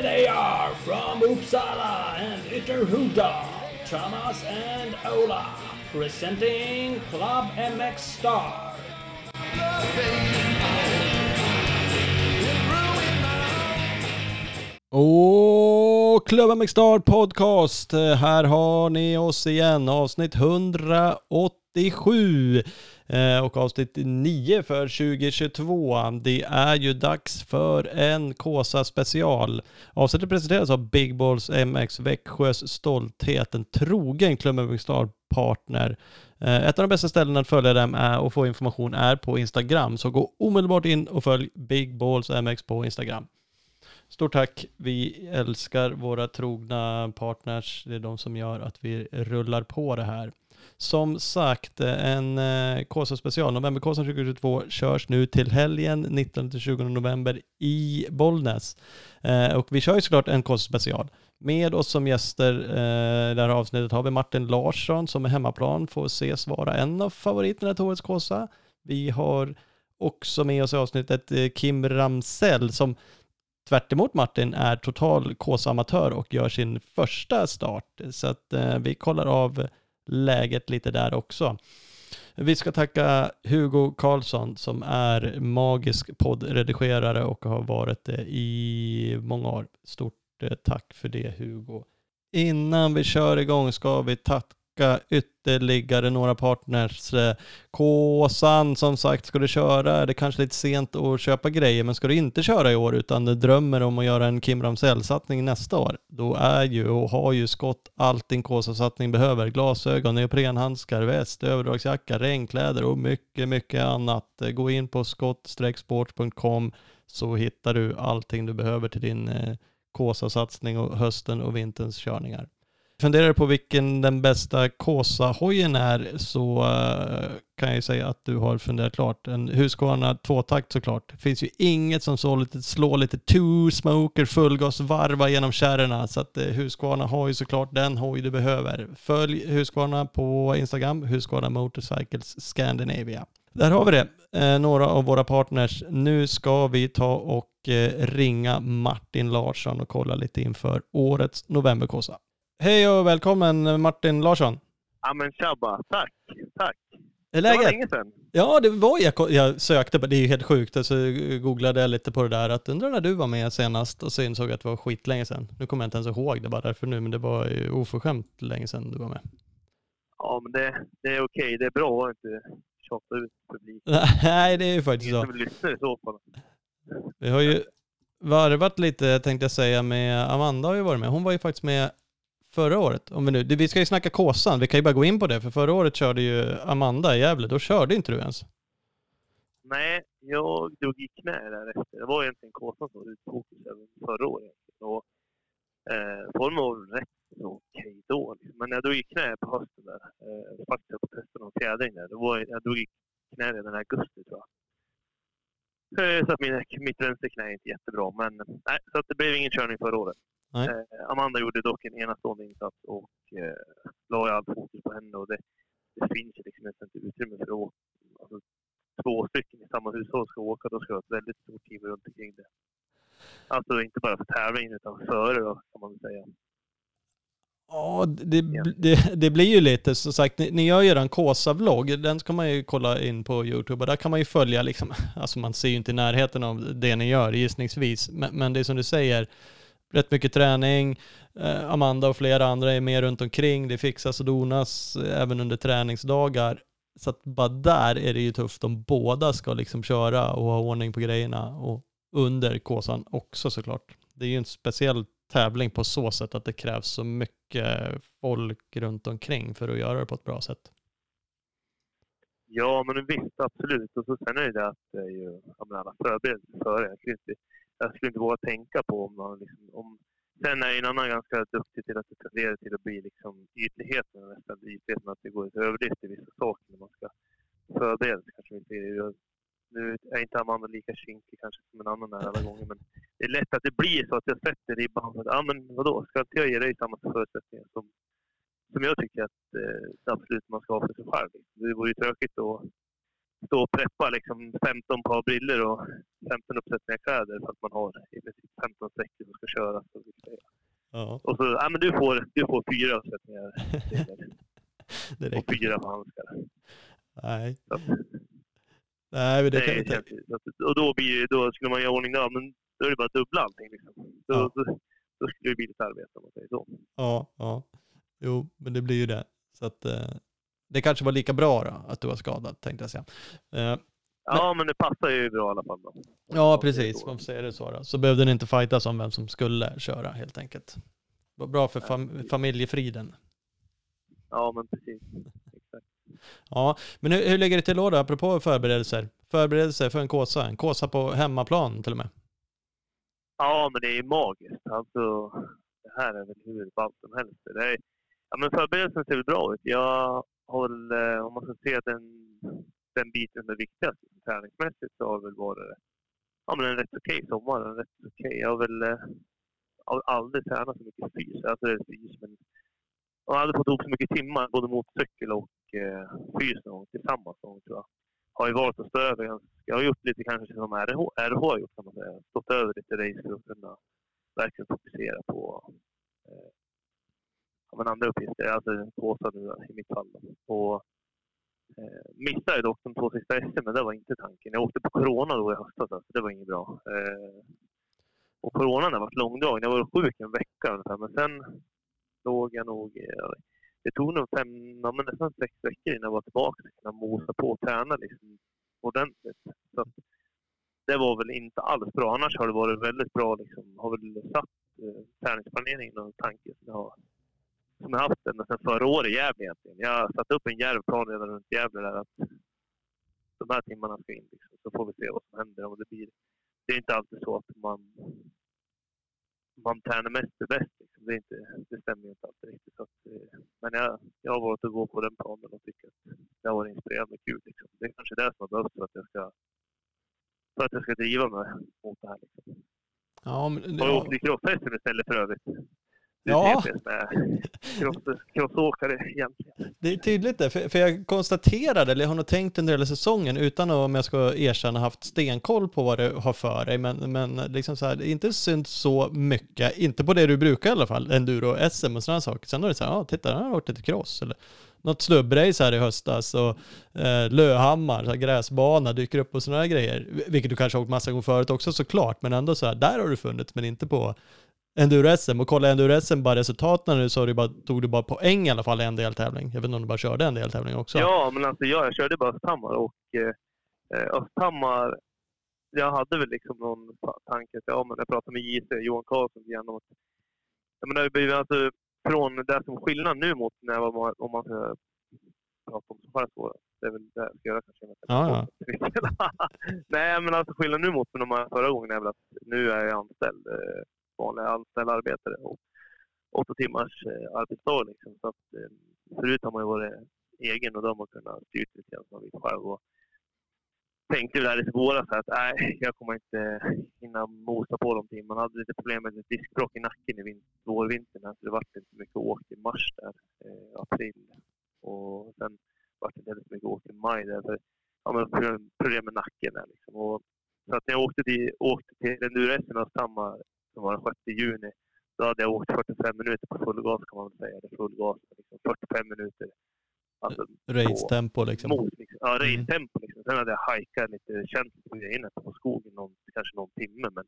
Here they are from Uppsala and Ytterhuda, Thomas and Ola, presenting Club MX Star. Och Club MX Star Podcast. Här har ni oss igen. Avsnitt 187. Eh, och avsnitt 9 för 2022. Det är ju dags för en Kåsa special. Avsnittet presenteras av Big Balls MX Växjös stolthet. En trogen Klubben partner. Eh, ett av de bästa ställena att följa dem är och få information är på Instagram. Så gå omedelbart in och följ Big Balls MX på Instagram. Stort tack. Vi älskar våra trogna partners. Det är de som gör att vi rullar på det här. Som sagt, en eh, Kåsa special, Novemberkåsan 2022, körs nu till helgen 19-20 november i Bollnäs. Eh, och vi kör ju såklart en Kåsa special. Med oss som gäster eh, i det här avsnittet har vi Martin Larsson som är hemmaplan, får ses vara en av favoriterna till årets Kåsa. Vi har också med oss i avsnittet eh, Kim Ramsell som tvärt emot Martin är total Kåsa-amatör och gör sin första start. Så att eh, vi kollar av läget lite där också. Vi ska tacka Hugo Karlsson som är magisk poddredigerare och har varit det i många år. Stort eh, tack för det Hugo. Innan vi kör igång ska vi tacka ytterligare några partners. Eh, Kåsan som sagt, ska du köra, är det kanske lite sent att köpa grejer, men ska du inte köra i år utan du drömmer om att göra en Kim Ramsell-satsning nästa år, då är ju och har ju Skott allt din Kåsa-satsning behöver. Glasögon, neoprenhandskar, väst, överdragsjacka, regnkläder och mycket, mycket annat. Eh, gå in på skott-sport.com så hittar du allting du behöver till din eh, Kåsa-satsning och hösten och vinterns körningar. Funderar du på vilken den bästa Kåsa-hojen är så eh, kan jag ju säga att du har funderat klart. En Husqvarna tvåtakt såklart. Det finns ju inget som så lite, slår lite two smoker fullgas varva genom kärrorna. Så att eh, Husqvarna har ju såklart den hoj du behöver. Följ Husqvarna på Instagram, Husqvarna Motorcycles Scandinavia. Där har vi det, eh, några av våra partners. Nu ska vi ta och eh, ringa Martin Larsson och kolla lite inför årets novemberkåsa. Hej och välkommen Martin Larsson. Ja men tjabba, tack, tack. Är Det var läget? länge sedan. Ja, det var jag, jag sökte på, det är ju helt sjukt, så googlade jag lite på det där, att undrar när du var med senast och så insåg jag att det var skitlänge sedan. Nu kommer jag inte ens ihåg det bara därför nu, men det var ju oförskämt länge sedan du var med. Ja men det, det är okej, det är bra att inte tjata ut publiken. Nej, det är ju faktiskt Ingen så. som lyssnar i så fall. Vi har ju varvat lite, tänkte jag säga, med Amanda har ju varit med. Hon var ju faktiskt med förra året. Om vi, nu, vi ska ju snacka Kåsan, vi kan ju bara gå in på det, för förra året körde ju Amanda i Gävle, då körde inte du ens. Nej, jag drog i knä därefter. Det var egentligen Kåsan som var utfokus även förra året. Och, eh, formen var rätt så okej då. Men jag drog i knä på hösten där. Eh, faktiskt på testen av fjädring där. Det var, jag drog i knä redan i augusti tror jag. Eh, Så att min, mitt vänsterknä är inte jättebra. Men nej, så att det blev ingen körning förra året. Nej. Eh, Amanda gjorde dock en enastående insats och eh, la all fokus på henne. Och det, det finns liksom inte utrymme för att åka. Alltså, två stycken i samma hushåll ska åka, då ska det vara ett väldigt stort team runt omkring det. Alltså inte bara för tävlingen utan före då, kan man säga. Ja, det, det, det blir ju lite, som sagt, ni, ni gör ju en Kåsa-vlogg, den ska man ju kolla in på YouTube och där kan man ju följa liksom, alltså man ser ju inte i närheten av det ni gör gissningsvis, men, men det är som du säger, rätt mycket träning, eh, Amanda och flera andra är med runt omkring, det fixas och donas eh, även under träningsdagar. Så att bara där är det ju tufft om båda ska liksom köra och ha ordning på grejerna och under Kåsan också såklart. Det är ju en speciell tävling på så sätt att det krävs så mycket folk runt omkring för att göra det på ett bra sätt. Ja, men visst, absolut. Och så sen är det det att det är ju, jag menar, alla förberedelser före. Jag inte, jag skulle inte våga tänka på om man liksom, om, Sen är en annan ganska duktig till att det tenderar till att bli liksom ytligheten, nästan ytligheten, att det går ett överdrift i vissa saker när man ska förbereda sig. Kanske inte, nu är inte Amanda lika kinkig kanske som en annan är alla gånger, men det är lätt att det blir så att jag sätter ribban Ja, ah, ja men vadå, ska inte jag ge dig samma förutsättningar som, som jag tycker att eh, absolut man ska ha för sig själv? Det vore ju tråkigt att stå och preppa liksom 15 par briller och 15 uppsättningar kläder för att man har i princip 15 sträckor som ska köras. Ja, och så, ja men du får, du får fyra uppsättningar briller och fyra handskar. Nej. Så Nej, men det kan Nej, så att- och då, blir, då skulle man göra ordning där, men då är det bara att dubbla allting. Liksom. Då, Ja. då, då skulle det bli lite arbete om man säger så. Ja, ja. Jo, men det blir ju det. Så att eh, det kanske var lika bra då, att du var skadad, tänkte jag säga. Eh, Ja, men det passar ju bra i alla fall. Då. ja, precis. Man får säga det så då. Så behövde ni inte fightas om vem som skulle köra helt enkelt. Det var bra för fam- familjefriden. Ja, men precis. Exakt. Ja, men hur, hur ligger det till då, då, apropå förberedelser? Förberedelser för en Kåsa, en Kåsa på hemmaplan till och med. Ja, men det är magiskt. Alltså, det här är väl hur ballt som helst. Det är, ja, men förberedelsen ser bra ut. Jag håll, eh, om man ska se den, den biten som är viktigast träningsmässigt så har det väl varit ja, men en rätt okej sommar. En rätt okay. Jag har väl eh, jag har aldrig tränat så mycket fys. Alltså det är fys, men jag har aldrig fått ihop så mycket timmar, både motorcykel och eh, fys någon tillsammans. Någon, tror jag. Har ju valt att stå över ganska... Jag har gjort lite kanske som RH, RH har gjort kan man säga. Stått över lite race för att kunna verkligen fokusera på eh, men andra uppgifter. Alltså en nu i mitt fall. Och, eh, missade dock de två sista SM, men det var inte tanken. Jag åkte på corona då i höstas, alltså, det var inget bra. Eh, och coronan har varit långdragen. Jag var sjuk en vecka ungefär, men sen låg jag nog... Eh, det tog nog fem, ja, men nästan sex veckor innan jag var tillbaka och kunde mosa på och träna liksom, ordentligt. Så att, det var väl inte alls bra. Annars har det varit väldigt bra. Liksom, har väl satt eh, träningsplaneringen och tanken som jag har som jag haft ända sedan förra året i Gävle egentligen. Jag satte upp en djärvplan redan runt Gävle där att de här timmarna ska in. Liksom, så får vi se vad som händer. Om det, blir, det är inte alltid så att man, man tränar mest är bäst. Liksom. Det, är inte, det stämmer inte alltid riktigt. Så att, eh, men jag, jag har valt att gå på den planen och tycker att det har varit inspirerande och kul. Liksom. Det är kanske det som har behövts för att jag ska, för att jag ska driva mig mot det här. Liksom. Ja, men, Har du åkt i cross istället för övrigt? Ja. crossåkare egentligen. det är tydligt det, för, för jag konstaterade, eller jag har nog tänkt under hela säsongen, utan att, om jag ska erkänna, haft stenkoll på vad du har för dig, men, men liksom så här, inte synt så mycket, inte på det du brukar i alla fall, enduro-SM och sådana saker. Sen har det så här, ja titta, han har varit lite cross, eller något snubbrace här i höstas och eh, Löhammar, så här, gräsbana, dyker upp och sådana grejer. Vilket du kanske har åkt massa gånger förut också såklart, men ändå så här, där har du funnits, men inte på enduro-SM. Och kolla enduro-SM, bara resultaten nu så du bara, tog du bara poäng i alla fall i en deltävling. Jag vet inte om du bara körde en deltävling också. Ja, men alltså jag, jag körde bara Östhammar och eh, Östhammar, jag hade väl liksom någon ta- tanke att ja, men jag pratade med JC, Johan Karlsson igen om att ja, men det har ju blivit alltså från det som skillnad nu mot när jag var, om man ska prata om så här svåra. Det är väl det jag ska göra kanske. Ja, Nej, men alltså skillnaden nu mot de här förra gången är väl att nu är jag anställd, vanliga anställda arbetare och åtta timmars eh, arbetsdag. Liksom. Så att, eh, förut har man ju varit egen och då har man kunnat styra lite grann som man vill själv. Och tänkte väl här i våras att nej, jag kommer inte hinna mosa på de timmarna. Man hade lite problem med ett diskbråck i nacken i vårvintern. här, Så det vart inte mycket åk i mars där, eh, april. Och sen vart det inte heller så mycket åk i maj där. För, ja, men problem- med nacken där liksom. Och, så att när jag åkte till, åkte till Enduro-SM i som var den 6 juni. Då hade jag åkt 45 minuter på full gas kan man väl säga. Eller full gas, liksom 45 minuter. Alltså, Race-tempo liksom. mot, liksom. Ja, Mm. race-tempo. Liksom. Sen hade jag hajkat lite, känt lite på grejerna på skogen, någon, kanske någon timme. Men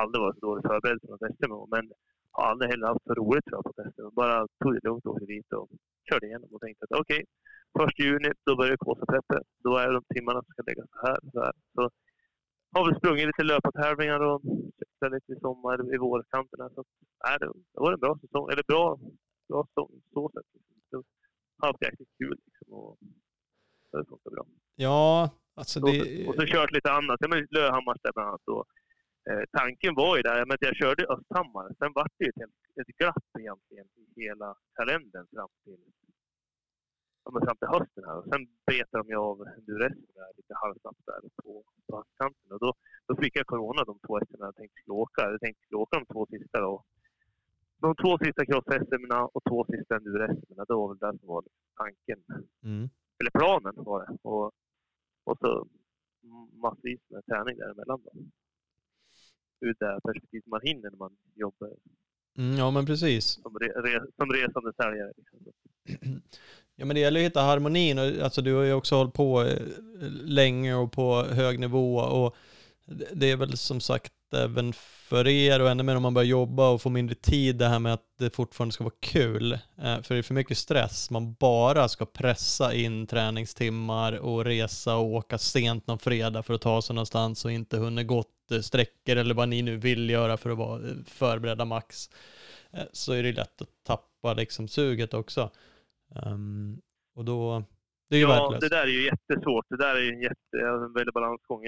aldrig varit så dåligt förberedd för något SM. Men har aldrig heller haft så roligt tror jag på SM. Bara tog det lugnt och åkte dit och körde igenom och tänkte att okej, första juni då börjar Kåsapreppen. Då är det de timmarna som ska läggas så här. Så, här. så har väl sprungit lite löpartävlingar och cyklat lite i sommar, i vårkanterna. Så nej, det, det var en bra säsong. Eller bra, bra säsong så sätt. Liksom. Så, haft jäkligt kul liksom. Och det funkar bra. Ja, alltså Och det... så, och så kört lite annat. Ja, men Löhammars där bland annat. Och, eh, tanken var ju där, men jag körde Östhammar. Sen vart det ju ett, ett glapp egentligen i hela kalendern fram till, ja, fram till hösten. Här. Och sen betade de ju av Enduro-SM där lite halvsnabbt där på, på höstkanten. Och då, då fick jag corona de två SM jag tänkte skulle åka. Jag tänkte skulle åka de två sista då. De två sista cross-SM och två sista Enduro-SM. Det var väl det som var tanken Mm. eller planen var det. Och och så massvis med träning däremellan. Då. Ur det perspektivet man hinner när man jobbar Mm, ja, men precis. som, re, re, som resande säljare. Liksom. Ja, men det gäller att hitta harmonin. Och, alltså, du har ju också hållit på eh, länge och på hög nivå. Och det- är väl som sagt även för er och ännu mer om man börjar jobba och får mindre tid det här med att det fortfarande ska vara kul. Eh, för det är för mycket stress. Man bara ska pressa in träningstimmar och resa och åka sent någon fredag för att ta sig någonstans och inte hunnit gått eh, sträckor eller vad ni nu vill göra för att vara förberedda max. Så är det lätt att tappa liksom suget också. Ehm, och då, det är ju Ja, värdelöst. det där är ju jättesvårt. Det där är ju en, jätte, en väldig balansgång.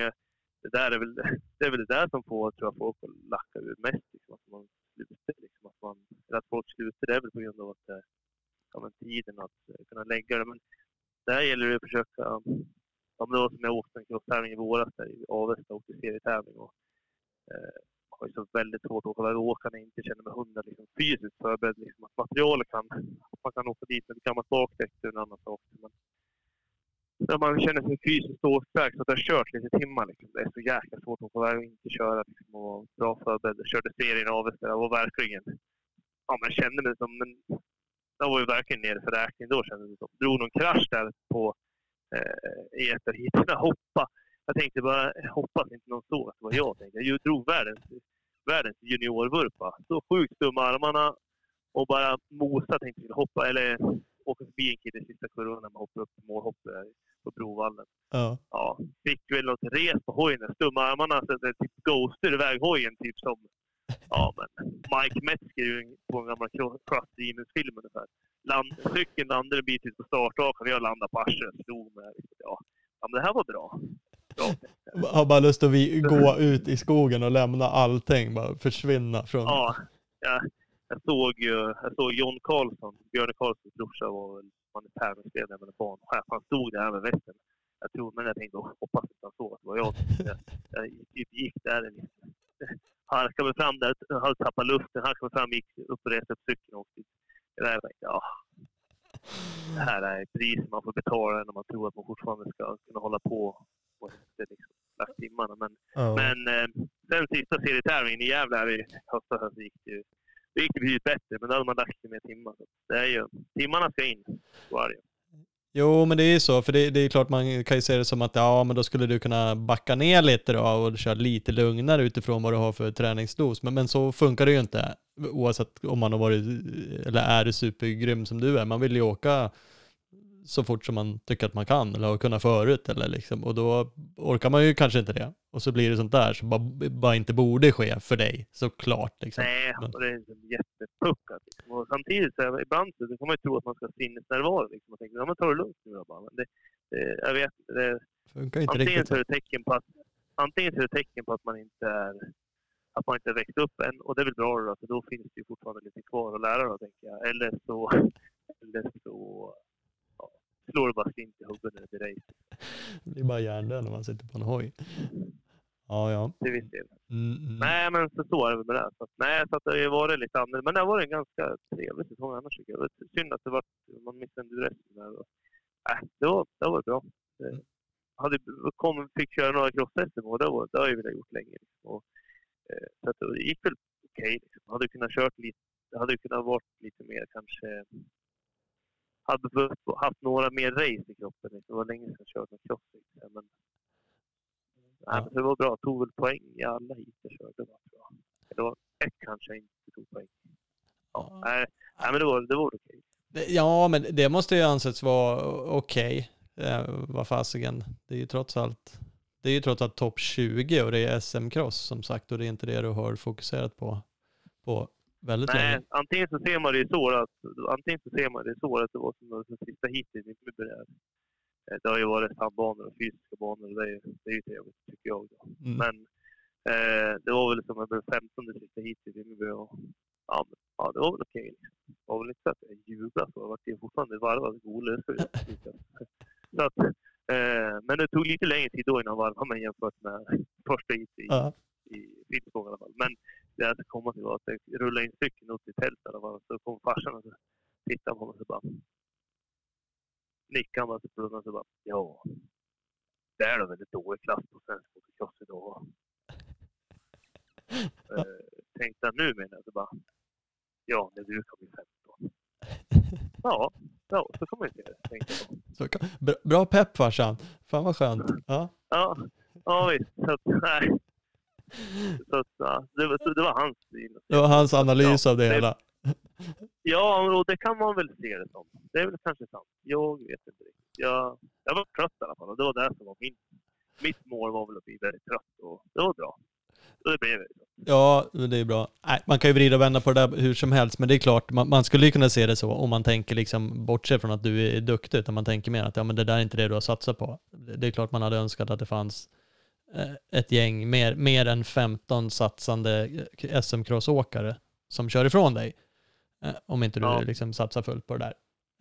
Det där är väl det, är väl det där som får tror jag, folk att lacka ur mest. Liksom, att man slutar. Liksom, att, man, att folk slutar det är väl på grund av att eh, ja, men tiden att eh, kunna lägga det. Men där gäller det att försöka... Ja, det var som jag åkte en crosstävling i våras där i Avesta och åkte serietävling. Och, eh, har ju så väldigt svårt att åka åka när jag inte känner mig hundra liksom, fysiskt förberedd. Liksom, att materialet kan... Att man kan åka dit med ett gammalt bakdäck är en annan sak. Men, när man känner sig fysiskt åkstark så att jag har kört lite timmar. Liksom. Det är så jäkla svårt att få iväg och inte köra. Liksom, och vara bra förberedd. Jag körde serien i Avesta. Jag var verkligen... Ja, men jag kände mig som... Men, jag var ju verkligen nere för räkning då kändes det som. Drog någon krasch där på eh, i ett av heaten. Hoppa. Jag tänkte bara, jag hoppas inte någon såg att det var jag. Tänkte. Jag drog världens, världens juniorvurpa. Så sjukt med armarna och bara mosa tänkte jag hoppa. Eller åka förbi en kille i sista kurvan när man hoppar upp på målhoppet på Brovallen. Ja. Ja, fick väl något res på hojen. Stumma armarna så att det typ ghostar iväg hojen. Typ som ja, men Mike Metzger ju på en gammal Cross Demons-film ungefär. Land, cykeln landade en bit ut på starthakan och jag landade på arslet och slog mig. Ja. ja, men det här var bra. Har bara lust att vi gå ut i skogen och lämna allting, bara försvinna från... Ja, jag, jag såg ju jag såg John Karlsson, Björn Karlssons brorsa var väl med en banchef. Han stod där med västen. Jag tror, men jag tänkte, "Åh, hoppas inte han såg att det var jag. Jag, jag typ gick där liksom. Harkade mig fram där, hade tappat luften, harkade mig fram, gick upp och reste upp cykeln och åkte där, jag tänkte, ja. Det här är priset man får betala när man tror att man fortfarande ska kunna hålla på och inte liksom timmarna. Men Ja. men eh, sen sista serietävlingen i Gävle här i höstas gick det ju det gick betydligt bättre, men då hade man lagt sig mer timmar. Det är ju, timmarna ska in. Så är det. Jo, men det är ju så, för det, det är klart man kan ju se det som att ja, men då skulle du kunna backa ner lite då och köra lite lugnare utifrån vad du har för träningsdos. Men, men så funkar det ju inte, oavsett om man har varit, eller är supergrym som du är. Man vill ju åka så fort som man tycker att man kan, eller har kunnat förut, eller liksom, och då orkar man ju kanske inte det. Och så blir det sånt där som bara, bara inte borde ske för dig, såklart. Liksom. Nej, Men- och det är liksom jättepuckat. Liksom. Och samtidigt, så här, ibland så kan man ju tro att man ska ha sinnesnärvaro. Liksom. Och tänka, ja men ta det lugnt nu då bara. Men det, det, jag vet. Det, Funkar inte antingen riktigt så är det tecken på att antingen så är det tecken på att man inte är att man inte har växt upp än. Och det är väl bra då, för då finns det ju fortfarande lite kvar att lära då, tänker jag. Eller så, eller så slår det bara slint i huvudet när det blir. Det blir bara hjärndöd när man sitter på en hoj. Ja, ja. Till viss del. Mm, mm. Nej, men så, så är det med det. Så, nej, så att det har varit lite annorlunda. Men det har varit en ganska trevlig säsong annars tycker jag. Det synd att det var, man missade resten där. Och, äh, det, var, det var bra. Det, hade, kom, fick köra några cross-SM och det, var, det har jag velat gjort länge. Liksom. Och, eh, så att det gick väl okej. liksom. Hade kunnat kört lite, hade kunnat varit lite mer kanske hade haft några mer race i kroppen. Det var länge sedan jag kört någon cross. Men, Ja. nej, men det var bra. Tog väl poäng i alla hit jag körde. Var bra. Det var ett kanske jag inte tog poäng. Ja, nej, nej, men det var, det var okej. Det- Ja, men det måste ju anses vara okej. Eh, vad fasiken. Det är ju trots allt det är ju trots allt topp 20 och det är SM-cross som sagt och det är inte det du har fokuserat på på väldigt Nej, länge. antingen så ser man det så att, antingen så ser man det så att det var som den sista heatet i Mjölby där. Eh, Det har ju varit sandbanor och fysiska banor och det är, det är ju trevligt tycker jag. Mm. Men eh, det var väl som att blev 15 sista heatet i och ja, men, ja, det var väl okej. liksom. Det var väl inte så att jag jublade så. Jag var ju fortfarande varvad golare. Så, att, eh, men det tog lite längre tid då innan varvade mig jämfört med första heatet i, Ja. i Finspång i alla fall. Men det jag ska komma till var att jag rullade in cykeln upp till tältet i alla fall. Så kom farsan och tittade på mig och så bara nickade bara blundade han och så bara ja. det är då väldigt dålig klass på svensk motocross idag. eh, tänkte jag nu menar jag så bara, ja, när du kan bli 15. Ja, ja, så man ju se det, tänkte jag. Så, bra, bra pepp farsan. Fan vad skönt. Ja. Ja, ja visst. Så nej. Så ja, det, var, det var hans syn. Det var hans analys av det det- hela. Ja, och det kan man väl se det som. Det är väl kanske sant. Jag vet inte riktigt. Jag, jag var trött i alla fall och det var det som var min... Mitt mål var väl att bli väldigt trött och det var bra. Och det blev det. Ja, det är bra. Nej, man kan ju vrida och vända på det där hur som helst, men det är klart, man, man skulle ju kunna se det så om man tänker liksom, bortse från att du är duktig, utan man tänker mer att ja, men det där är inte det du har satsat på. Det det är klart man hade önskat att det fanns ett gäng, mer, mer än 15 satsande eh, SM-crossåkare som kör ifrån dig. Eh, Om inte du Ja. liksom satsar fullt på det där.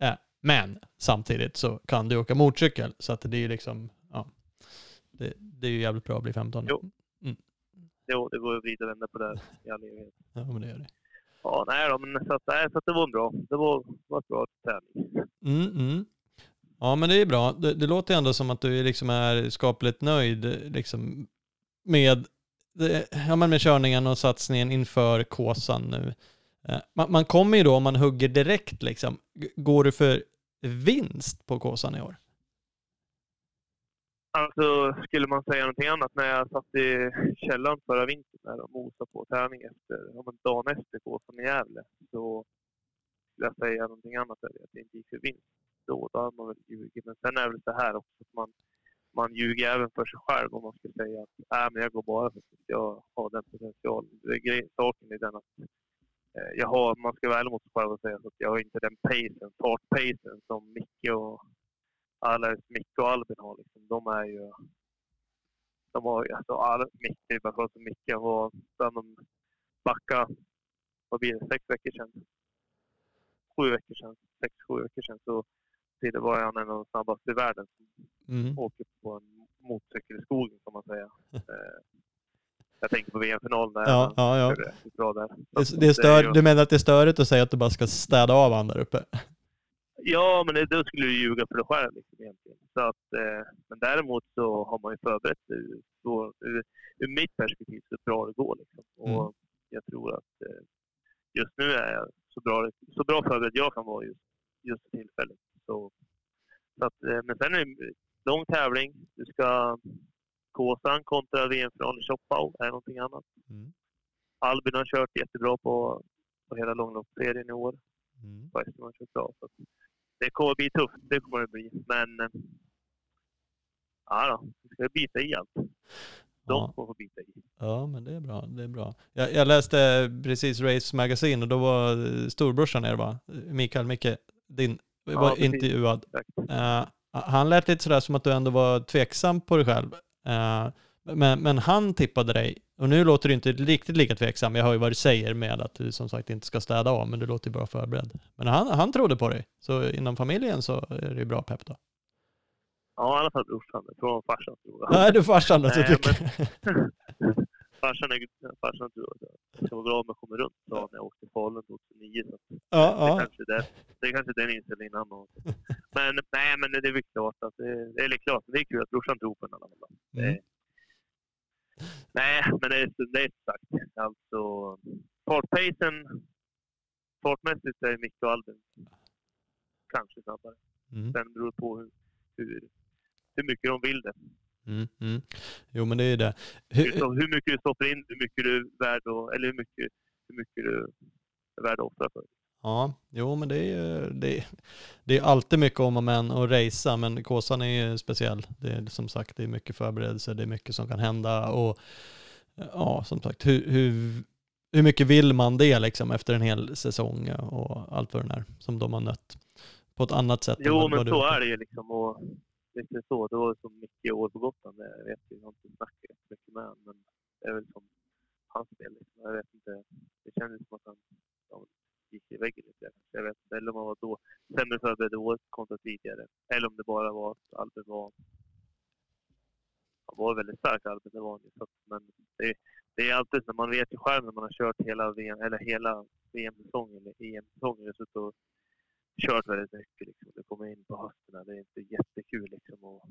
Eh, Men samtidigt så kan du åka motorcykel, så att det är ju liksom, ja, det, det är ju jävligt bra att bli 15. Jo. Jo, det går och vända på det i all evighet. Ja, men det gör det. Ja, nej då, men så att, nej, så att det var en bra. Det var, var ett bra träning. Mm, mm. Ja, men det är bra. Det, det låter ändå som att du liksom är skapligt nöjd liksom, med, det, ja, men med körningen och satsningen inför Kåsan nu. Eh, man, man kommer ju då, om man hugger direkt, liksom, går du för vinst på Kåsan i år? Alltså, skulle man säga någonting annat när jag satt i källaren förra vintern där och mosade på träning efter, ja, men dagen efter Kåsan i Gävle, så skulle jag säga någonting annat där, att det inte gick för vinst. Då, då hade man väl ljugit. Men sen är det väl så här också att man, man ljuger även för sig själv om man skulle säga att äh, men jag går bara för att jag har den potentialen. Det är saken är den att eh, jag har, man ska vara ärlig mot sig själv och säga att jag har inte den pacen, fartpacen som Micke och alla Micke och Albin har. Liksom. De är ju... De har ju alltså all, Micke, bara för att Micke var bland de backa, vad blir det, sex veckor sedan? Sju veckor sedan, sex, sju veckor sedan så det var han en av de snabbaste i världen som Mm. åker på en motorcykel i skogen kan man säga. Eh, jag tänker på VM-finalen där. Ja, ja, ja. bra där. Det, det är stör, du menar att det är störigt att säga att du bara ska städa av han där uppe? Ja, men det, då skulle du ljuga för dig själv liksom, egentligen. Så att, eh, men däremot så har man ju förberett sig ur, ur, ur mitt perspektiv så bra det går. Liksom. Och Mm. jag tror att eh, just nu är jag så bra, så bra förberedd jag kan vara just, just för tillfället. Så, så att, eh, men sen är det lång tävling. Du ska Kåsan kontra VM-final i Choppau är någonting annat. Mm. Albin har kört jättebra på, på hela långloppsserien i år Mm. på SM har kört bra. Så det kommer bli tufft, det kommer det bli. Men eh, ja då, vi ska bita i allt. De Ja. får få bita i. Ja, men det är bra. Det är bra. Jag, jag läste precis Race Magazine och då var storbrorsan nere va? Mikael Micke, din, var precis. intervjuad. Eh, han lät lite sådär som att du ändå var tveksam på dig själv. Eh, men, men han tippade dig, och nu låter du inte riktigt lika tveksam. Jag hör ju vad du säger med att du som sagt inte ska städa av, men du låter ju bra förberedd. Men han, han trodde på dig, så inom familjen så är det ju bra pepp då. Ja, i alla fall brorsan. Jag tror farsan tror jag. Nej, du farsan då, så Nej, tycker farsan, är, farsan tror att ska vara glad om jag kommer runt, sa han när jag åkte till Falun 2009. Så Ja, det, ja. kanske det, det är kanske den inställningen han har. Men, nej, men det är väl klart att det, eller klart, det är kul att brorsan tror på alla fall. Mm. Det- Nej, men det är, det är sagt. Alltså, fartpacen, fartmässigt är Micke och Albin kanske snabbare. Mm. Sen beror det på hur, hur, hur mycket de vill det. Mm, mm. Jo, men det är ju det. Hur, Hur, mycket du stoppar in, hur mycket du är värd att, eller hur mycket, hur mycket du är värd att offra för. Ja, jo men det är ju det, det är alltid mycket om och men att racea, men Kåsan är ju speciell. Det är som sagt, det är mycket förberedelser, det är mycket som kan hända och ja, som sagt, hur, hur, hur mycket vill man det liksom efter en hel säsong och allt vad det är som de har nött på ett annat sätt? Jo, men så är det ju liksom. Och det så. Det var som mycket i år på Gotland. Jag vet jag har inte snackat jättemycket med honom, men det är väl som hans fel. Liksom. Jag vet inte. Det kändes som att han ja, gick i väggen lite. Jag vet inte. Eller om han var då sämre förberedd i kontra tidigare. Eller om det bara var att Albin var... Han var väldigt stark, Albin. Det var han ju. Men det, det är alltid så. Man vet ju själv när man har kört hela, VM, eller hela VM-säsongen EM-säsongen. E och kört väldigt mycket. Liksom. Det kommer in på hösten. Det är inte jättekul liksom, att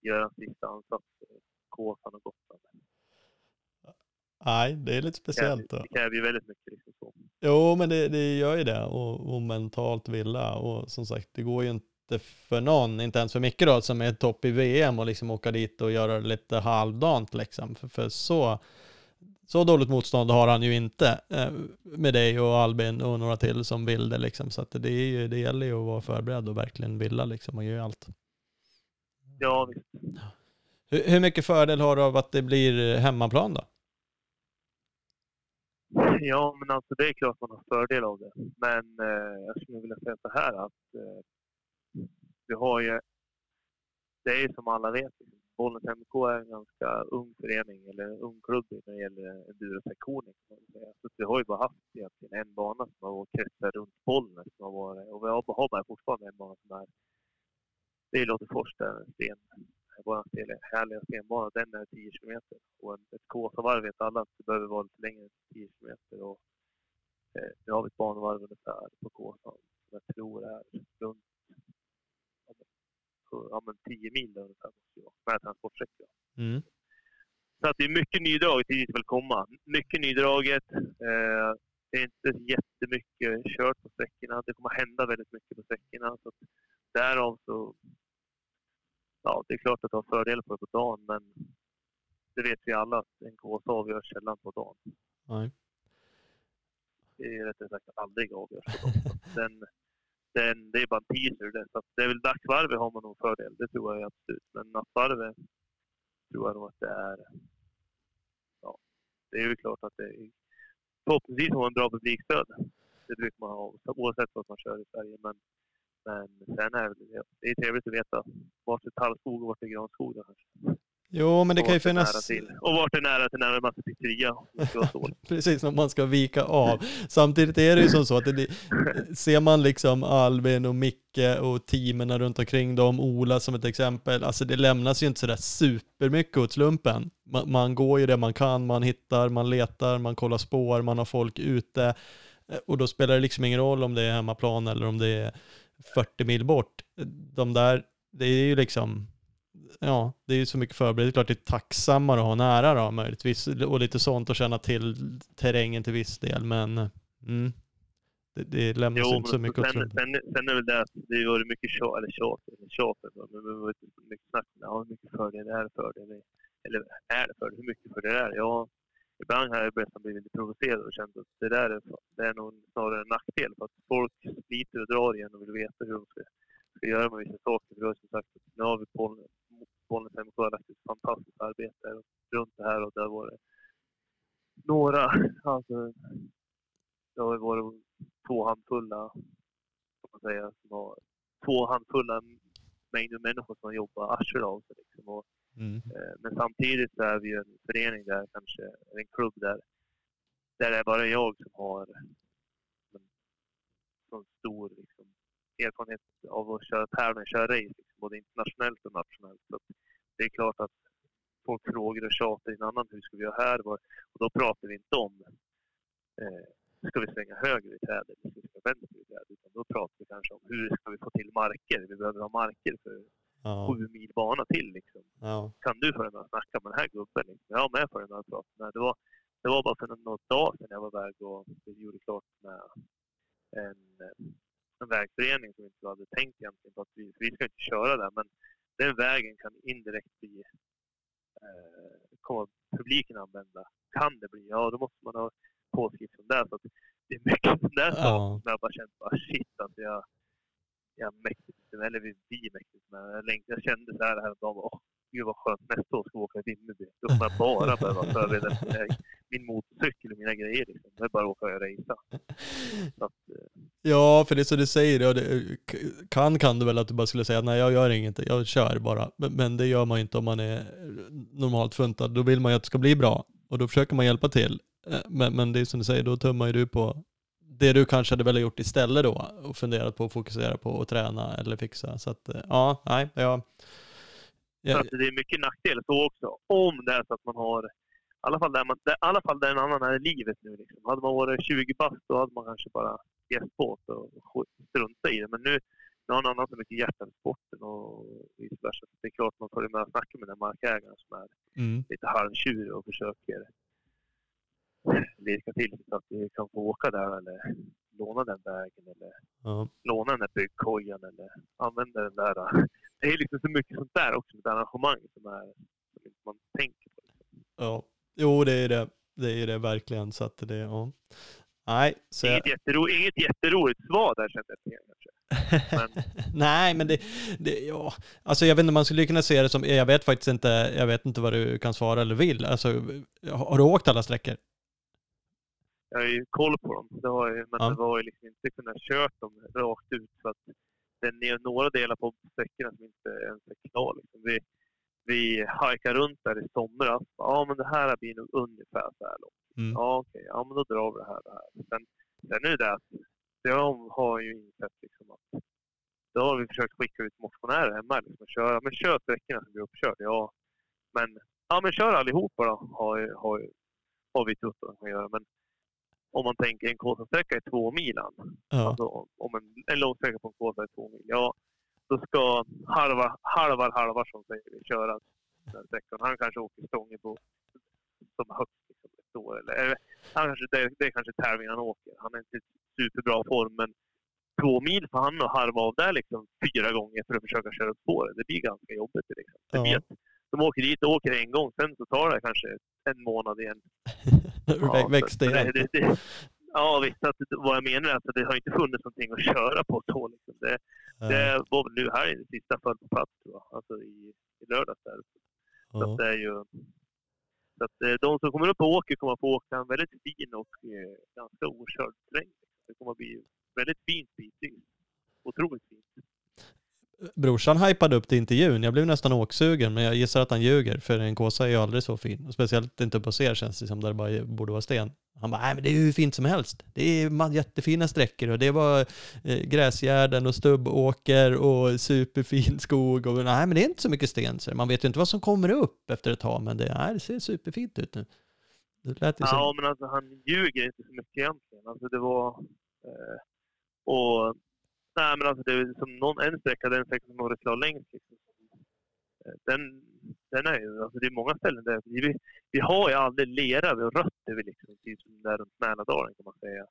göra en sista ansats på och Gotland. Nej, det är lite speciellt. Det kräver ju väldigt mycket. Liksom så. Jo, men det, det gör ju det och, och, mentalt vilja. Och som sagt, det går ju inte för någon, inte ens för Micke då, som är topp i VM och liksom åka dit och göra det lite halvdant liksom. För, för så så dåligt motstånd har han ju inte eh, med dig och Albin och några till som vill det liksom. Så det, är ju, det gäller ju att vara förberedd och verkligen vilja liksom och göra allt. Ja, visst. Hur, hur mycket fördel har du av att det blir hemmaplan då? Ja, men alltså det är klart man har fördel av det. Men eh, jag skulle vilja säga så här att eh, vi har ju, det är ju som alla vet, Bollnäs MK är en ganska ung förening, eller en ung klubb när det gäller endurosektionen. Så vi har ju bara haft egentligen en bana som har kretsat runt Bollnäs. Som har varit, och vi har, bara fortfarande en bana som är, det är Lottefors där, sten, vår härliga stenbana, den är 10 kilometer. Och ett Kåsavarv vet alla att det behöver vara lite längre än 10 kilometer. Och, eh, nu har vi ett banvarv ungefär på Kåsan som jag tror är runt ja, men 10 mil ungefär med transportsträcka. Mm. Så att det är mycket nydraget dit vill komma. Mycket nydraget. Eh, det är inte jättemycket kört på sträckorna. Det kommer hända väldigt mycket på sträckorna. Så därav så... Ja, det är klart att det har fördelar på det på dagen, men det vet vi alla att en KSA avgörs sällan på dagen. Nej. Det är rättare sagt aldrig avgörs på dagen. Den, den, det är bara en teaser. Det, så det är väl dagsvarvet har man nog fördel, det tror jag absolut. Men nattvarvet tror jag nog att det är... Ja, det är ju klart att det är... Förhoppningsvis har man bra publikstöd. Det brukar man ha oavsett vad man kör i Sverige. Men, men sen är det, det är trevligt att veta vart är tallskog och vart är granskog. Jo, men det kan ju finnas... Och vart är nära till närmaste pizzeria. Precis, om man ska vika av. Samtidigt är det ju som så att det, ser man liksom Albin och Micke och teamen runt omkring dem, Ola som ett exempel, alltså det lämnas ju inte sådär supermycket åt slumpen. Man, man går ju det man kan, man hittar, man letar, man kollar spår, man har folk ute. Och då spelar det liksom ingen roll om det är hemmaplan eller om det är 40 mil bort. De där, det är ju liksom ja, det är ju så mycket är klart det är tacksammare att ha nära då möjligtvis och lite sånt och känna till terrängen till viss del. Men mm, det, det lämnas jo, inte så mycket åt sen, sen är väl det att det har varit mycket tjat, eller tjat, tjat men det var mycket snack. Ja, hur mycket fördel är det fördel? Eller är det fördel? Hur mycket fördel är det? Ja, ibland har jag börjat bli lite provocerad och känt att det där är, det är nog snarare en nackdel. För att folk sliter och drar igen och vill veta hur de ska, ska göra med vissa saker. För som sagt, nu har vi på Bollnäs MK har lagt ett fantastiskt arbete runt det här och det har varit några, alltså, det har varit två handfulla, kan man säga, som har, två handfulla mängder människor som har jobbat arslet av sig. Liksom. Och, mm. eh, men samtidigt så är vi ju en förening där, kanske, en klubb där, där det är bara jag som har en sån stor liksom, erfarenhet av att köra tävlingar, köra race, liksom, både internationellt och nationellt. Så det är klart att folk frågar och tjatar en annan, hur ska vi göra här? Och då pratar vi inte om, eh, ska vi svänga höger i trädet, ska vi svänga vänster i trädet? Utan då pratar vi kanske om hur ska vi få till marker? Vi behöver ha marker för ja. sju mil bana till. Liksom. Ja. Kan du följa med och snacka med den här gubben? Liksom? Jag med på den här praten. Det var, det var bara för något dag sedan jag var iväg och vi gjorde klart med en en vägförening som inte hade tänkt egentligen på att vi, vi ska inte köra där. Men den vägen kan indirekt bli, eh, kommer publiken använda. Kan det bli? Ja, då måste man ha påskrift som det. Så att det är mycket sånt där ja. som jag bara känt bara shit alltså jag, jag mäktigt eller vi, vi mäktigt med. Jag, jag kände så här häromdagen, åh gud vad skönt, nästa år ska vi åka till Vimmerby. Då kommer jag bara behöva förbereda min motorcykel och mina grejer. Liksom. Det är bara att åka och racea. Eh. Ja, för det är så du säger, ja, det, kan kan du väl att du bara skulle säga nej jag gör inget, jag kör bara. Men, men det gör man ju inte om man är normalt funtad. Då vill man ju att det ska bli bra och då försöker man hjälpa till. Eh, men, men det är som du säger, då tummar ju du på det du kanske hade velat gjort istället då och funderat på att fokusera på att träna eller fixa. Så att eh, ja, nej, ja. Ja. Så det är mycket nackdelar så också. Om det är så att man har, i alla fall där, man, där, alla fall där en annan är i livet nu. Liksom. Hade man varit 20 bast då hade man kanske bara gett på och struntat i det. Men nu, nu har en annan så mycket hjärta i sporten och vice versa. Så det är klart man följer med och snackar med den markägaren som är mm. lite halvtjurig och försöker lirka till så att vi kan få åka där eller låna den vägen eller Ja. låna den där byggkojan eller använda den där. Det är liksom så mycket sånt där också med ett arrangemang som, är, som man tänker på. ja. Jo, det är det. Det är det verkligen. Så att det, ja. Nej, så jag, Inget, jättero, inget jätteroligt svar där kände jag till, kanske. Men Nej, men det, det, ja, alltså jag vet inte, man skulle kunna se det som, jag vet faktiskt inte, jag vet inte vad du kan svara eller vill. Alltså, har du åkt alla sträckor? Jag har ju koll på dem. Det har jag, men Ja. det var ju liksom inte kunnat kört dem rakt ut. Så att det är några delar på sträckorna som inte ens är klara. Liksom. Vi, vi hajkade runt där i somras. Ja, men det här blir nog ungefär så här långt. Mm. Ja, okej. Ja, men då drar vi det här. Det här. Sen, sen är det det att jag har ju insett liksom att då har vi försökt skicka ut motionärer hemma liksom, och köra. Men kör sträckorna som blir uppkörda, ja. Men, ja, men kör allihopa då, har, har, har vi trott att de kan göra. Men om man tänker en Kåsasträcka är två milan. Ja. Alltså om en, en lång sträcka på en Kåsa är två mil. Ja, då ska halva, halvar Halvarsson köra den sträckan. Han kanske åker stången på som högst liksom, ett år. Eller, han kanske, det, det är kanske tävlingen han åker. Han är inte i superbra form, men två mil för han att harva av där liksom, fyra gånger för att försöka köra upp spåret. Det blir ganska jobbigt. Liksom. Det Ja. att de åker dit och åker en gång, sen så tar det kanske en månad igen så- Växte igen. det, det, ja, visst. Att, vad jag menar är att det har inte funnits någonting att köra på så. Liksom. Det, det var väl nu här i det sista föll på plats, tror jag. Alltså i, i lördags. Där. Så Ja. att det är ju... Så att eh, de som kommer upp och åker kommer att få åka en väldigt fin och eh, ganska okörd terräng. Det kommer att bli väldigt fint bitvis. Otroligt fint. Brorsan hypade upp till intervjun. Jag blev nästan åksugen, men jag gissar att han ljuger, för en kåsa är ju aldrig så fin. Och speciellt inte på ser känns det som, där det bara borde vara sten. Han bara, nej men det är ju hur fint som helst. Det är jättefina sträckor och det var eh, gräsgärden och stubbåker och superfin skog. Och, nej men det är inte så mycket sten. Så man vet ju inte vad som kommer upp efter ett tag, men det, nej, det ser superfint ut nu. Det lät ju som... Ja, men alltså han ljuger inte så mycket egentligen. Alltså det var... Eh, och... Nej, men alltså det är som någon, en sträcka, den sträcka som var klar längst. Liksom. Eh, Den, den är ju... Alltså det är många ställen där... Vi, vi har ju aldrig lera och rötter vid liksom, typ som där runt Mälardalen kan man säga.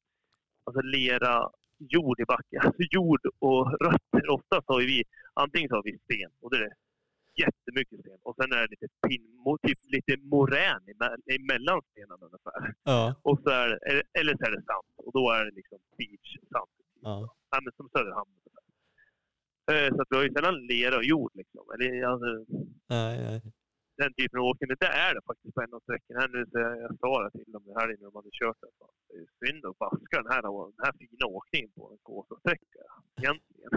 Alltså lera, jord i backen. Alltså jord och rötter. Oftast har vi... Antingen så har vi sten och det är jättemycket sten. Och sen är det lite pin, typ lite morän eme- emellan stenarna ungefär. Ja, Och så är eller så är det sand. Och då är det liksom beach, sand. Ja. Ja, men som Söderhamn. Eh, Så att vi har ju sällan lera och jord liksom. Eller alltså, Nej, nej. den typen av åkning. Men det är det faktiskt på en av sträckorna. Här nu så jag sa det till dem det här innan de hade kört den. Det är synd att vaska den här, den här fina åkningen på en Kåsasträcka. Egentligen.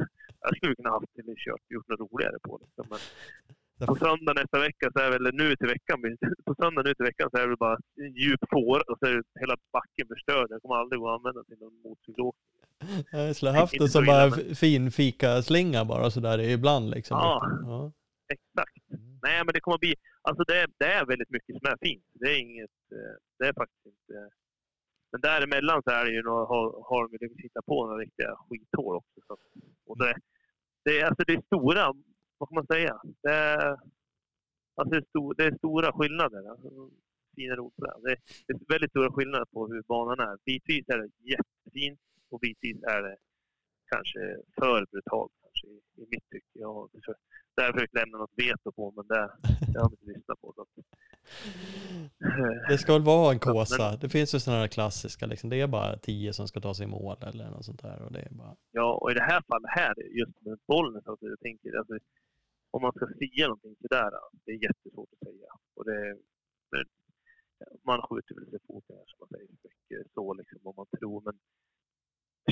Jag skulle kunna haft till kört, gjort något roligare på liksom. Men på söndag nästa vecka, så är väl nu till veckan, på söndag nu till veckan så är det väl bara en djup får och så är hela backen förstörd. Den kommer aldrig gå att använda till någon motorcykelåkning. Jag skulle haft Inte det så som illa, bara men- fin fika-slinga bara sådär ibland liksom. Ja. ja. Exakt. Nej, men det kommer bli... Alltså det, är- det är väldigt mycket som är fint. Det är inget... eh, Det är faktiskt inte... Men däremellan så är det ju några, har, har de lyckats hitta på några riktiga skithål också. Så, och det, det, är, alltså det är stora... Vad kan man säga? Det är, alltså det är, stor, det är stora skillnader. Alltså, fina ord på det. det. Är väldigt stora skillnader på hur banan är. Bitvis är det jättefint och bitvis är det kanske för brutalt kanske, i, i mitt tycke. Jag har försökt, där har jag försökt lämna något veto på, men det, det har vi inte lyssnat på. Så. Det ska väl vara en kåsa. Det finns ju sådana här klassiska liksom. Det är bara tio som ska ta sig i mål eller något sånt där. Och det är bara... Ja, och i det här fallet här, just med bollen, så att jag tänker, alltså, om man ska säga någonting sådär, det är jättesvårt att säga. Och det, men, man skjuter väl sig foten här, som man säger, så mycket så liksom, om man tror. Men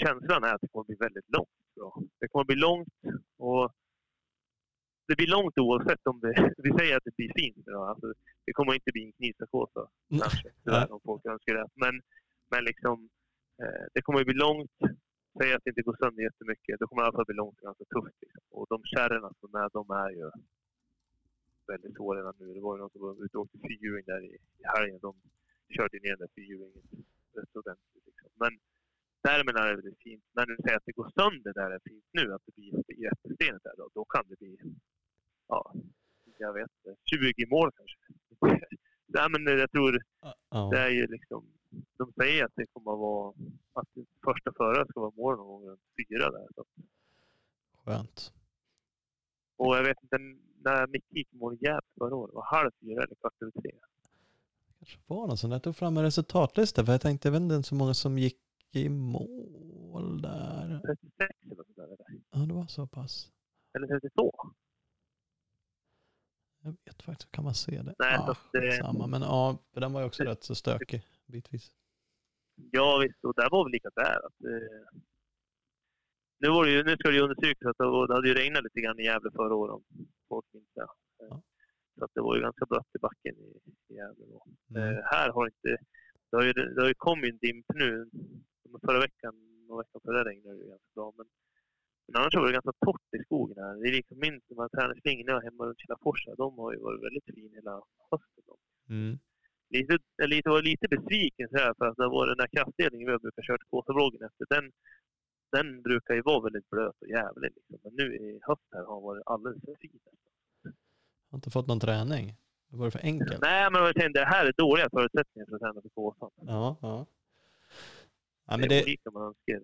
känslan är att det kommer bli väldigt långt. Bra. Det kommer bli långt och det blir långt oavsett om det... Vi säger att det blir fint. Då. Alltså, det kommer inte bli en knivstakåsa kanske, tyvärr, om folk önskar det. Men, men liksom, eh, det kommer bli långt. Säg att det inte går sönder jättemycket. Det kommer i alla fall bli långt och ganska tufft. Liksom. Och de kärrorna som är, de är ju väldigt svåra redan nu. Det var ju någon som var ute och åkte fyrhjuling där i, i helgen. De körde ner den där fyrhjulingen rätt ordentligt. Liksom. Men däremellan är det väldigt fint. När du säger att det går sönder där det är fint nu, att det blir jättestenet där, då, då kan det bli, ja, jag vet inte, 20 mål kanske. Nej, men jag tror Ja. det är ju liksom, de säger att det kommer att vara att första förare ska vara mål någon gång runt fyra där. Så. Skönt. Och jag vet inte när Micke gick i mål i Gävle förra året. Var halv fyra eller kvart över tre? kanske var någon sån. Jag tog fram en resultatlista för jag tänkte, jag vet inte så många som gick i mål där. 36 eller sånt där. Eller, Ja, det var så pass. eller 32? Jag vet faktiskt, kan man se det? Nej, ja, det- samma. Men ja, för den var ju också rätt så stökig bitvis. Ja visst, och där var väl lika där. Att, eh, nu, var det ju, nu ska det ju understrykas att det, hade ju regnat lite grann i Gävle förra året om folk. Eh, Ja. Så att det var ju ganska blött i backen i, i Gävle då. Mm. Eh, här har inte... Det har ju, det har ju kommit en dimp nu. Förra veckan och veckan före regnade det ju ganska bra. Men, men annars har det varit ganska torrt i skogen här. Det är liksom minst de här träningsslingorna jag hemma runt Kilafors här, de har ju varit väldigt fina hela hösten. Mm. Lite, jag lite, var lite besviken så här, för att det var den där kraftdelningen vi har brukat köra till Kåsavloggen efter. Den, den brukar ju vara väldigt blöt och jävlig. Liksom. Men nu i höst här har den varit alldeles för fin. Har inte fått någon träning. Det var för enkelt. Nej, men jag tänkte, det här är dåliga förutsättningar för att träna för Kåsan. Ja, ja. Ja, det men är det, olika man önskar.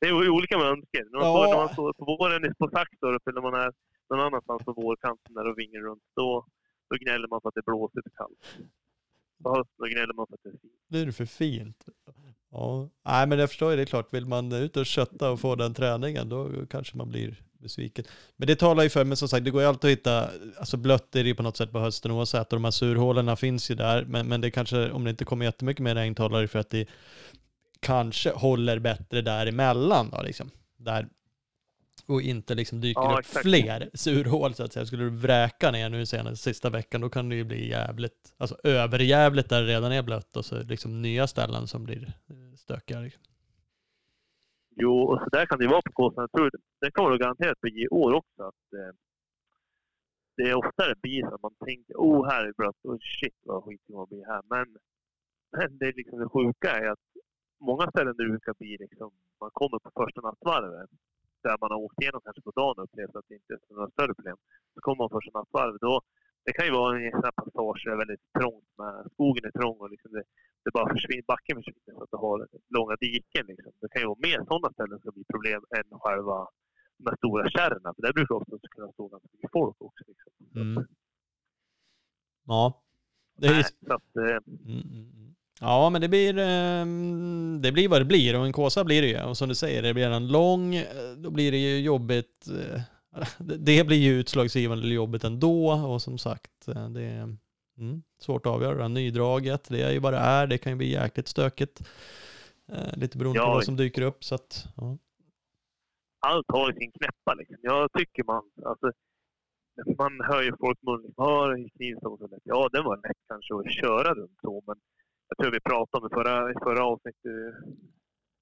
Det är olika man önskar. När man, Ja. står, när man står på våren på Saxtorp eller när man är någon annanstans på vårkanten där och vingar runt, då, då gnäller man för att det blåser för kallt. På hösten gnäller man för att det är fint. det för fint. Ja, nej men jag förstår ju, det är klart, vill man ut och kötta och få den träningen då kanske man blir besviken. Men det talar ju för, men som sagt, det går ju alltid att hitta, alltså blött är det ju på något sätt på hösten oavsett och de här surhålorna finns ju där, men, men det kanske, om det inte kommer jättemycket mer regn talar det för att det kanske håller bättre däremellan då liksom. Där och inte liksom dyker Ja, upp exakt. fler surhål så att säga. Skulle du vräka ner nu senaste sista veckan då kan det ju bli jävligt, alltså överjävligt där det redan är blött och så liksom nya ställen som blir stökiga. Liksom. Jo, och så där kan det ju vara på Kåsan. Jag tror det kommer det garanterat bli i år också. Att, eh, det är oftare blir så att man tänker oh här är det blött, oh, shit vad skit det kommer bli här. Men, men det, är liksom det sjuka är att många ställen det brukar bli liksom, man kommer på första nattvarvet där man har åkt igenom kanske på dagen och upplevt att det inte är några större problem. Så kommer man första nattvarvet. Då, det kan ju vara en sån här passage där det är väldigt trångt. Med, skogen är trång och liksom det, det bara försvinner, backen försvinner så att du har långa diken. Liksom. Det kan ju vara mer sådana ställen som blir problem än själva de här stora kärren. För där brukar ofta kunna stå ganska mycket folk också. Liksom. Mm. Ja, det är. Nej, så att, eh, Mm, mm, mm. Ja, men det blir, ehm, det blir vad det blir och en kåsa blir det ju. Och som du säger, det blir en lång, eh, då blir det ju jobbigt. eh, det- blir ju utslagsgivande jobbigt ändå och som sagt, eh, det är mm, svårt att avgöra. Nydraget, det är ju vad det är. Det kan ju bli jäkligt stökigt. Lite beroende på Ja. vad som dyker upp. Så att, ja. allt har sin knäppa. Liksom. Jag tycker man... Alltså, man hör ju folk mun "Ja, i Knivsta var så lätt. Ja, det var lätt kanske att köra runt så, men jag tror vi pratade om det förra, i förra avsnittet eh,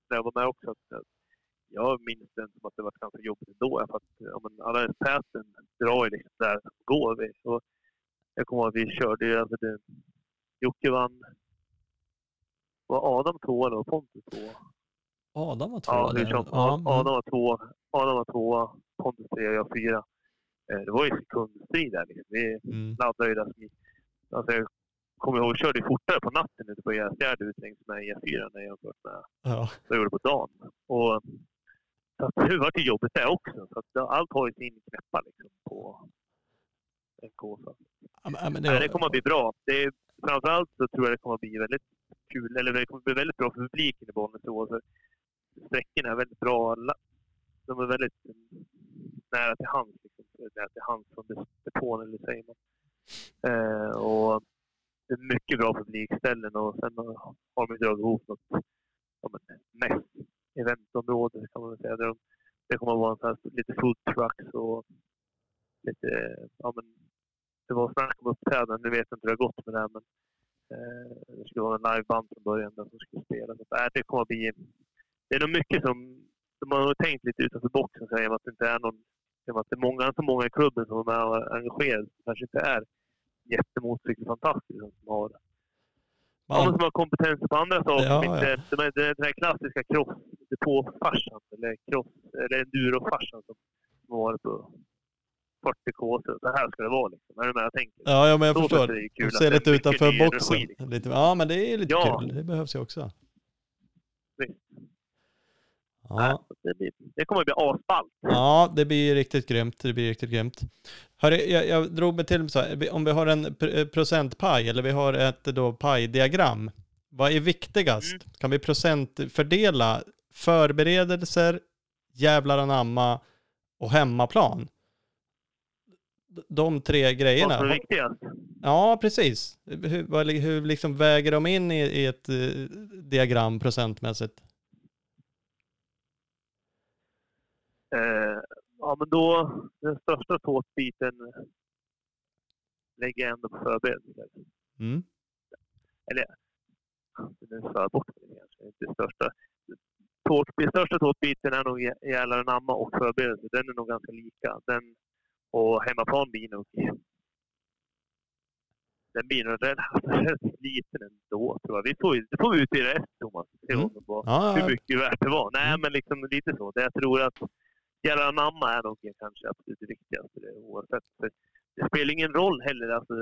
när jag var med också. Att, att jag minns det som att det var ganska jobbigt ändå. För att ja, men alla täten drar ju liksom där går. Vi. Och jag kommer ihåg att vi körde ju, alltså det, Jocke vann. Var Adam tvåa eller var Pontus tvåa? Adam var två. Ja, Ja. Adam var två, Adam var tvåa, Pontus trea och jag fyra. Eh, Det var ju sekundstrid där. Liksom. Vi mm. laddade ju där som alltså jag kommer ihåg, vi körde fortare på natten ute på Gärsgärde ut längs med E4 när jag jämfört med ja. vad jag gjorde på dagen. Och, så att det var ju jobbigt det också. Så att det- allt har ju sin knäppa liksom, på en Kåsa. Ja, men- men Nej, det kommer att bli bra. Det är, framförallt så tror jag det kommer att bli väldigt kul, eller det kommer att bli väldigt bra för publiken i Bollnäs. För sträckorna är väldigt bra. De är väldigt nära till hands. Liksom, nära till hands från depån, eller säger man. Eh, och det mycket bra publikställen och sen har de dragit ihop något som men, mest eventområde kan man väl säga. Där de, det kommer att vara en sån här, lite food trucks och lite, ja men det var snack om uppträdanden. Nu vet jag inte hur det har gått med det här, men eh, det skulle vara en liveband från början där som skulle spela. Så äh, det kommer att bli... Det är nog mycket som... De har tänkt lite utanför boxen så här, att det inte är någon... att det är många, så många i klubben som är med och engagerade som kanske inte är jättemotorcykelfantastiska som har Ja, som har kompetens på andra saker. Ja, inte, de är, det är den här klassiska cross-depå-farsan eller cross eller enduro-farsan som som har varit på 40 kåsor. Så här ska det vara liksom. Är du med jag tänker? Ja, ja men jag Så förstår. det kul att ser det lite utanför boxen. energi, liksom. Lite, ja, men det är lite Ja. kul. Det behövs ju också. Ja. Nej, det, blir, det kommer bli asballt. Ja, det blir riktigt grymt. Det blir riktigt grymt. Hörru, jag, jag drog mig till så här, om vi har en eh, procentpaj eller vi har ett då pajdiagram. Vad är viktigast? Mm. Kan vi procentfördela förberedelser, jävlar anamma och hemmaplan? De tre Vad grejerna. som är viktigast? Ja, precis. Hur, vad, hur liksom väger de in i, i ett eh, diagram procentmässigt? Eh, ja, men då, den största tårtbiten lägger jag ändå på förberedelser. Mm. Den är för bort kanske, inte det största. Tårt, den största tårtbiten är nog jä- jävlar anamma och förberedelse. Den är nog ganska lika. Den, och hemmaplan blir nog... Den blir nog rätt- liten ändå, tror jag. Vi får, det får vi ut i rest, Thomas. Se Mm. var. Ja, hur mycket värt det var. Nej, Mm. men liksom lite så. Det jag tror att jävlar anamma är nog kanske absolut det viktigaste det, oavsett. För eh, det spelar ingen roll heller. Alltså,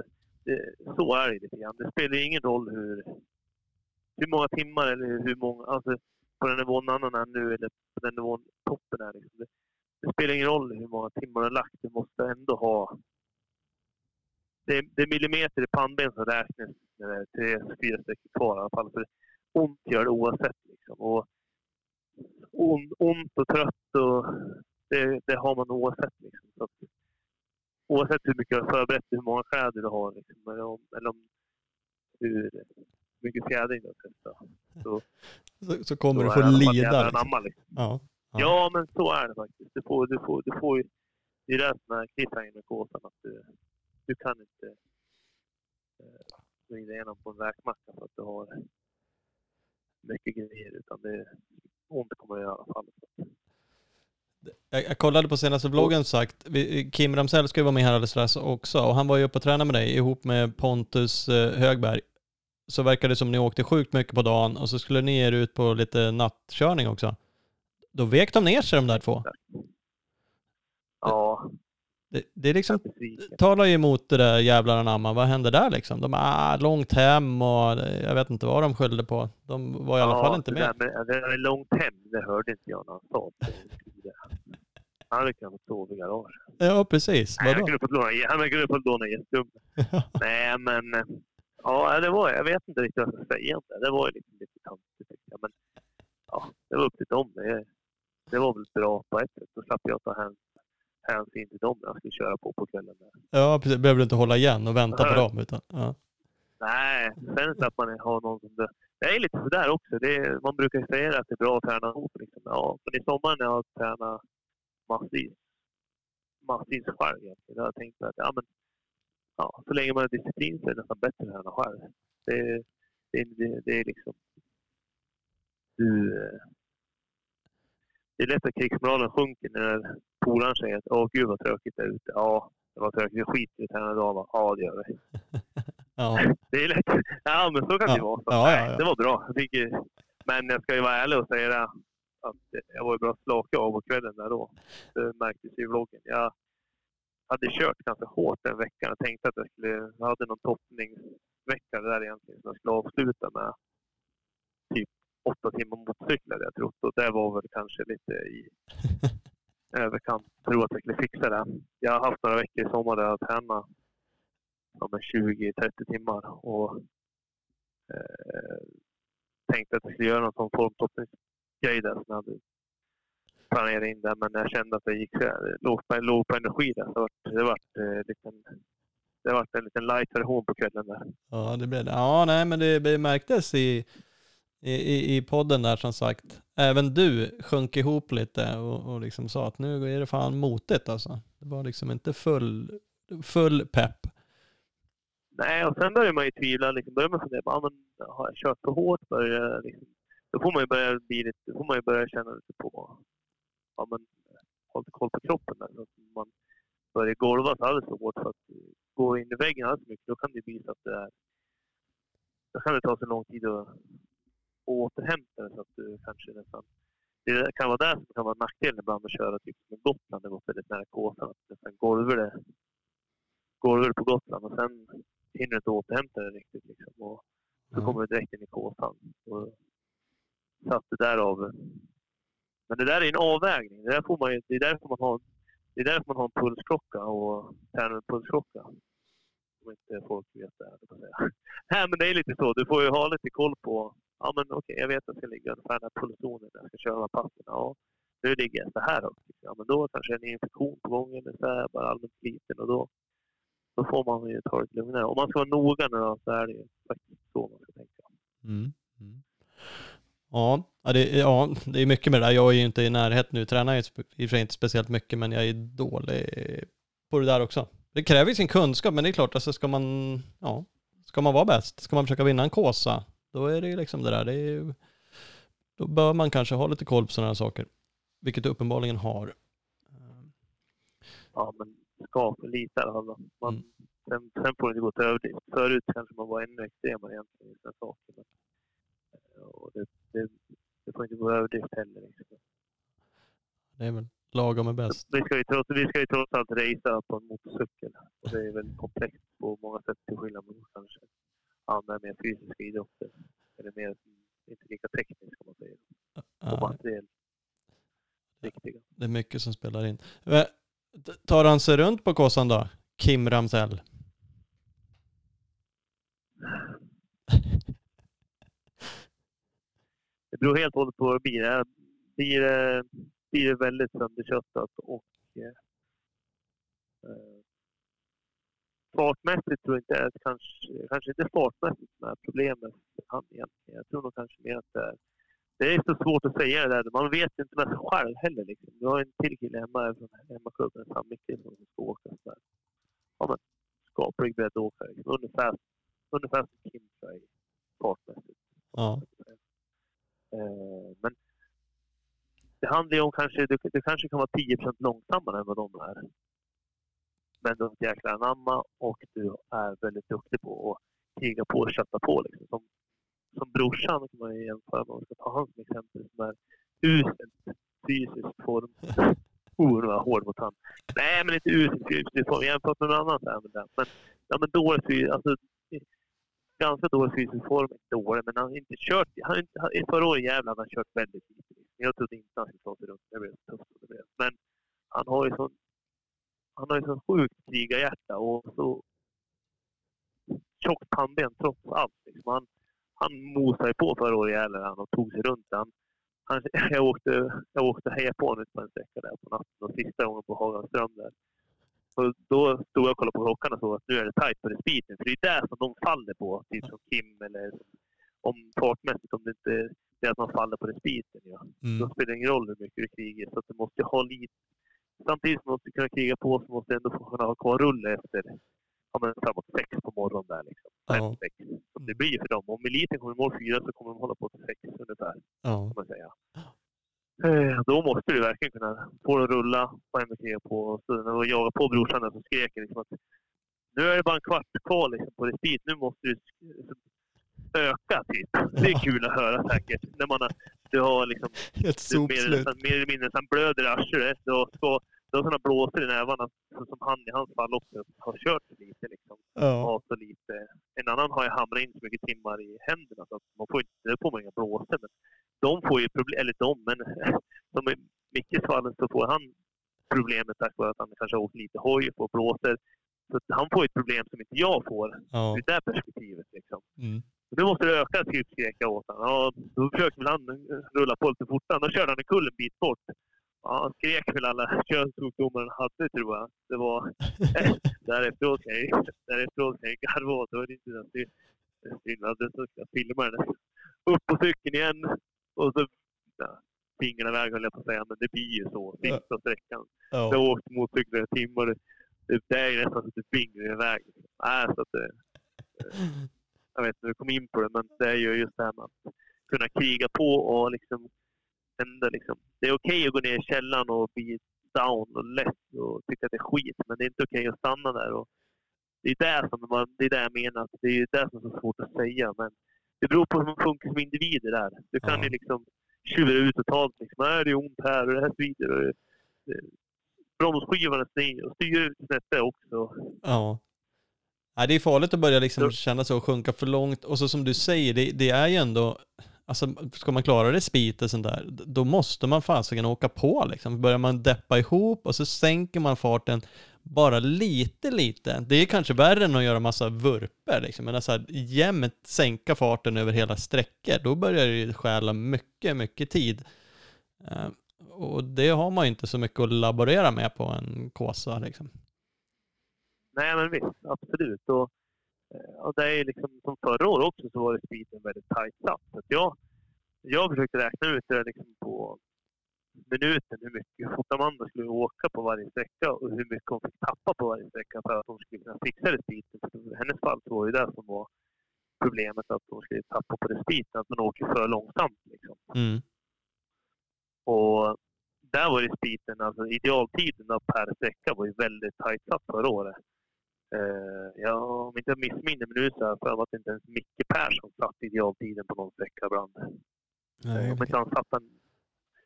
det, så är det lite grann. Det spelar ingen roll hur, hur många timmar eller hur många, alltså på den nivån annan är nu eller på den nivån toppen är. Liksom. Det, det spelar ingen roll hur många timmar du har lagt. Du måste ändå ha... Det är, det är millimeter i pannben som räknas när det är tre, fyra stycken kvar i alla fall. För ont gör det oavsett. Liksom. Och ont och trött och det, det har man oavsett. Liksom. Så att, oavsett hur mycket du har förberett, hur många kläder du har liksom, eller, om, eller om hur mycket fjädring du har testat. Så, Så, så kommer så du är få lida. Liksom. anamma, liksom. Ja. Ja. Ja. men så är det faktiskt. Du får, du får, du får, ju- det är det som är cliffhanger med kåsan. Att du, du kan inte eh, vrida igenom på en räkmacka för att du har mycket grejer. Utan det ont kommer det i alla fall. Jag, jag kollade på senaste vloggen sagt, vi, Kim Ramsell ska ju vara med här alldeles strax också och han var ju uppe och tränade med dig ihop med Pontus eh, Högberg. Så verkar det som ni åkte sjukt mycket på dagen och så skulle ni er ut på lite nattkörning också. Då vek de ner sig de där två. Ja, Det, det är liksom, talar ju emot det där jävlar anamma. Vad hände där liksom? De ah, långt hem och jag vet inte vad de skyllde på. De var i alla fall inte det med. där med- Det är långt hem, det hörde inte jag när han sa det. Han hade kunnat sova i garaget. Ja, precis. Nej, han kunde fått låna, han kunde fått låna gästrum. Nej, men ja, det var, jag vet inte riktigt vad jag ska säga om det. Det var ju liksom lite jag. Men ja, det var upp till dem. Det, det var väl bra på ett sätt. Då slapp jag ta häns, hänsyn till dem när jag skulle köra på på kvällen. Ja, precis. Behöver du inte hålla igen och vänta på Ja. dem. Utan, ja. Nej, sen slapp man ha någon som... Det, det är lite sådär också. Det man brukar säga att det är bra att träna ihop. Liksom. Ja, men i sommar när jag har massvis, massvis själv egentligen, jag tänkt att ja, men, ja, så länge man har disciplin så är det nästan bättre att träna själv. Det, det, det, det är liksom... Du, det är lätt att krigsmoralen sjunker när polaren säger att åh gud vad tråkigt det är ute. Ja, det var tråkigt. Vi skiter i träna idag va? Ja, det gör vi. Ja. Det är lätt. Ja, men så kan det Ja. vara. Så, Ja, ja. Det var bra. Jag tycker, men jag ska ju vara ärlig och säga det, att jag var ju bra slaka av på kvällen där då. Det märktes i vloggen. Jag hade kört ganska hårt den veckan. Jag tänkte att jag skulle... Jag hade någon toppningsvecka där egentligen som jag skulle avsluta med typ åtta timmar motorcykel hade jag trott. Och det var väl kanske lite i överkant. Tror att jag skulle fixa det. Jag har haft några veckor i sommar där jag har tränat ja, men 20-30 timmar och eh, tänkte att jag skulle göra någon formtoppningsgrej där som jag hade planerat in där. Men jag kände att det gick låg på, låg på energi där. Så det vart, det vart, eh, liten, det vart en liten light version på kvällen där. Ja, det blev det. Ja, nej, men det, märktes i, i, i- podden där som sagt. Även du sjönk ihop lite och, och liksom sa att nu är det fan motigt alltså. Det var liksom inte full, full pepp. Nej, och sen börjar man ju tvivla. Liksom, börjar man fundera ah, men, har jag kört för hårt? Börjar, jag liksom, då får man ju börja, bli lite, får man ju börja känna lite på, ja men, ha lite koll på kroppen. Där, så att man börjar golva så alldeles för hårt för att gå in i väggen alldeles för mycket. Då kan det bli så att det är, då kan det ta så lång tid att återhämta det så att du kanske nästan det kan vara det som kan vara nackdelen ibland att köra typ med Gotland. Det gått väldigt nära Kåsan. Sen golvar det, golvar det på Gotland och sen hinner du inte återhämta det riktigt. Liksom. Och så Ja. kommer du direkt in i Kåsan. Och så att det därav... Men det där är en avvägning. Det, där får man, ju- det är därför man har det är därför man har en pulsklocka och tränar med pulsklocka. Om inte folk vet det. här, säga. Nej, men det är lite så. Du får ju ha lite koll på... Ja, men okej, jag vet att jag ska ligga ungefär den här pulszonen när jag ska köra passen. Ja, nu ligger jag så här högt. Ja, men då kanske en infektion på gång eller så här, bara allmänt liten. och då, då får man ju ta det lite lugnare. Om man ska vara noga nu då, så är det ju faktiskt så man ska tänka. Mm. Mm. Ja, ja, det, ja, det är mycket med det där. Jag är ju inte i närheten nu. Tränar spe- i och för sig inte speciellt mycket, men jag är dålig på det där också. Det kräver ju sin kunskap, men det är klart, alltså ska man, ja, ska man vara bäst, ska man försöka vinna en kåsa, då är det ju liksom det där. Det är då bör man kanske ha lite koll på sådana här saker, vilket du uppenbarligen har. Ja, men ska för lite i alla. Man, Mm. sen, sen får det inte gå till överdrift. Förut kanske man var ännu extremare egentligen i sina saker. Och det, det, det får inte gå överdrift heller. Liksom. Det är väl lagom är bäst. Vi ska, ju trots, vi ska ju trots allt racea på en motorcykel. Och det är väldigt komplext på många sätt till skillnad mot kanske andra mer fysiska idrotter. Eller mer, inte lika tekniskt kan man säga. Och materiellt riktiga. det är mycket som spelar in. Tar han sig runt på kåsan då? Kim Ramsell? Det beror helt och hållet på vad det blir. Blir, det- blir det väldigt sönderköttat och eh, eh, fartmässigt tror jag inte att kanske, kanske inte fartmässigt som är problemet han egentligen. Jag tror nog kanske mer att det är det är så svårt att säga det där. Man vet inte med sig själv heller. Liksom. Vi har en till kille hemma från hemmaklubben, Sam Mickelson, som ska åka sådär. Ja, men skaplig breddåkare. Liksom. Ungefär, ungefär som Kim tror jag, i fartmässigt. Ja. Eh, Men det handlar ju om kanske, det, det kanske kan vara 10% långsammare än vad de är. Men du är ett jäkla anamma och du är väldigt duktig på att kriga på och kötta på. Liksom. Som, som brorsan kan man ju jämföra med, om man ska ta han som exempel, som är uselt fysisk form. Oh, nu var jag hård mot han. Nej, men inte uselt fysisk form. Jämfört med någon annan så är det. Men, ja, men dålig fysisk, alltså ganska dålig fysisk form. Inte dålig, men han har inte kört. Han, har han, i förra året jävlar hade han kört väldigt lite. Jag trodde inte han skulle ta sig runt. Det blev tufft det blev. Men han har ju sån, han har ju sån sjukt krigarhjärta och så tjockt pannben trots allt. Liksom. Han, han mosade ju på förra året jävlar han och tog sig runt. Han, han, jag, åkte, jag åkte och hejade på honom på en sträcka där på natten och sista gången på Hagaström där. Och då stod jag och kollade på klockan och såg att nu är det tajt på respiten. För det är där som de faller på. Typ som Kim eller om fartmässigt. Om det inte det är att man faller på respiten. Ja. Då Mm. spelar det ingen roll hur mycket du krigar. Så att du måste ha lite... Samtidigt som du måste kunna kriga på så måste du ändå få kunna ha kvar rull efter ja, men framåt sex på morgonen. Där, liksom. Fem, sex. Som det blir för dem. Om eliten kommer i mål fyra så kommer de hålla på till sex ungefär. Ja. Kan man säga. Eh, Då måste du verkligen kunna få det att rulla och på. Och så när jag jagade på brorsan där så skrek liksom att nu är det bara en kvart kvar liksom, på respit. Nu måste du öka typ. Det är kul att höra säkert. När man har, du har liksom Ett du mer, sopslut. nästan, mer eller mindre blöder i arslet. Ska- du har sådana blåsor i nävarna som han i hans fall också har kört lite. Liksom. Ja. Så lite. En annan har ju hamrat in så mycket timmar i händerna så att man får inte, det får man inga blåsor. Men de får ju problem, eller de, men som i Mickes fall så får han problemet tack vare att han kanske har åkt lite hoj och får blåsor. Så han får ett problem som inte jag får Ja. ur det perspektivet. Liksom. Mm. Nu måste du öka, typ skrek jag åt honom. Ja, då försökte väl han rulla på lite fortare. Då körde han en kull en bit bort. Ja, han skrek väl alla könssjukdomar han hade, tror jag. Det var... därefteråt kan jag därefteråt kan jag garva åt. Det var inte synd. att så ska jag filma den. Upp på cykeln igen. Och så... Ja, fingrarna iväg höll jag på att säga, men det blir ju så. Sista sträckan. Jag har Ja. åkt motorcykel i timmar. Det, det, är nästan så att det fingrar iväg. Äh, så att det, jag vet inte hur vi kom in på det, men det är ju just det här med att kunna kriga på och liksom ändå liksom. Det är okej att gå ner i källaren och bli down och less och tycka att det är skit, men det är inte okej att stanna där. Och det är det som man, det är det jag menar, det är det som är så svårt att säga, men det beror på hur man funkar som individer där. Du kan Ja. ju liksom tjuvar ut totalt. Liksom. Är det är ont här och det här svider. Och det, bromsskivan är sned och styret snett det också. Ja. Nej, det är farligt att börja liksom känna så och sjunka för långt. Och så som du säger, det, det är ju ändå, alltså ska man klara respit och sånt där, då måste man fasiken åka på liksom. Börjar man deppa ihop och så sänker man farten bara lite, lite. Det är kanske värre än att göra massa vurper liksom. Men alltså jämnt sänka farten över hela sträckor, då börjar det ju stjäla mycket, mycket tid. Eh, och det har man ju inte så mycket att laborera med på en Kåsa liksom. Nej, men visst. Absolut. Och, och det är liksom, som förra året också så var det speeden väldigt tajt satt. Så jag, jag försökte räkna ut det liksom på minuten hur mycket fort Amanda skulle åka på varje sträcka och hur mycket hon fick tappa på varje sträcka för att hon skulle kunna fixa respiten. För i hennes fall så var det det som var problemet, att hon skulle tappa på respiten, att man åker för långsamt. Liksom. Mm. Och där var respiten, alltså idealtiden per sträcka var ju väldigt tajt satt förra året. Eh, ja, om inte jag missminner mig nu så har jag att inte ens Micke Persson satt idealtiden på någon sträcka ibland. Nej, Om inte han satt den,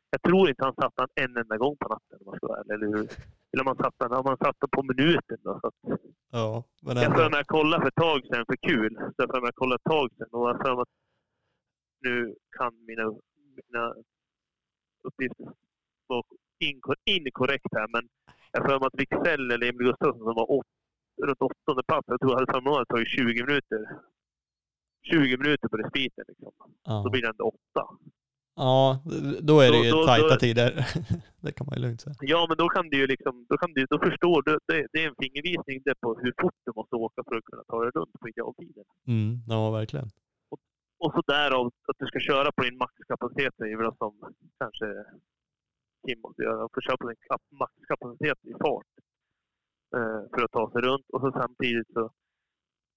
jag tror inte han satt den en enda gång på natten om man ska vara ärlig, eller hur? Eller om man satt den, om man satt den på minuten då. Så att, Ja, men jag för mig jag kollade för ett tag sedan för kul. Så jag för mig jag kollade ett tag sedan och jag för mig att nu kan mina, mina uppgifter vara inko- inkorrekt här. Men jag för mig att Wicksell eller Emil Gustafsson som var åt, runt åttonde plats. Jag tror jag hade för mig att det tagit 20 minuter. 20 minuter på respiten liksom. Då Ja. blir det ändå åtta. ja, då är det Då- ju då- tajta då- tider. det kan man ju lugnt säga. Ja, men då kan du ju liksom, då kan du, då förstår du, det, det är en fingervisning det på hur fort du måste åka för att kunna ta dig runt på idealtiden. Mm, ja, verkligen. Och så därav att du ska köra på din maxkapacitet är ju väl som kanske Kim måste göra. Få köra på din kap- maxkapacitet i fart för att ta sig runt. Och så samtidigt så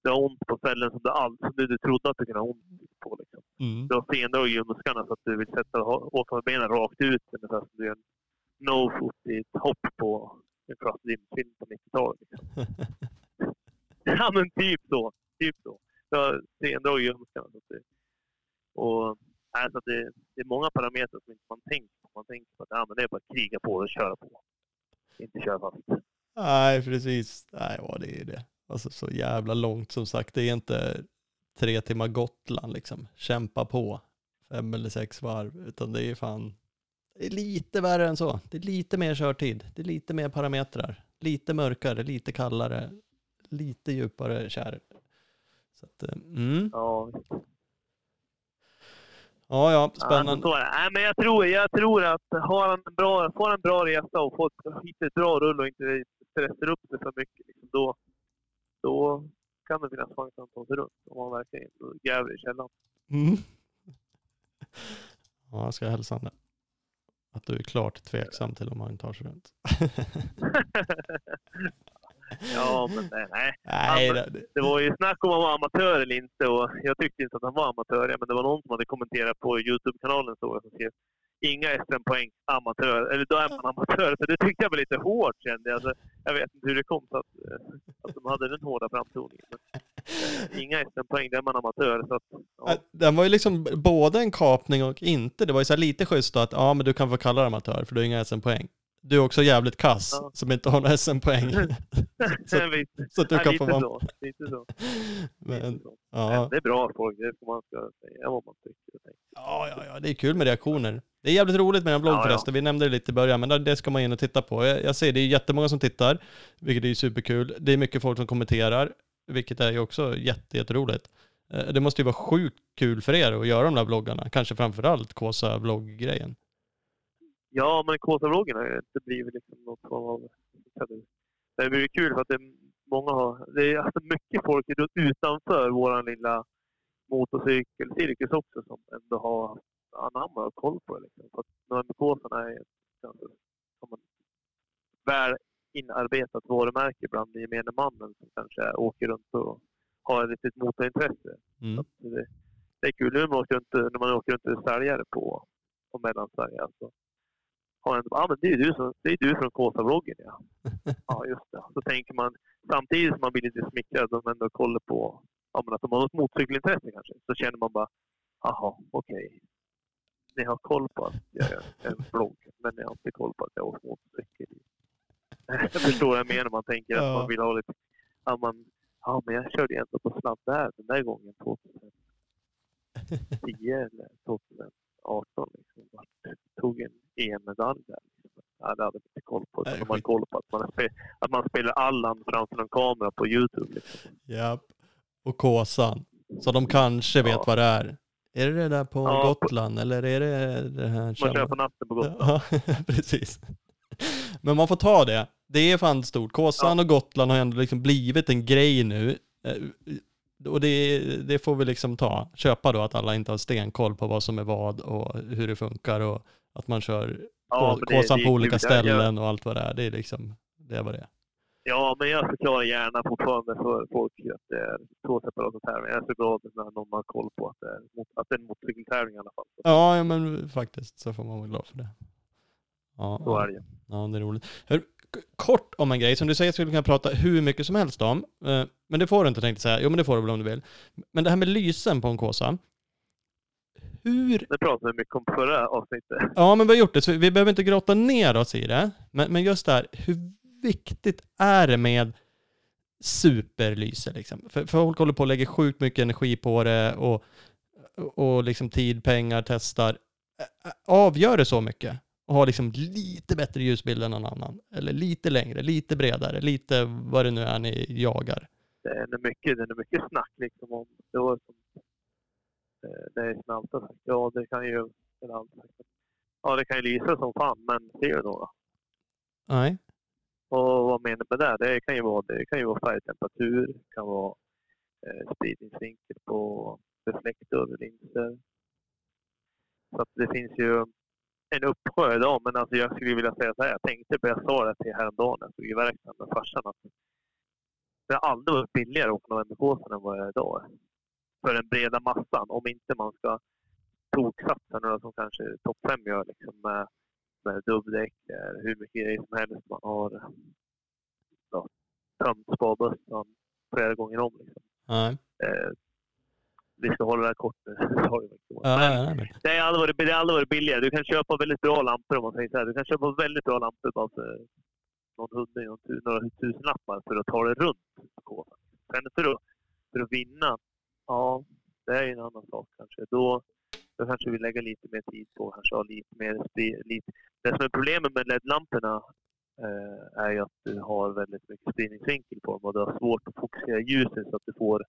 du har ont på ställen som du, all, som du, du trodde att du kunde ha ont på. Liksom. Mm. Du har sendrag i ljumskarna så att du vill sätta, benen rakt ut ungefär som du gör en no-foot i ett hopp på en cross film på 90-talet. Liksom. ja men typ så. Typ så. Du har sendrag i ljumskarna. Så att det, och, alltså det, det är många parametrar som inte man tänker på. Man tänker på att ja, men det är bara att kriga på och köra på. Inte köra fast. Nej, precis. Nej, ja, det är det. Alltså så jävla långt som sagt. Det är inte tre timmar Gotland liksom. Kämpa på fem eller sex varv, utan det är fan det är lite värre än så. Det är lite mer körtid. Det är lite mer parametrar. Lite mörkare, lite kallare, lite djupare kärr. Så att, eh, mm. Ja, Ja, ja, Ja, spännande. det. Nej, men jag tror, jag tror att har han en bra, får en bra resa och får hittar ett bra rull och inte stressar upp sig för mycket, liksom, då, då kan det finnas chans att han tar sig runt. Om han verkligen gräver i källan. Mm. Ja, jag ska hälsa honom. Att du är klart tveksam till om han tar sig runt. ja, men nej. nej. Nej, Ja, det, var ju snack om han var amatör eller inte och jag tyckte inte att han var amatör. Men det var någon som hade kommenterat på Youtube-kanalen så som skrev inga SM-poäng, amatör. Eller då är man amatör. Så det tyckte jag var lite hårt kände jag. Alltså, jag vet inte hur det kom så att, eh, att de hade den hårda framtoningen. Eh, inga SM-poäng, då är man amatör. Så att, ja. Den var ju liksom både en kapning och inte. Det var ju så lite schysst då att ja, men du kan få kalla dig amatör för du har inga SM-poäng. Du är också jävligt kass Ja. som inte har några SM-poäng. så, så att du Ja, kan få vara... så. Lite så. Men, ja. Det är bra folk, det får man ska säga vad man tycker. Ja, ja, ja, det är kul med reaktioner. Det är jävligt roligt med en blogg Ja, ja. förresten. Vi nämnde det lite i början, men det ska man in och titta på. Jag, jag ser det är jättemånga som tittar, vilket är superkul. Det är mycket folk som kommenterar, vilket är ju också jätte, jätteroligt. Eh, Det måste ju vara sjukt kul för er att göra de där vloggarna. Kanske framförallt Kåsa vlogg-grejen. Ja, men Kåsavloggen har ju inte blivit liksom något form av... Det har blivit kul för att det är många har... Det är alltså mycket folk utanför vår lilla motorcykelcirkus också som ändå har anammat och koll på det. Liksom. För att Nörnbykåsarna är ett ganska som en väl inarbetat varumärke bland gemene mannen som kanske åker runt och har ett litet motorintresse. Mm. Det, det är kul nu när man åker runt, när man åker runt och är säljare på, på Mellansverige. Alltså. Har en, ja, men det är du, som, det är du från Kåsavloggen, ja. Ja, just det. Så tänker man, samtidigt som man blir lite smickrad, de ändå kollar på ja, men att de har något motorcykelintresse kanske, så känner man bara, jaha, okej. ni har koll på att jag gör en vlogg, men ni har inte koll på att jag åker motorcykel. Jag förstår vad jag menar. Man tänker att Ja. man vill ha lite... Ja, man, ja, men jag körde ändå på sladd där den där gången 2010 eller 2018. Liksom. Tog en EM-medalj där. Liksom. Ja, det hade jag inte koll på. Nej, de skit. koll på att man, att man spelar Allan framför en kamera på Youtube. Liksom. Japp. Och Kåsan. Så de kanske vet Ja. vad det är. Är det det där på Ja, på- Gotland eller är det det här Man kör på natten på Gotland. Ja, precis. Men man får ta det. Det är fan stort. Kåsan och Gotland har ändå liksom blivit en grej nu. Och det, det får vi liksom ta. Köpa då att alla inte har stenkoll på vad som är vad och hur det funkar och att man kör Ja, det- Kåsan det på olika. Jag- ställen och allt vad det är. Det är liksom, det är vad det är. Ja, men jag förklarar gärna fortfarande för folk att det är två separata tävlingar. Jag är så glad när någon har koll på att det är, att det är en motorcykeltävling i alla fall. Ja, men faktiskt så får man vara glad för det. Ja, Så är det. Ja, det är roligt. Hör, kort om en grej som du säger skulle kunna prata hur mycket som helst om. Eh, Men det får du inte tänkte säga. Jo, men det får du väl om du vill. Men det här med lysen på en Kåsa. Hur... Det pratade vi mycket om förra avsnittet. Ja, men vi har gjort det, så vi behöver inte grotta ner oss i det. Men, men just det här, hur viktigt är det med superlyse liksom? För, för folk håller på och lägger sjukt mycket energi på det och, och liksom tid, pengar, testar. Avgör det så mycket? Och har liksom lite bättre ljusbild än någon annan? Eller lite längre, lite bredare, lite vad det nu är ni jagar? Det är mycket, det är nog mycket snack liksom om det var som eh, det är som alltid sagt. Ja, det kan ju... Ja, det kan ju lysa som fan, men ser du då? då? Nej. Och vad menar du med det? Det kan ju vara, det kan ju vara färgtemperatur, det kan vara eh, spridningsvinkel på reflektor, linser. Så att det finns ju en uppsjö idag, men alltså jag skulle vilja säga så här. Jag tänkte på, jag sa det till häromdagen när jag stod i verkstaden med farsan, att det har aldrig varit billigare att åka Novemberkåsan än vad det är idag. För den breda massan, om inte man ska toksatsa några som kanske topp 5 gör liksom med med dubbdäck, eh, hur mycket grejer som helst. Man har ja, tömt sparbössan flera gånger om. Liksom. Nej. Eh, vi ska hålla det här kort nu. Sorry, men det har aldrig varit, det har aldrig varit billigare. Du kan köpa väldigt bra lampor om man säger så här. Du kan köpa väldigt bra lampor bara för någon hundring, några tusenlappar för att ta det runt. Sen för att, för att vinna, ja, det är en annan sak kanske. Då, då kanske vi lägger lite mer tid på kanske ha lite mer lite. Det som är problemet med LED-lamporna eh, är ju att du har väldigt mycket spridningsvinkel på dem och du har svårt att fokusera ljuset så att du får,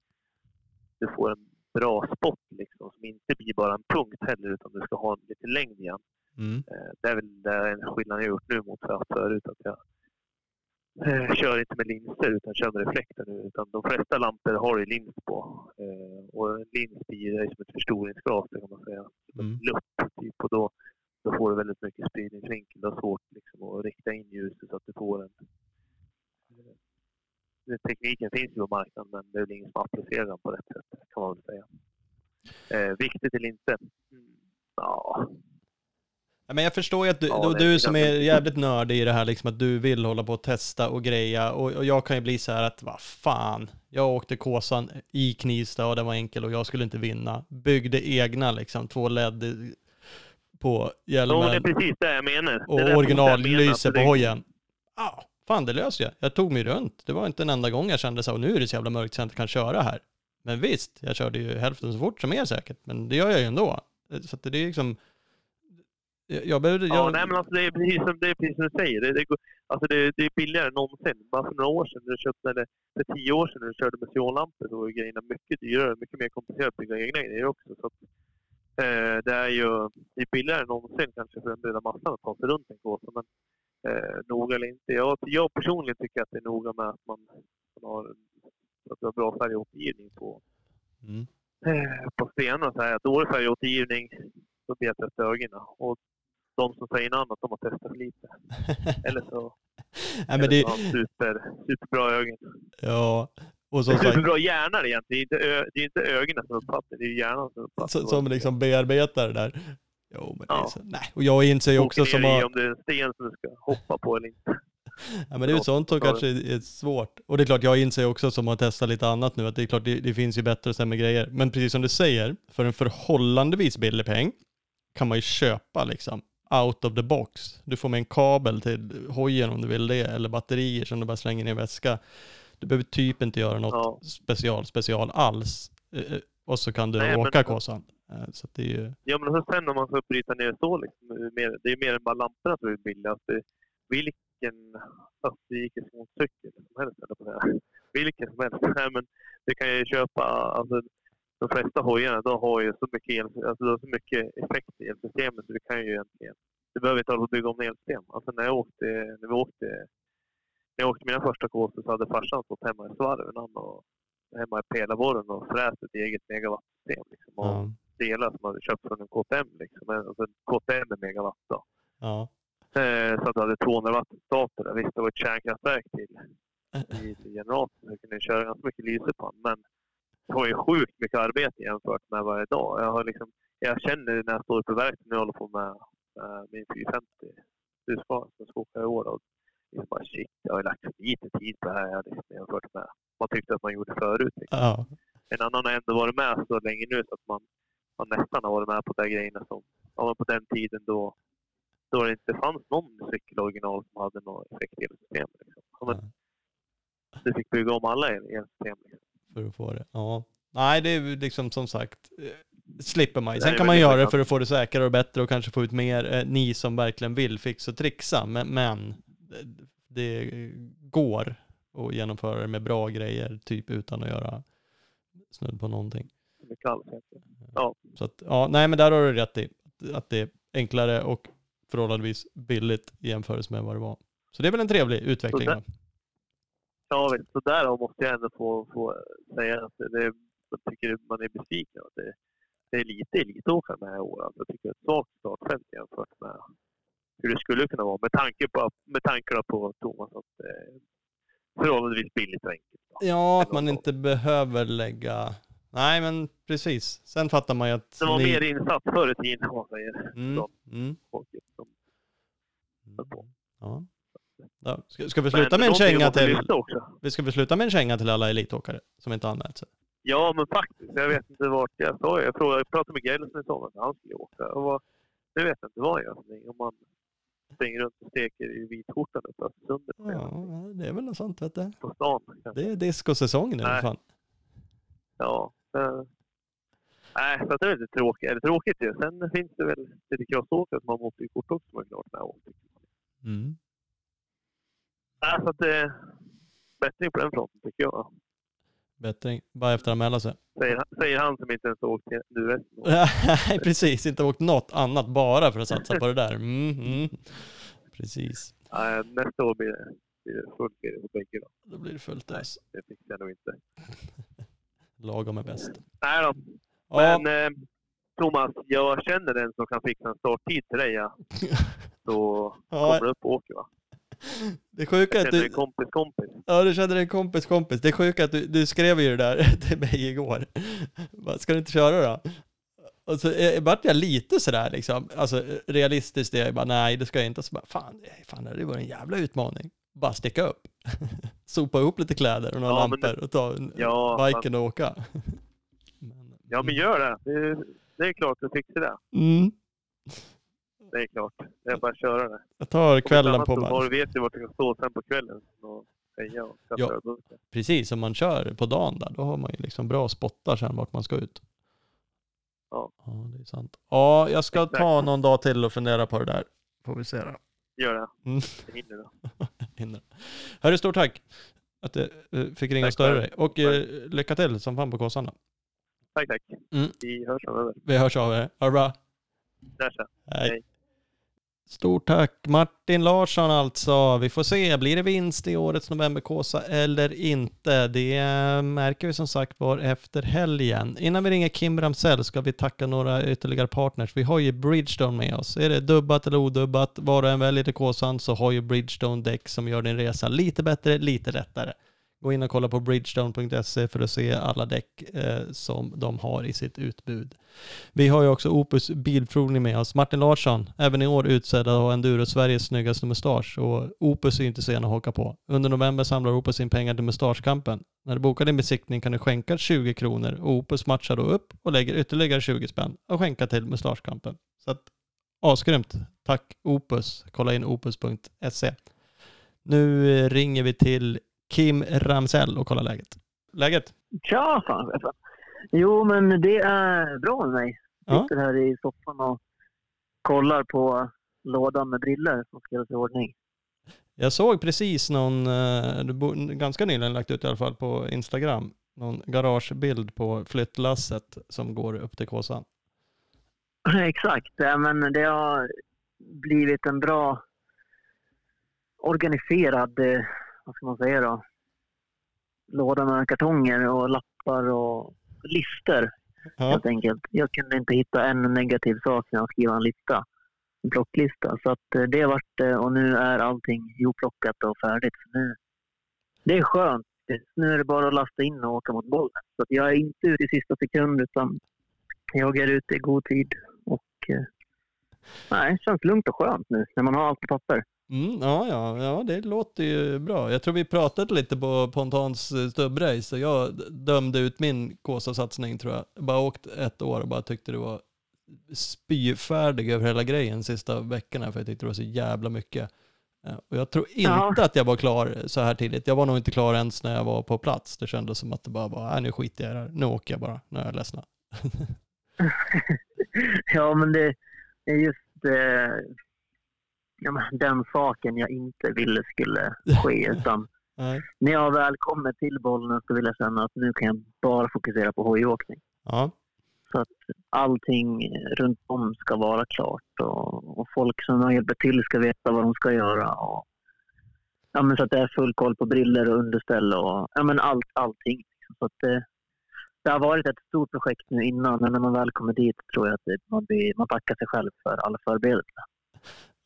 du får en bra spot liksom, som inte blir bara en punkt heller utan du ska ha en lite längd igen. Mm. Eh, Det är väl den skillnaden jag gjort nu mot förut. Att jag eh, kör inte med linser utan kör med reflektor nu. Utan de flesta lampor har ju lins på. Eh, Och en lins blir det som ett förstoringsglas kan man säga. Som Mm. en lupp typ. Och då, då får du väldigt mycket spridningsvinkel. Du har svårt liksom, att rikta in ljuset så att du får en... Tekniken finns ju på marknaden men det är väl ingen som applicerar den på rätt sätt kan man väl säga. Eh, viktigt eller inte? Mm, ja, Ja, Men jag förstår ju att du, Ja, och är du som är jävligt nördig i det här, liksom att du vill hålla på och testa och greja. Och, och jag kan ju bli så här att, vad fan, jag åkte Kåsan i Knivsta och den var enkel och jag skulle inte vinna. Byggde egna liksom, två LED på Ja, men det är hjälmen precis det jag menar. och Det menar, originallyse på hojen. Ja, fan det löser jag. Jag tog mig runt. Det var inte en enda gång jag kände så, och nu är det så jävla mörkt så jag inte kan köra här. Men visst, jag körde ju hälften så fort som er säkert, men det gör jag ju ändå. Så att det är liksom... Jag, jag behövde... Ja, Jag, nej, men alltså, det, är precis som, det är precis som du säger. Det, det, alltså, det, det är billigare än någonsin. Bara för några år sedan, när du köpte, eller för tio år sedan när du körde med sionlampor så var grejerna mycket dyrare. Mycket mer komplicerat att bygga egna grejer också. Så att, eh, det är ju det är billigare än någonsin kanske för den breda massan att ta sig runt en kåsa. Men eh, noga eller inte. Jag, jag personligen tycker att det är noga med att man, man har, att har bra färgåtergivning på, mm. eh, på stenarna. Så här, dålig färgåtergivning, då blir jag ögonen. Och de som säger något annat, de har testat för lite. Eller så, Nej, men det, super, superbra ögon. ja, och som sagt, Superbra hjärna egentligen. Det är inte, ö, det är inte ögonen som uppfattar, det är hjärnan som uppfattar. som, som liksom bearbetar det där. Jo, men det är Ja. så, nej, och jag inser ju också som ner har, om det är en sten som du ska hoppa på eller inte. ja, men det är ju sånt som Ja. kanske är svårt. Och det är klart, jag inser också som har testat lite annat nu, att det är klart, det, det finns ju bättre och sämre grejer. Men precis som du säger, för en förhållandevis billig peng, kan man ju köpa liksom out of the box. Du får med en kabel till hojen om du vill det, eller batterier som du bara slänger i en väska. Du behöver typ inte göra något Ja. special, special alls. Eh, eh, Och så kan du Nej, men- åka Kåsan. Eh, Så det är ju, Ja, men så sen om man ska bryta ner så, liksom, det är mer än bara lamporna som är billigast. Vilken österrikisk motorcykel som helst, eller på det här. Vilken som helst. Nej, men det kan jag ju köpa. Alltså, de flesta hojarna de har ju så mycket, el, alltså, de har så mycket effekt i elsystemet så du kan ju egentligen... Du behöver inte hålla på att bygga om elsystem. Alltså när jag åkte, när vi åkte, när jag åkte mina första kåsor så hade farsan stått hemma i svarven och hemma i Pelaborren och fräst ett eget megawattsystem. Liksom, och ja, delar som hade köpt från en KTM. Liksom. Alltså en KTM med megawatt. Ja. Eh, så att du hade 200 watt stator där. Visst, det var ett kärnkraftverk till, i, generatorn. Så jag kunde köra ganska mycket lyse på den. Men det var ju sjukt mycket arbete jämfört med är idag. Jag, har liksom, jag känner när jag står på verkstaden när jag håller på med, med min 450 husvagn som jag ska åka i år. Och liksom bara shit, jag har lagt för lite tid på det här liksom, jämfört med vad man tyckte att man gjorde förut. Liksom. ja. En annan har ändå varit med så länge nu så att man, man nästan har varit med på de grejerna som ja, på den tiden då, då det inte fanns någon cykel original som hade något effektelsystem. Liksom. Ja, men du fick bygga om alla el- elsystem. Liksom. för att få det. Ja. Nej, det är liksom som sagt, eh, slipper man ju. Sen kan man göra det för att få det säkrare och bättre och kanske få ut mer, eh, ni som verkligen vill fixa och trixa, men, men det, det går att genomföra det med bra grejer, typ utan att göra snudd på någonting. Ja, Så att, ja, nej men där har du rätt i, att det är enklare och förhållandevis billigt i jämförelse med vad det var. Så det är väl en trevlig utveckling. Så då. ja. Så därav måste jag ändå få, få säga att det, det, jag tycker man är besviken. Att det, det är lite elitåkare det här året. Jag tycker det är ett svagt startfält jämfört med hur det skulle kunna vara. Med tanke på, med tanke på Thomas att det är förhållandevis billigt och enkelt. Ja, att man inte behöver lägga... Nej, men precis. Sen fattar man ju att... Det var ni- mer insatt förr i tiden om man säger. Mm, mm, mm. Ja. Ja. Ska, ska vi Men sluta med en känga till... Vi ska vi sluta med en känga till alla elitåkare som inte anmält sig? Ja, men faktiskt. Jag vet inte vart jag sa. Jag, frågade, jag pratade med Gelson i somras. Han skulle åka. Och vad, jag vet inte vad någonting. Om man springer runt och steker i vitskjortan uppe i eller Ja, det är väl något sånt vet du. på stan. kanske. Det är discosäsong nu Nej. fan. Ja. Eh, Nej, så det är lite tråkigt. Eller tråkigt ju. Sen finns det väl lite crossåkare som har motorkort också som är klart med åkt. Mm. Nej, så att det är bättring på den fronten tycker jag. Bättring. Bara efter att anmäla sig. Säger, han- säger han som inte ens åkt till nu. Nej, precis. Inte åkt något annat bara för att satsa på det där. Mm, mm. Precis. Nej, nästa år blir det, blir det fullt på bägge. Då. Då blir det fullt ös. Det fixar jag nog inte. Lagom är bäst. Nej då. Ja, Men eh, Thomas, jag känner den som kan fixa en starttid till dig. Ja. Så ja kommer du upp och åker va? det sjuka Jag att känner du... en kompis kompis. Ja, du känner en kompis kompis. Det sjuka att du, du skrev ju det där till mig igår. Ska du inte köra då? Och så eh, vart jag lite sådär liksom, alltså realistiskt, det jag bara nej det ska jag inte. Så bara fan, fan det var en jävla utmaning. Bara sticka upp. Sopa ihop lite kläder och några Ja, lampor och ta Ja, biken och åka. Men, Ja, men gör det. Det är, det är klart du fixar det. mm, Det är klart. Det är bara att köra det. jag tar kvällen på mig. Du vet ju vart du kan stå sen på kvällen och säga och kasta Ja. Precis, om man kör på dagen där, då har man ju liksom bra spottar sen vart man ska ut. Ja. Ja, det är sant. Ja, jag ska ta Exakt. någon dag till och fundera på det där. Får vi se då. Gör det. Mm. Hinner du. Hinner. Hörru, stort tack att du eh, fick ringa och störa dig. Och eh, lycka till som fan på kåsan då. Tack, tack. Mm. Vi hörs framöver. Vi hörs av er. Ha det bra. Där. Hej. Hej. Stort tack Martin Larsson alltså. Vi får se, blir det vinst i årets novemberkåsa eller inte? Det märker vi som sagt var efter helgen. Innan vi ringer Kim Ramsell ska vi tacka några ytterligare partners. Vi har ju Bridgestone med oss. Är det dubbat eller odubbat, var du än väljer till kåsan så har ju Bridgestone däck som gör din resa lite bättre, lite lättare. Gå in och kolla på bridgestone.se för att se alla däck eh, som de har i sitt utbud. Vi har ju också Opus Bilprovning med oss. Martin Larsson, även i år utsedd att ha Enduro Sveriges snyggaste mustasch och Opus är inte sen att haka på. Under november samlar Opus in pengar till mustaschkampen. När du bokar din besiktning kan du skänka 20 kronor och Opus matchar då upp och lägger ytterligare 20 spänn och skänka till mustaschkampen. Så att asgrymt. Tack Opus. Kolla in opus.se. Nu eh, ringer vi till Kim Ramsell och kollar läget. Läget? Tja fan. Jo men det är bra med mig. Jag Ja. sitter här i soffan och kollar på lådan med briller som ska göras i ordning. Jag såg precis någon, eh, ganska nyligen lagt ut i alla fall på Instagram, någon garagebild på flyttlasset som går upp till Kåsan. Exakt, ja, men det har blivit en bra organiserad, eh, vad ska man säga då, låda med kartonger och lappar och lister Ja, helt enkelt. Jag kunde inte hitta en negativ sak när jag skrev en lista, en plocklista. Så att eh, det vart eh, och nu är allting ihopplockat och färdigt. Så nu, det är skönt. Nu är det bara att lasta in och åka mot bollen. Så jag är inte ute i sista sekund utan jag är ute i god tid. Och eh, nej, det känns lugnt och skönt nu när man har allt på papper. Mm, ja, ja, ja, det låter ju bra. Jag tror vi pratade lite på Pontans eh, stubbrace och jag dömde ut min Kåsa-satsning tror jag. jag. Bara åkt ett år och bara tyckte det var spyfärdig över hela grejen sista veckorna för jag tyckte det var så jävla mycket. Eh, Och jag tror inte Ja. att jag var klar så här tidigt. Jag var nog inte klar ens när jag var på plats. Det kändes som att det bara var, nej nu skiter jag i det här. Nu åker jag bara, nu är jag ledsna. ja, men det är just eh, ja, den saken jag inte ville skulle ske. Utan Nej. när jag väl kommer till bollen så vill jag känna att nu kan jag bara fokusera på hojåkning. Ja, Så att allting runt om ska vara klart och, och folk som hjälper till ska veta vad de ska göra. Och, ja, men så att det är full koll på briller och underställ och ja, men allt, allting. Så att det, det har varit ett stort projekt nu innan, men när man väl kommer dit tror jag att man, blir, man tackar sig själv för alla förberedelser.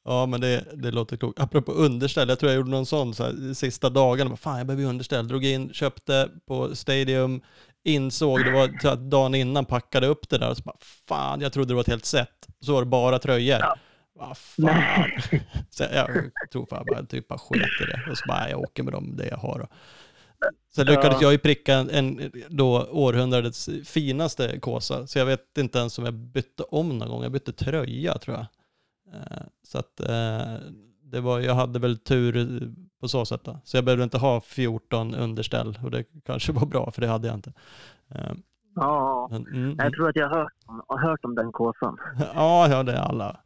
Ja men det, det låter klokt. Apropå underställ, jag tror jag gjorde någon sån så här, sista dagarna. Fan jag behöver underställ. Drog in, köpte på Stadium, insåg, det var så att dagen innan packade upp det där och så bara fan jag trodde det var ett helt set. Så var det bara tröjor. Ja. Vad fan. Så jag tror fan bara typ bara sket i det. Och så bara, jag åker med dem, det jag har. Sen lyckades Ja. jag ju pricka en, en då århundradets finaste kåsa. Så jag vet inte ens om jag bytte om någon gång. Jag bytte tröja tror jag. Eh, Så att eh, det var, jag hade väl tur på så sätt då. Så jag behövde inte ha 14 underställ och det kanske var bra för det hade jag inte. Eh, Ja, mm, jag tror att jag har hört, om- har hört om den kåsan. Ja, ja, det är alla.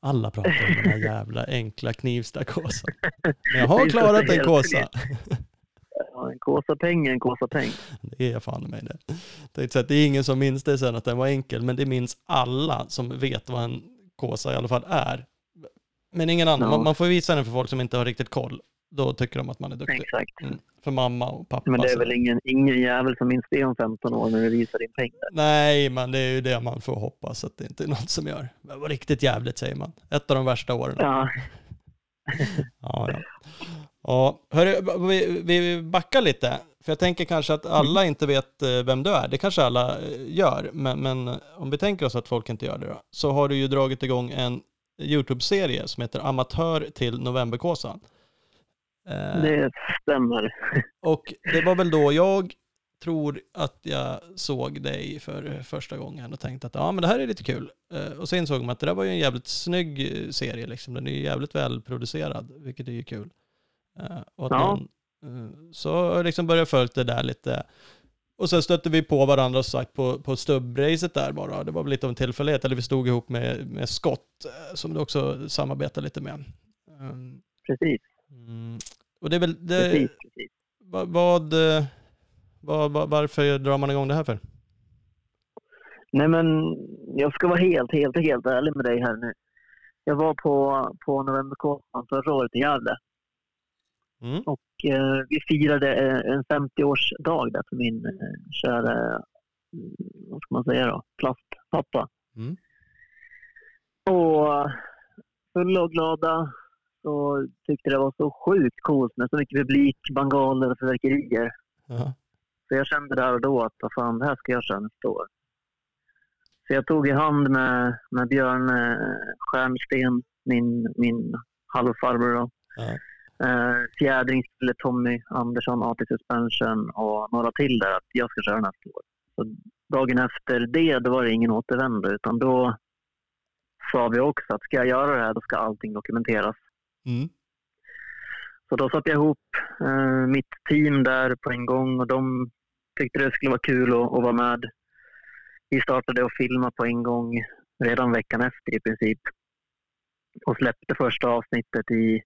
Alla pratar om den här jävla enkla Knivsta-kåsan. Men jag har klarat en kåsa. Ja, en kåsapeng är en kåsapeng. Det är fan mig det. Det är ingen som minns det sen att den var enkel, men det minns alla som vet vad en kåsa i alla fall är. Men ingen annan. Ja. Man, man får visa den för folk som inte har riktigt koll. Då tycker de att man är duktig. Exakt. Mm. För mamma och pappa. Men det är väl ingen, ingen jävel som minns det om 15 år när du visar din peng där. Nej, men det är ju det man får hoppas att det inte är något som gör. Det var riktigt jävligt säger man. Ett av de värsta åren. Ja, Ja, ja. ja hörru, vi, vi backar lite. För jag tänker kanske att alla inte vet eh, vem du är. Det kanske alla eh, gör. Men, men om vi tänker oss att folk inte gör det då. Så har du ju dragit igång en YouTube-serie som heter Amatör till Novemberkåsan. Eh, det stämmer. och det var väl då jag tror att jag såg dig för första gången och tänkte att ja men det här är lite kul. Eh, och så insåg man att det där var ju en jävligt snygg eh, serie liksom. Den är ju jävligt välproducerad, vilket är ju kul. Eh, och Ja. man, eh, så liksom började jag följa det där lite. Och sen stötte vi på varandra och sagt på, på stubbracet där bara. Det var väl lite av en tillfällighet. Eller vi stod ihop med, med Scott eh, som du också samarbetar lite med. Um, Precis. mm, och det är väl, det, precis, precis. vad, vad, vad, varför drar man igång det här för? Nej men jag ska vara helt, helt, helt ärlig med dig här nu. Jag var på, på Novemberkåsan förra året i Gävle Mm. och eh, vi firade eh, en 50-årsdag där för min eh, kära, mm, vad ska man säga då, plastpappa. Mm. Och fulla och glada och tyckte det var så sjukt coolt med så mycket publik, bangaler och fyrverkerier. Ja. Så jag kände där och då att vad fan, det här ska jag köra nästa år. Så jag tog i hand med, med Björn eh, Stjärnsten, min, min halvfarbror. Då. Ja. Eh, Fjädringskille Tommy Andersson, AT Suspension och några till där att jag ska köra nästa år. Så dagen efter det, då var det ingen återvändo utan då sa vi också att ska jag göra det här, då ska allting dokumenteras. Mm. Så då satte jag ihop eh, mitt team där på en gång och de tyckte det skulle vara kul att, att vara med. Vi startade att filma på en gång redan veckan efter i princip. Och släppte första avsnittet i,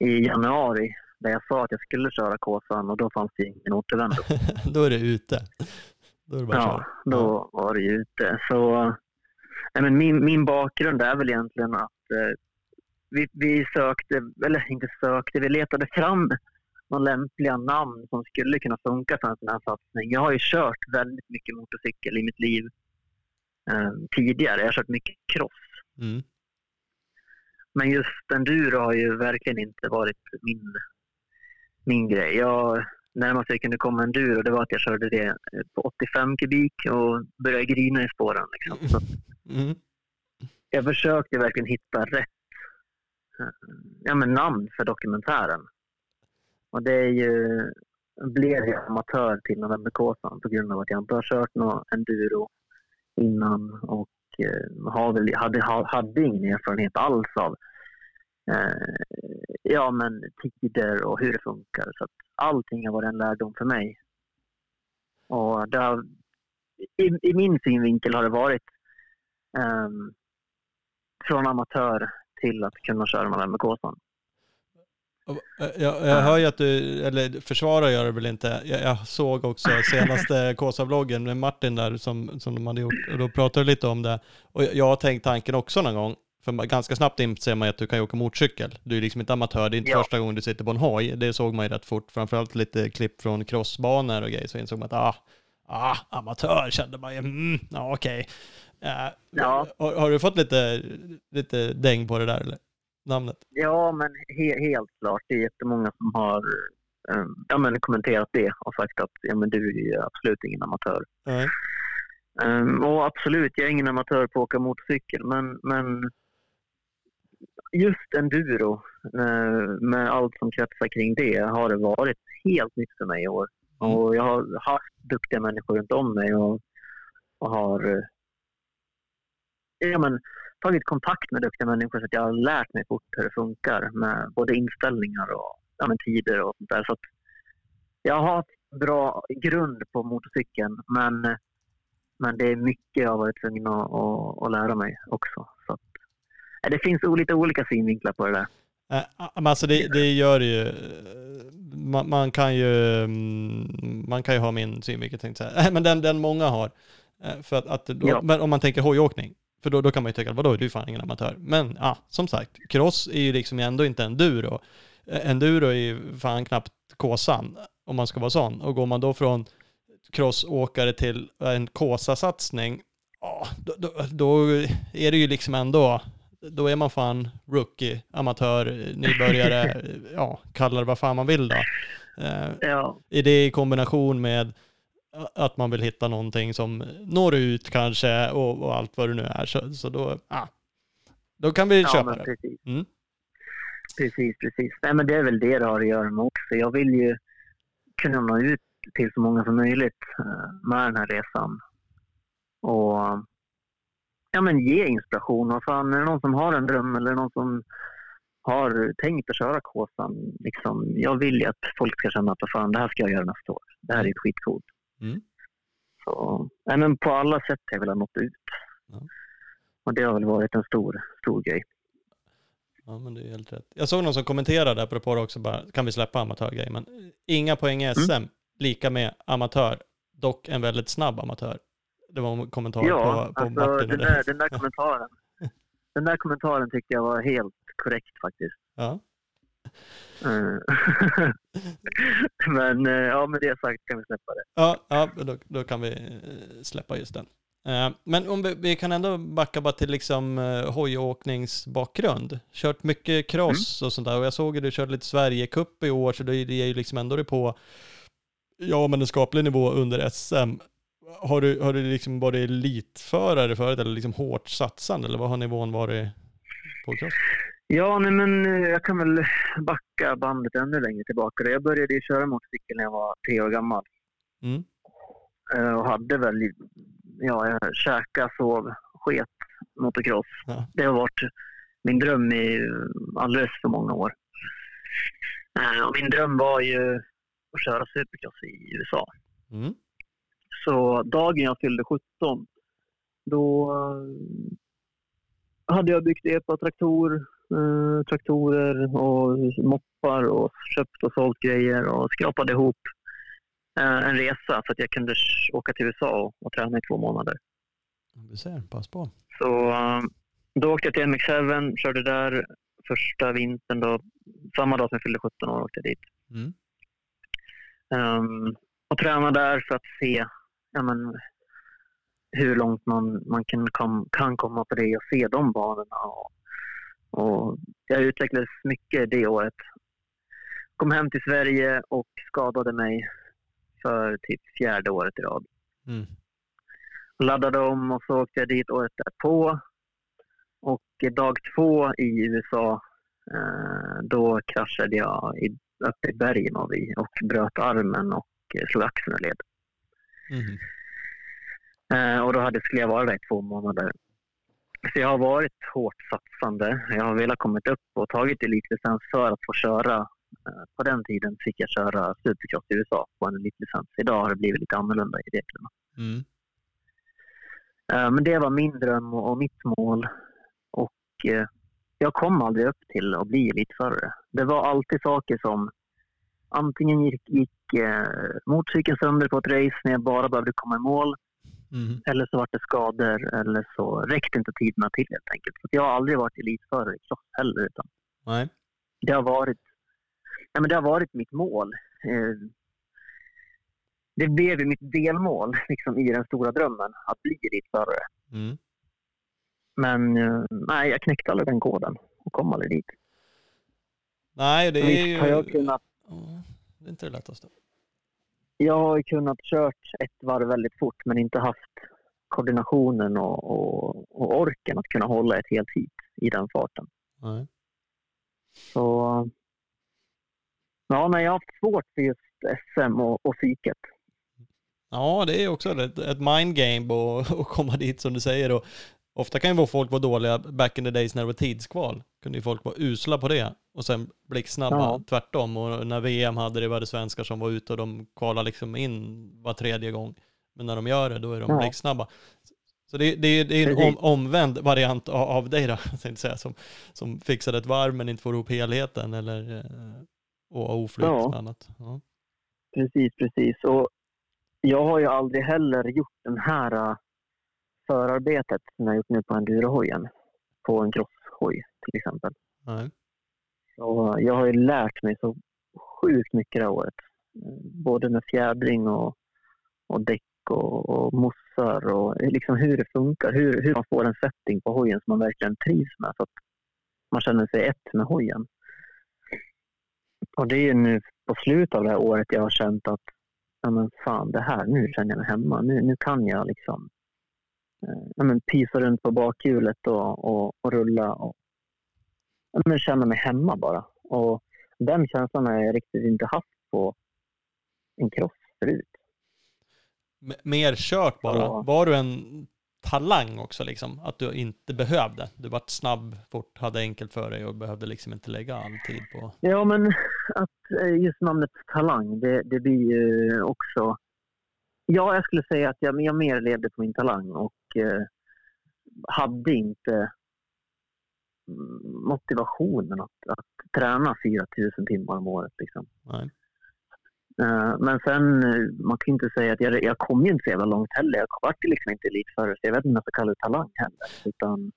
i januari där jag sa att jag skulle köra Kåsan och då fanns det ingen återvändo. Då är det ute. Då är det bara Ja, köra. då var det ute. Så, nej, men min, min bakgrund är väl egentligen att eh, vi, vi sökte, eller inte sökte, vi letade fram några lämpliga namn som skulle kunna funka för en sån här satsning. Jag har ju kört väldigt mycket motorcykel i mitt liv eh, tidigare. Jag har kört mycket cross. Mm. Men just enduro har ju verkligen inte varit min, min grej. Jag, närmast jag kunde komma enduro det var att jag körde det på 85 kubik och började grina i spåren. Liksom. Så Mm. jag försökte verkligen hitta rätt eh, ja, men namn för dokumentären. Och det är ju, blev jag amatör till Novemberkåsan på grund av att jag inte har kört någon enduro innan och eh, har väl, hade, hade ingen erfarenhet alls av eh, ja, men tider och hur det funkar. Så att allting har varit en lärdom för mig. Och det har, i, I min synvinkel har det varit ehm, från amatör till att kunna köra med Och, jag, jag hör ju att du, eller försvarar gör det väl inte. Jag, jag såg också senaste Kåsa-vloggen med Martin där som, som de hade gjort och då pratade du lite om det. Och jag, har tänkt tanken också någon gång. För ganska snabbt inser man ju att du kan åka motorcykel. Du är liksom inte amatör, det är inte Ja. första gången du sitter på en hoj. Det såg man ju rätt fort. Framförallt lite klipp från crossbanor och grejer så insåg man att ah, ah amatör kände man ju. Mm, ja, okej. Eh, Ja. har, har du fått lite, lite däng på det där eller? Namnet? Ja, men he, helt klart. Det är jättemånga som har ehm, ja, men kommenterat det och sagt att ja, men du är absolut ingen amatör. Nej. Ehm, och absolut, jag är ingen amatör på att åka motorcykel, men, men just enduro eh, med allt som kretsar kring det har det varit helt nytt för mig i år. Mm. Och jag har haft duktiga människor runt om mig och, och har eh, ja, men, tagit kontakt med duktiga människor så att jag har lärt mig fort hur det funkar med både inställningar och ja, men, tider och sånt där. Så att jag har haft bra grund på motorcykeln men, men det är mycket jag har varit tvungen att, att, att lära mig också. Så att, det finns lite olika synvinklar på det där. Eh, men alltså det, det gör det ju. Man, man kan ju mm, man kan ju ha min synvinkel tänkte jag säga. Men den, den många har. Eh, För att, att Ja. men om man tänker hojåkning. För då, då kan man ju tycka, vadå, du är fan ingen amatör. Men ja, som sagt, cross är ju liksom ändå inte enduro. Enduro är ju fan knappt kåsan, om man ska vara sån. Och går man då från crossåkare till en kåsasatsning, ja, då, då, då är det ju liksom ändå, då är man fan rookie, amatör, nybörjare, ja, kalla det vad fan man vill då. Ja, är det i kombination med att man vill hitta någonting som når ut kanske och, och allt vad det nu är. Så, så då, ah, då kan vi ja köpa det. precis. Mm. Precis, precis. Nej, men det är väl det det har att göra med också. Jag vill ju kunna nå ut till så många som möjligt eh, med den här resan. Och ja, men ge inspiration. Vad fan, är det någon som har en dröm eller någon som har tänkt att köra Kåsan. Liksom, jag vill ju att folk ska känna att fan, det här ska jag göra nästa år. Det här är ett skitcoolt. Mm. Så, nej, men på alla sätt har jag velat nått ut. Ja. Och det har väl varit en stor, stor grej. Ja, men det är helt rätt. Jag såg någon som kommenterade apropå det också, bara, kan vi släppa amatörgrejen? Men inga poäng i SM, lika med amatör, dock en väldigt snabb amatör. Det var en kommentar Ja, på, på alltså, Martin. den, där, den där kommentaren. Den där kommentaren tyckte jag var helt korrekt faktiskt. Ja. Eh, men eh, ja, med det sagt kan vi släppa det. Ja, ja då, då kan vi eh, släppa just den. Eh, Men om vi, vi kan ändå backa bara till liksom hojåkningsbakgrund. Kört mycket cross och sånt där och jag såg att du körde lite Sverigecup i år så det ger ju liksom ändå det på ja men en skaplig nivå under SM. Har du, har du liksom varit elitförare förut eller liksom hårt satsande eller vad har nivån varit på cross? Ja, nej, men eh, jag kan väl backa bandet ännu längre tillbaka. Jag började ju köra motorcykel när jag var tre år gammal. Mm. Eh, och hade väl, ja, jag käkade, sov, sket motocross. Ja. Det har varit min dröm i alldeles för många år. Eh, Och min dröm var ju att köra supercross i USA. Mm. Så dagen jag fyllde 17, då hade jag byggt epa-traktor, eh, traktorer och moppar och köpt och sålt grejer och skrapade ihop eh, en resa så att jag kunde åka till USA och, och träna i två månader. Du ser, pass på. Så eh, då åkte jag till MX7, körde där första vintern då, samma dag som jag fyllde 17 år åkte jag dit. Mm. Ehm, och träna där för att se ja, men, hur långt man, man kan, kom, kan komma på det och se de banorna. Och, och jag utvecklades mycket det året. Kom hem till Sverige och skadade mig för typ fjärde året i rad. Mm. Laddade om och så åkte jag dit året därpå. Och dag två i USA, eh, då kraschade jag i, uppe i bergen av i och bröt armen och eh, slog axeln ur led. Mm. Eh, och då hade, skulle jag vara där i två månader. Så jag har varit hårt satsande. Jag har velat kommit upp och tagit elitlicens för att få köra. Eh, på den tiden fick jag köra supercross i USA på en elitlicens. Idag har det blivit lite annorlunda i reglerna. Mm. Eh, Men det var min dröm och mitt mål. Och eh, jag kom aldrig upp till att bli elitförare. Det var alltid saker som antingen gick, gick eh, motorcykeln sönder på ett race när jag bara behövde komma i mål. Mm. Eller så var det skador eller så räckte inte tiderna till helt enkelt. Så jag har aldrig varit elitförare i cross heller. Utan Nej. det, har varit, ja, men det har varit mitt mål. Eh, det blev ju mitt delmål liksom, i den stora drömmen att bli elitförare. Mm. Men eh, nej, jag knäckte aldrig den koden och kom aldrig dit. Nej, det är ju... har jag kunnat, det är inte det lättaste. Jag har kunnat kört ett varv väldigt fort men inte haft koordinationen och, och, och orken att kunna hålla ett helt hit i den farten. Nej. Så ja, nej, jag har haft svårt för just SM och, och psyket. Ja, det är också ett, ett mind game och, och komma dit som du säger. Och ofta kan ju folk vara dåliga back in the days när det var tidskval. Kunde ju folk vara usla på det och sen blixtsnabba Ja. tvärtom. Och när VM hade det var det svenskar som var ute och de kvalade liksom in var tredje gång. Men när de gör det då är de Ja. blixtsnabba. Så det, det, det är en om, omvänd variant av, av dig då, säga, som, som fixade ett varv men inte får ihop helheten eller eh, och oflyt Ja. med annat. Ja. Precis, precis. Och jag har ju aldrig heller gjort den här uh, förarbetet som jag gjort nu på endurohojen. På en crosshoj till exempel. Nej. Så jag har ju lärt mig så sjukt mycket det här året. Både med fjädring och, och däck och, och mossar och liksom hur det funkar. Hur, hur man får en setting på hojen som man verkligen trivs med. Så att man känner sig ett med hojen. Och det är ju nu på slutet av det här året jag har känt att ja men fan, det här, nu känner jag mig hemma. Nu, nu kan jag liksom ja men pysa runt på bakhjulet och, och, och rulla och ja men känna mig hemma bara. Och den känslan har jag riktigt inte haft på en cross förut. M- mer kört bara. Ja. Var du en talang också liksom? Att du inte behövde? Du vart snabb, fort, hade enkelt för dig och behövde liksom inte lägga all tid på... Ja, men att eh, just namnet talang, det, det blir ju också... Ja, jag skulle säga att jag, jag mer levde på min talang och hade inte mm, motivationen att, att träna 4 000 timmar om året. Liksom. Nej. Eh, men sen, eh, man kan inte säga att jag, jag kom ju inte så jävla långt heller. Jag vart ju liksom inte elitförare, så jag vet inte om jag ska kalla det talang heller. Utan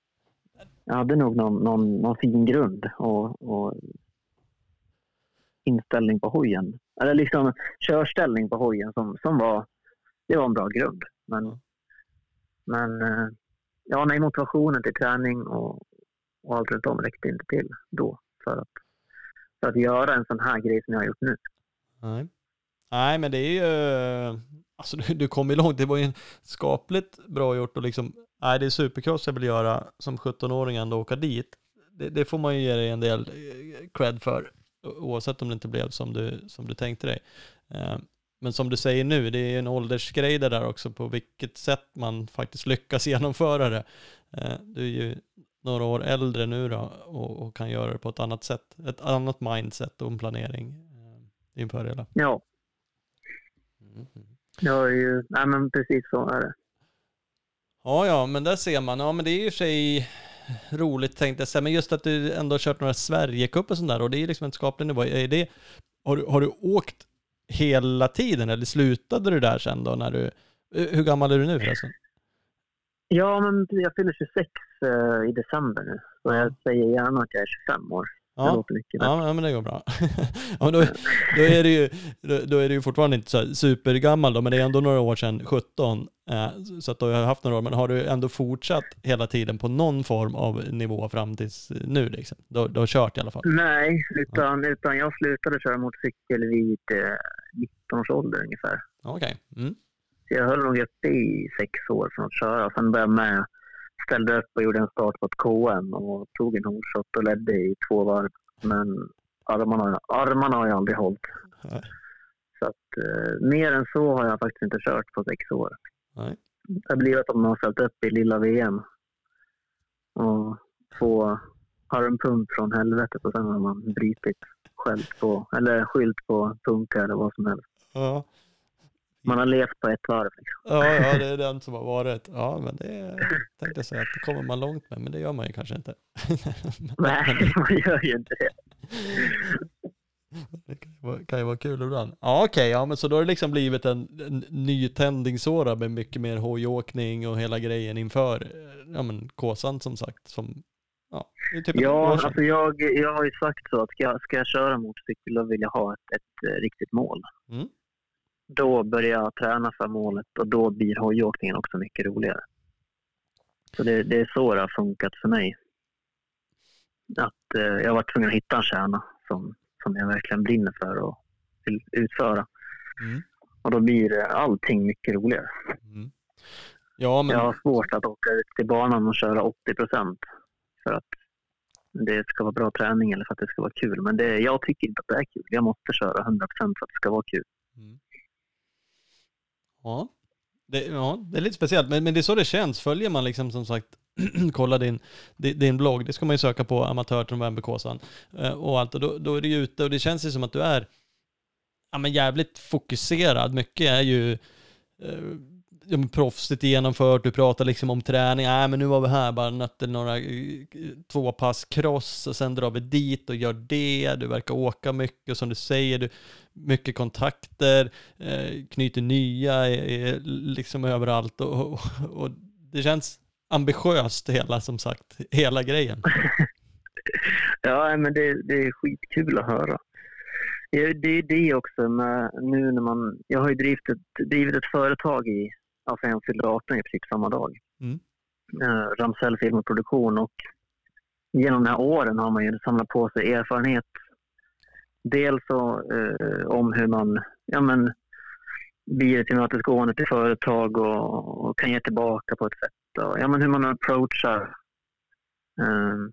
jag hade nog någon, någon, någon fin grund och, och inställning på hojen. Eller liksom körställning på hojen som, som var, det var en bra grund. Men. Men eh, ja, nej, motivationen till träning och, och allt runt om räckte inte till då för att, för att göra en sån här grej som jag har gjort nu. Nej. Nej, men det är ju, alltså du, du kom ju långt. Det var ju skapligt bra gjort och liksom, nej det är supercross jag vill göra som 17-åring ändå åka dit. Det, det, får man ju ge dig en del eh, cred för, oavsett om det inte blev som du, som du tänkte dig. Eh, Eh, men som du säger nu, det är en åldersgrej det där också, på vilket sätt man faktiskt lyckas genomföra det. Eh, du är ju några år äldre nu då och, och kan göra det på ett annat sätt, ett annat mindset och en planering. Det är en fördel. Ja, Mm. Ja, ju, nej, men precis så är det. Ja, ja, men där ser man. Ja, men det är ju för sig roligt tänkte jag säga, men just att du ändå har kört några Sverigecup och sånt där och det är liksom en skaplig nivå. Är det, har, du, har du åkt hela tiden eller slutade du där sen då när du, hur gammal är du nu förresten? Ja, men jag fyller 26 uh, eh, i december nu, så jag säger gärna att jag är 25 år. Ja. Ja, men det går bra. ja, då, då, är det ju, då, är det ju fortfarande inte så supergammal då, men det är ändå några år sedan, 17. Eh, så att du har haft några år, men har du ändå fortsatt hela tiden på någon form av nivå fram tills nu liksom? Du, du har kört i alla fall? Nej, utan, ja. utan jag slutade köra motorcykel vid eh, 19 års ålder ungefär. Okej. Okay. Mm. jag höll nog uppe i sex år från att köra. Sen började jag med ställde upp och gjorde en start ett KM och tog en horshot och ledde i två varv. Men armarna, armarna har jag aldrig hållit. Nej. Så att, eh, mer än så har jag faktiskt inte kört på sex år. Nej. Det har blivit att man har ställt upp i lilla VM och få armpump från helvetet och sen har man brutit själv på, eller skylt på punka eller vad som helst. Ja. Man har levt på ett varv. Liksom. Ja, ja, det är den som har varit. Ja, men det tänkte jag säga att det kommer man långt med, men det gör man ju kanske inte. Nej, man gör ju inte det. Det kan ju vara, kan ju vara kul ibland. Ja, okej, okay, ja, men så då har det liksom blivit en, en ny tändningsåra med mycket mer hojåkning och hela grejen inför ja, men Kåsan som sagt. Som, ja, typ ja alltså jag, jag har ju sagt så att ska ska jag köra motorcykel då vill jag ha ett, ett, ett riktigt mål. Mm då börjar jag träna för målet och då blir hojåkningen också mycket roligare. Så det, det, är så det har funkat för mig. Att eh, jag varit tvungen att hitta en kärna som, som jag verkligen brinner för och vill utföra. Mm. Och då blir allting mycket roligare. Mm. Ja, men... Jag har svårt att åka ut till banan och köra 80 procent för att det ska vara bra träning eller för att det ska vara kul. Men det, jag tycker inte att det är kul. Jag måste köra 100 procent för att det ska vara kul. Mm. Ja. Det, ja, det är lite speciellt, men, men det är så det känns. Följer man liksom som sagt, kolla din, din blogg, det ska man ju söka på amatör till novemberkåsan eh, och allt, och då, då är det ju ute och det känns ju som att du är ja, men jävligt fokuserad. Mycket är ju eh, ja, men proffsigt genomfört, du pratar liksom om träning, nej men nu var vi här, bara nötte några eh, två pass cross och sen drar vi dit och gör det, du verkar åka mycket och som du säger, du, mycket kontakter, eh, knyter nya, är, är liksom överallt och, och, och, det känns ambitiöst hela som sagt, hela grejen. ja, men det, det är skitkul att höra. Det är det också med nu när man, jag har ju drivit ett, drivit ett företag i alltså han fyllde 18 i princip samma dag. Mm. Uh, Ramsell Film och genom de här åren har man ju samlat på sig erfarenhet. Dels så, uh, om hur man ja, men, blir tillmötesgående till företag och, och, kan ge tillbaka på ett sätt. Och, ja, men hur man approachar uh,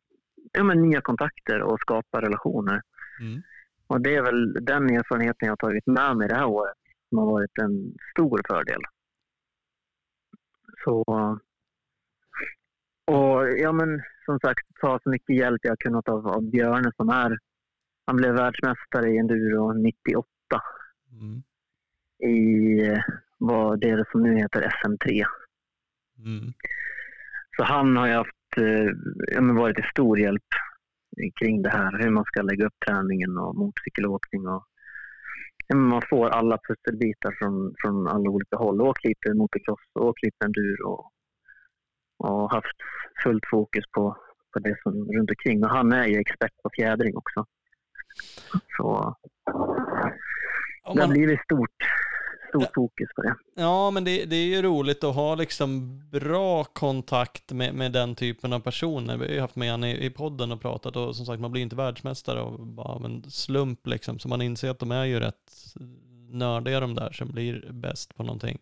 ja, men, nya kontakter och skapar relationer. Mm. Och det är väl den erfarenheten jag har tagit med mig det här året som har varit en stor fördel. Så, och ja men som sagt, ta så mycket hjälp jag kunnat av, av Björne som är, han blev världsmästare i enduro 98. Mm. I vad det är som nu heter SM3. Mm. Så han har ju haft, eh, ja, men varit till stor hjälp kring det här, hur man ska lägga upp träningen och motorcykelåkning och man får alla pusselbitar från, från alla olika håll. Åkt lite motocross, åkt lite enduro och, och haft fullt fokus på, på det som runt omkring. Och han är ju expert på fjädring också. Så man... det har blivit stort, stort fokus på det. Ja, men det, det är ju roligt att ha liksom bra kontakt med, med den typen av personer. Vi har ju haft med han i, i podden och pratat och som sagt man blir inte världsmästare av bara en slump liksom. Så man inser att de är ju rätt nördiga de där som blir bäst på någonting.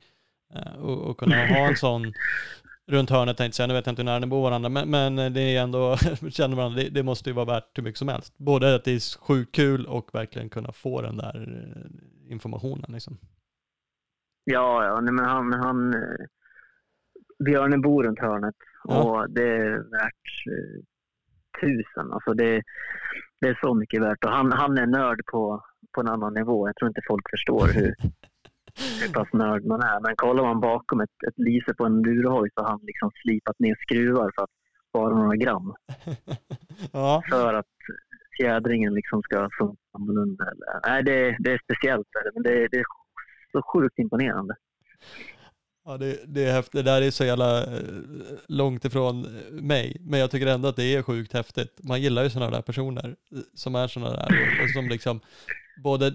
Eh, och, och kunna ha en sån runt hörnet tänkte jag säga, nu vet jag inte hur nära ni bor varandra, men, men det är ändå, känner varandra, det, det, måste ju vara värt hur mycket som helst. Både att det är sjukt kul och verkligen kunna få den där eh, informationen liksom. Ja, ja, nej, men han, han eh, Björne bor runt hörnet ja. och det är värt eh, tusen. Alltså det, det är så mycket värt och han, han är nörd på, på en annan nivå. Jag tror inte folk förstår hur, hur pass nörd man är. Men kollar man bakom ett, ett lyse på en durohoj så har han liksom slipat ner skruvar för att spara några gram. ja. För att fjädringen liksom ska funka annorlunda. Nej, det, det är speciellt, men det, det är så sjukt imponerande. Ja, det, det, är häftigt. det där är så jävla eh, långt ifrån mig, men jag tycker ändå att det är sjukt häftigt. Man gillar ju sådana där personer eh, som är sådana där och som liksom både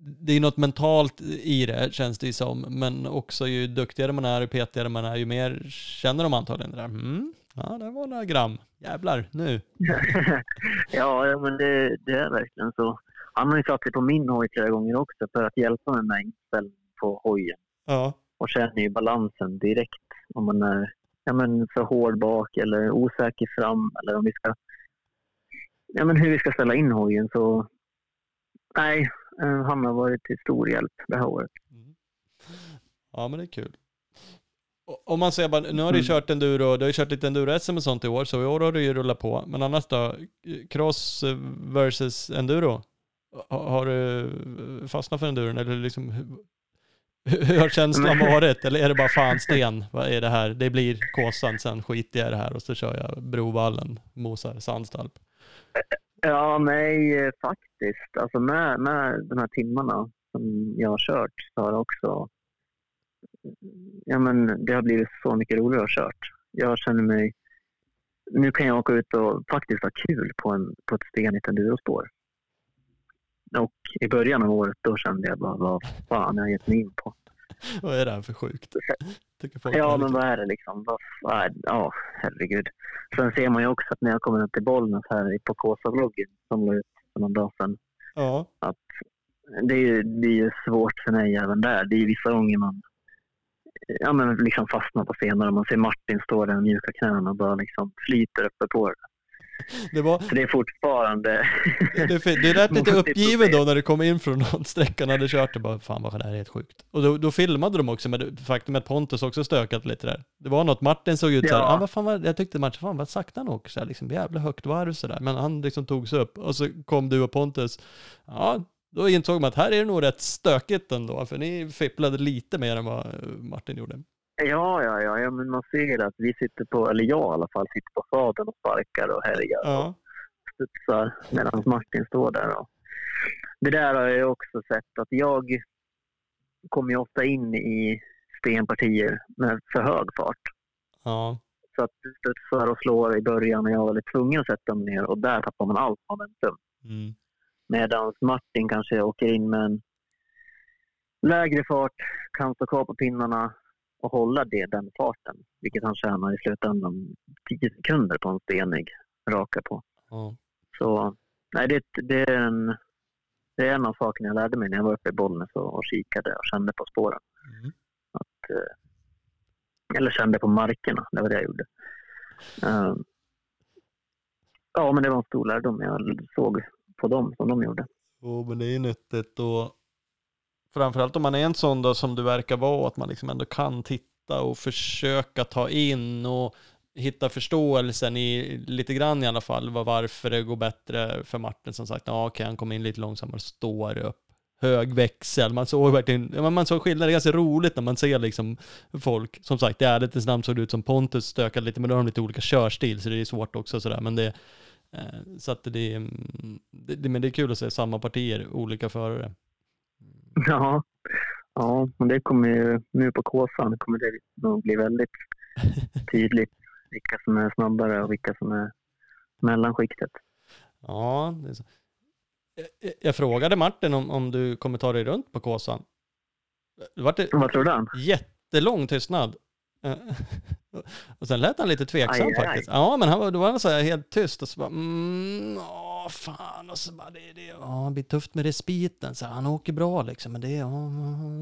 det är något mentalt i det känns det ju som, men också ju duktigare man är, ju petigare man är, ju mer känner de antagligen det där. Mm, ja, det var några gram. Jävlar, nu. ja, men det, det, är verkligen så. Han har ju satt sig på min hoj flera gånger också för att hjälpa mig med inställning på hojen. Ja. Och känner ju balansen direkt om man är ja, men för hård bak eller osäker fram eller om vi ska ja, men hur vi ska ställa in hojen. Så nej, Eh, han har varit till stor hjälp det här året. Mm. Ja, men det är kul. Om man säger bara, nu har du mm. kört enduro, du har ju kört lite enduro-SM och sånt i år, så i år har du ju rullat på. Men annars då? Cross versus enduro? Har du fastnat för enduron eller liksom hur har känslan varit? Eller är det bara fan sten? Vad är det här? Det blir Kåsan, sen skiter jag i det här och så kör jag Brovallen, mosar Sandstalp. Ja, nej, eh, faktiskt. Alltså med, med de här timmarna som jag har kört så har det också... Ja, men det har blivit så mycket roligare att ha kört. Jag känner mig... Nu kan jag åka ut och faktiskt ha kul på, en, på ett stenigt endurospår. Och i början av året då kände jag bara, vad fan har jag gett mig in på? vad är det här för sjukt? ja, men vad är det liksom? Ja, herregud. Sen ser man ju också att när jag kommer upp till Bollnäs här på Kåsa-vloggen som la ut för någon dag sedan. Ja. Att det är ju det är svårt för mig även där. Det är vissa gånger man ja, men liksom fastnar på scener. Man ser Martin stå där med mjuka knän och bara liksom flyter uppe på det. Det, var... Det är fortfarande... Det, det lät lite uppgiven då när du kom in från någon sträcka när hade kört det bara, fan vad det här är helt sjukt. Och då, då filmade de också med faktum att Pontus också stökat lite där. Det var något, Martin såg ut ja. så här, ah, vad fan var, jag tyckte Martin, fan vad sakta han åker så här, liksom jävla högt varv så där. Men han liksom tog sig upp och så kom du och Pontus, ja, då insåg man att här är det nog rätt stökigt ändå, för ni fipplade lite mer än vad Martin gjorde. Ja, ja, ja, ja, men man ser att vi sitter på, eller jag i alla fall, sitter på sadeln och sparkar och härjar ja. och studsar medan Martin står där. Och det där har jag också sett att jag kommer ju ofta in i stenpartier med för hög fart. Ja. Så att du studsar och slår i början och jag var lite tvungen att sätta mig ner och där tappar man allt momentum. Mm. Medan Martin kanske åker in med en lägre fart, kan stå kvar på pinnarna, och hålla det, den farten. Vilket han tjänar i slutändan 10 sekunder på en stenig raka på. Mm. Så nej, det, det, är en, det är en av sakerna jag lärde mig när jag var uppe i Bollnäs och, och kikade och kände på spåren. Mm. Att, eh, eller kände på markerna, det var det jag gjorde. Uh, ja, men det var en stor lärdom jag såg på dem som de gjorde. Jo, men det är nyttigt och framförallt om man är en sån då som du verkar vara, att man liksom ändå kan titta och försöka ta in och hitta förståelsen i lite grann i alla fall varför det går bättre för Martin som sagt. Ja, okej, han kom in lite långsammare, står upp, hög växel. Man såg verkligen, man såg skillnad. Det är ganska roligt när man ser liksom folk. Som sagt, i ärlighetens namn såg det ut som Pontus stökade lite, men då har de lite olika körstil, så det är svårt också sådär. Men det, eh, så att mm, det, det, men det är kul att se samma partier, olika förare. Ja, ja men det kommer ju nu på Kåsan kommer det nog bli väldigt tydligt vilka som är snabbare och vilka som är mellanskiktet. Ja, det är. Jag, jag frågade Martin om, om du kommer ta dig runt på Kåsan. Vart det Vad tror du? han? jättelång tystnad. Och sen lät han lite tveksam Aj, aj, aj. faktiskt. Ja, men han, var- då var han så här helt tyst och så bara, mm, åh fan, och så bara, det, det, ja, det blir tufft med respiten, så här, han åker bra liksom, men det, ja,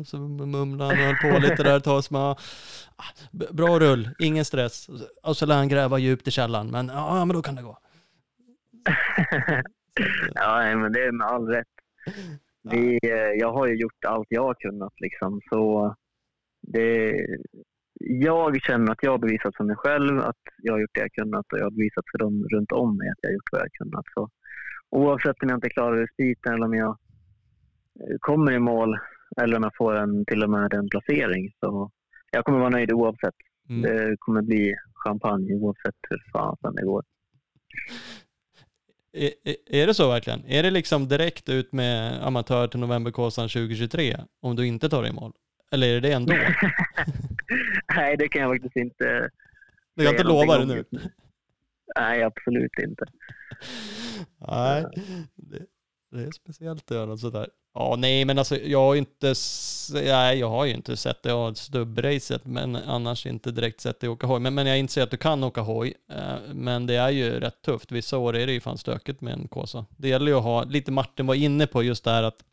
så mumlade han och höll på lite där ett tag, så bara, ah, bra rull, ingen stress. Och så- lär han gräva djupt i källaren, men ja, men då kan det gå. Ja, men det är med all rätt. Vi, jag har ju gjort allt jag har kunnat liksom, så det, jag känner att jag har bevisat för mig själv att jag har gjort det jag kunnat och jag har bevisat för dem runt om mig att jag har gjort vad jag har kunnat. Så, oavsett om jag inte klarar respiten eller om jag eh, kommer i mål eller om jag får en, till och med en placering så jag kommer vara nöjd oavsett. Mm. Det kommer bli champagne oavsett hur fan det går. Är, är- det så verkligen? Är det liksom direkt ut med amatör till Novemberkåsan 2023 om du inte tar dig i mål? Eller är det det ändå? Nej, det kan jag faktiskt inte Du kan inte lova det nu. Nej, absolut inte. Nej, det, det är speciellt att göra något sådär. Ja, nej, men alltså jag har inte, nej, jag har ju inte sett det. Jag har stubbracet, men annars inte direkt sett dig åka hoj. Men, men jag inser att du kan åka hoj. Eh, men det är ju rätt tufft. Vissa år är det ju fan stökigt med en Kåsa. Det gäller ju att ha, lite Martin var inne på just det här att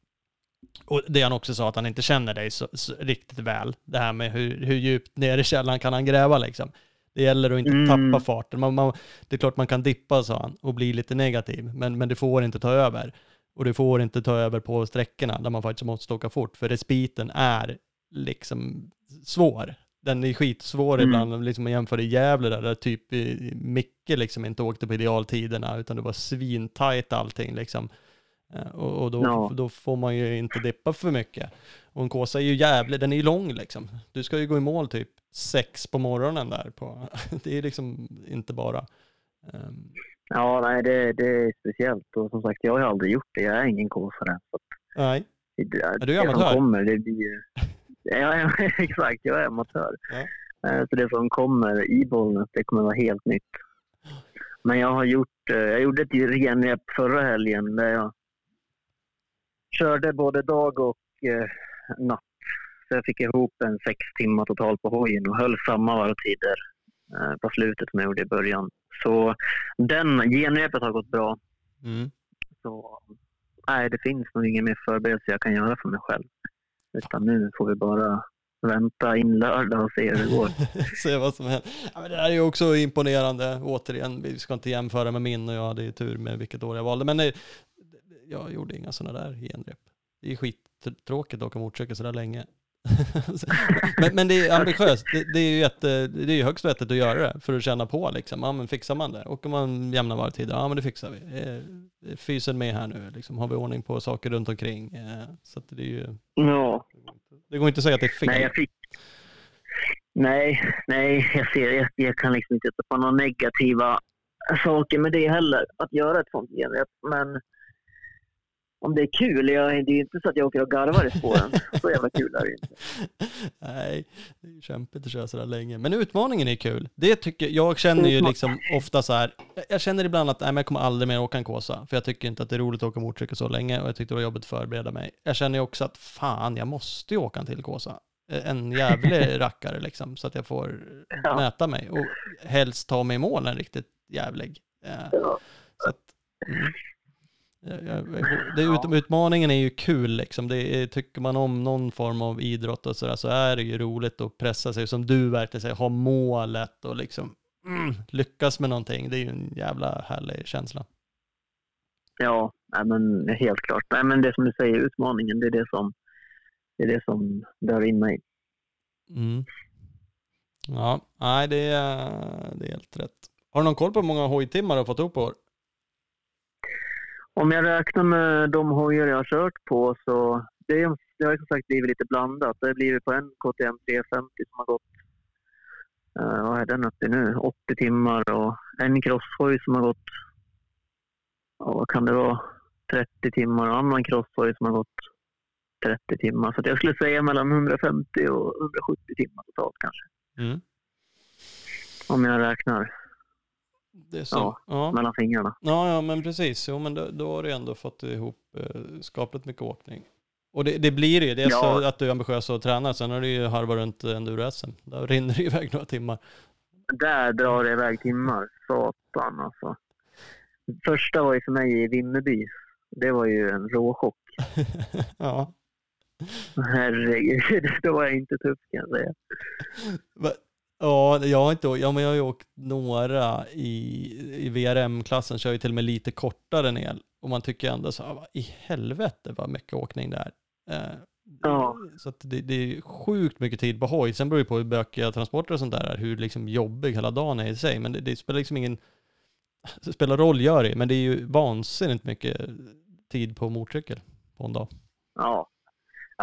och det han också sa att han inte känner dig så, så riktigt väl. Det här med hur, hur djupt ner i källaren kan han gräva liksom. Det gäller att inte Mm. tappa farten. Man, man, det är klart man kan dippa, sa han, och bli lite negativ. Men, men det får inte ta över. Och det får inte ta över på sträckorna där man faktiskt måste åka fort. För respiten är liksom svår. Den är skitsvår Mm. ibland, liksom man jämför i Gävle där, där typ i- Micke liksom inte åkte på idealtiderna, utan det var svintajt allting liksom. Eh, Och, och då, Ja. då får man ju inte dippa för mycket. Och en Kåsa är ju jävlig, den är ju lång liksom. Du ska ju gå i mål typ sex på morgonen där. På, det är liksom inte bara... ehm, Ja, nej, det, det är speciellt. Och som sagt, jag har aldrig gjort det. Jag är ingen att nej, det, du det amatör? som kommer, det blir ja, exakt. Jag är amatör. Ja. Eh, Så det som kommer i Bollnäs, det kommer vara helt nytt. Men jag har gjort, eh, jag gjorde ett renrep förra helgen där jag körde både dag och eh, natt. Så jag fick ihop en sex timmar totalt på hojen och höll samma varvtider eh, på slutet som jag gjorde i början. Så den genrepet har gått bra. mm. Så nej, det finns nog ingen mer förberedelse jag kan göra för mig själv. Utan nu får vi bara vänta in lördag och se hur det går. Se vad som händer. Ja, det här är ju också imponerande. Återigen, vi ska inte jämföra med min och jag hade ju tur med vilket år jag valde. Men det, jag gjorde inga sådana där genrep. Det är skittråkigt att åka motorcykel sådär länge. men, men det är ambitiöst. Det, det är ju jätte, det är ju högst vettigt att göra det för att känna på liksom. Ja men fixar man det? Åker man jämna varvtider? Ja men det fixar vi. Är- är Fysen med här nu liksom. Har vi ordning på saker runt omkring? Eh, Så det är ju, Ja, det går inte att säga att det är fel. nej, jag fick... Nej, nej, jag ser, jag, jag kan liksom inte ta på några negativa saker med det heller, att göra ett sånt genrep. Men om det är kul, jag, det är inte så att jag åker och garvar i spåren. Så jävla kul är det inte. Nej, det är ju kämpigt att köra sådär länge. Men utmaningen är kul. Det tycker jag känner ju liksom ofta så här. Jag känner ibland att nej, men jag kommer aldrig mer åka en Kåsa. För jag tycker inte att det är roligt att åka motorcykel så länge och jag tyckte det var jobbigt att förbereda mig. Jag känner ju också att fan, jag måste ju åka en till Kåsa. En jävlig rackare liksom, så att jag får Ja. mäta mig. Och helst ta mig i mål en riktigt jävlig. Eh, Ja. Så att, mm. Det ut, utmaningen är ju kul liksom. Det är, tycker man om någon form av idrott och sådär så är det ju roligt att pressa sig som du verkligen säger, ha målet och liksom mm, lyckas med någonting. Det är ju en jävla härlig känsla. Ja, nej, men helt klart. Nej, men det som du säger, utmaningen, det är det som, det är det som drar in mig. Mm. Ja, nej det är, det är helt rätt. Har du någon koll på hur många hojtimmar du har fått ihop på år? Om jag räknar med de hojar jag har kört på så det, är, det har som sagt blivit lite blandat. Det har blivit på en KTM 350 som har gått, uh, vad är den uppe i nu, 80 timmar och en crosshoj som har gått, ja, vad kan det vara, 30 timmar och en annan crosshoj som har gått 30 timmar. Så jag skulle säga mellan 150 och 170 timmar totalt kanske. Mm. Om jag räknar Det så. Ja. Ja. mellan fingrarna. Ja, ja, men precis. Jo, men då, då har du ändå fått ihop eh, skapligt mycket åkning. Och det, det blir det ju. Är Ja. att du är ambitiös och tränar. Sen har du ju harvat runt enduro-SM. Där rinner det iväg några timmar. Där drar det iväg timmar. Satan alltså. Första var ju för mig i Vimmerby. Det var ju en råchock. ja. Herregud, då var jag inte tuff kan jag säga. Ja, jag har inte ja, men jag har ju åkt några i, i VRM-klassen, kör ju till och med lite kortare ner. Och man tycker ändå så här, vad i helvete vad mycket åkning det är. Eh, Ja. Så det, det är sjukt mycket tid på hoj. Sen beror det på hur bökiga transporter och sånt där är, hur liksom jobbig hela dagen är i sig. Men det, det spelar liksom ingen, det spelar roll gör det, men det är ju vansinnigt mycket tid på motorcykel på en dag. Ja.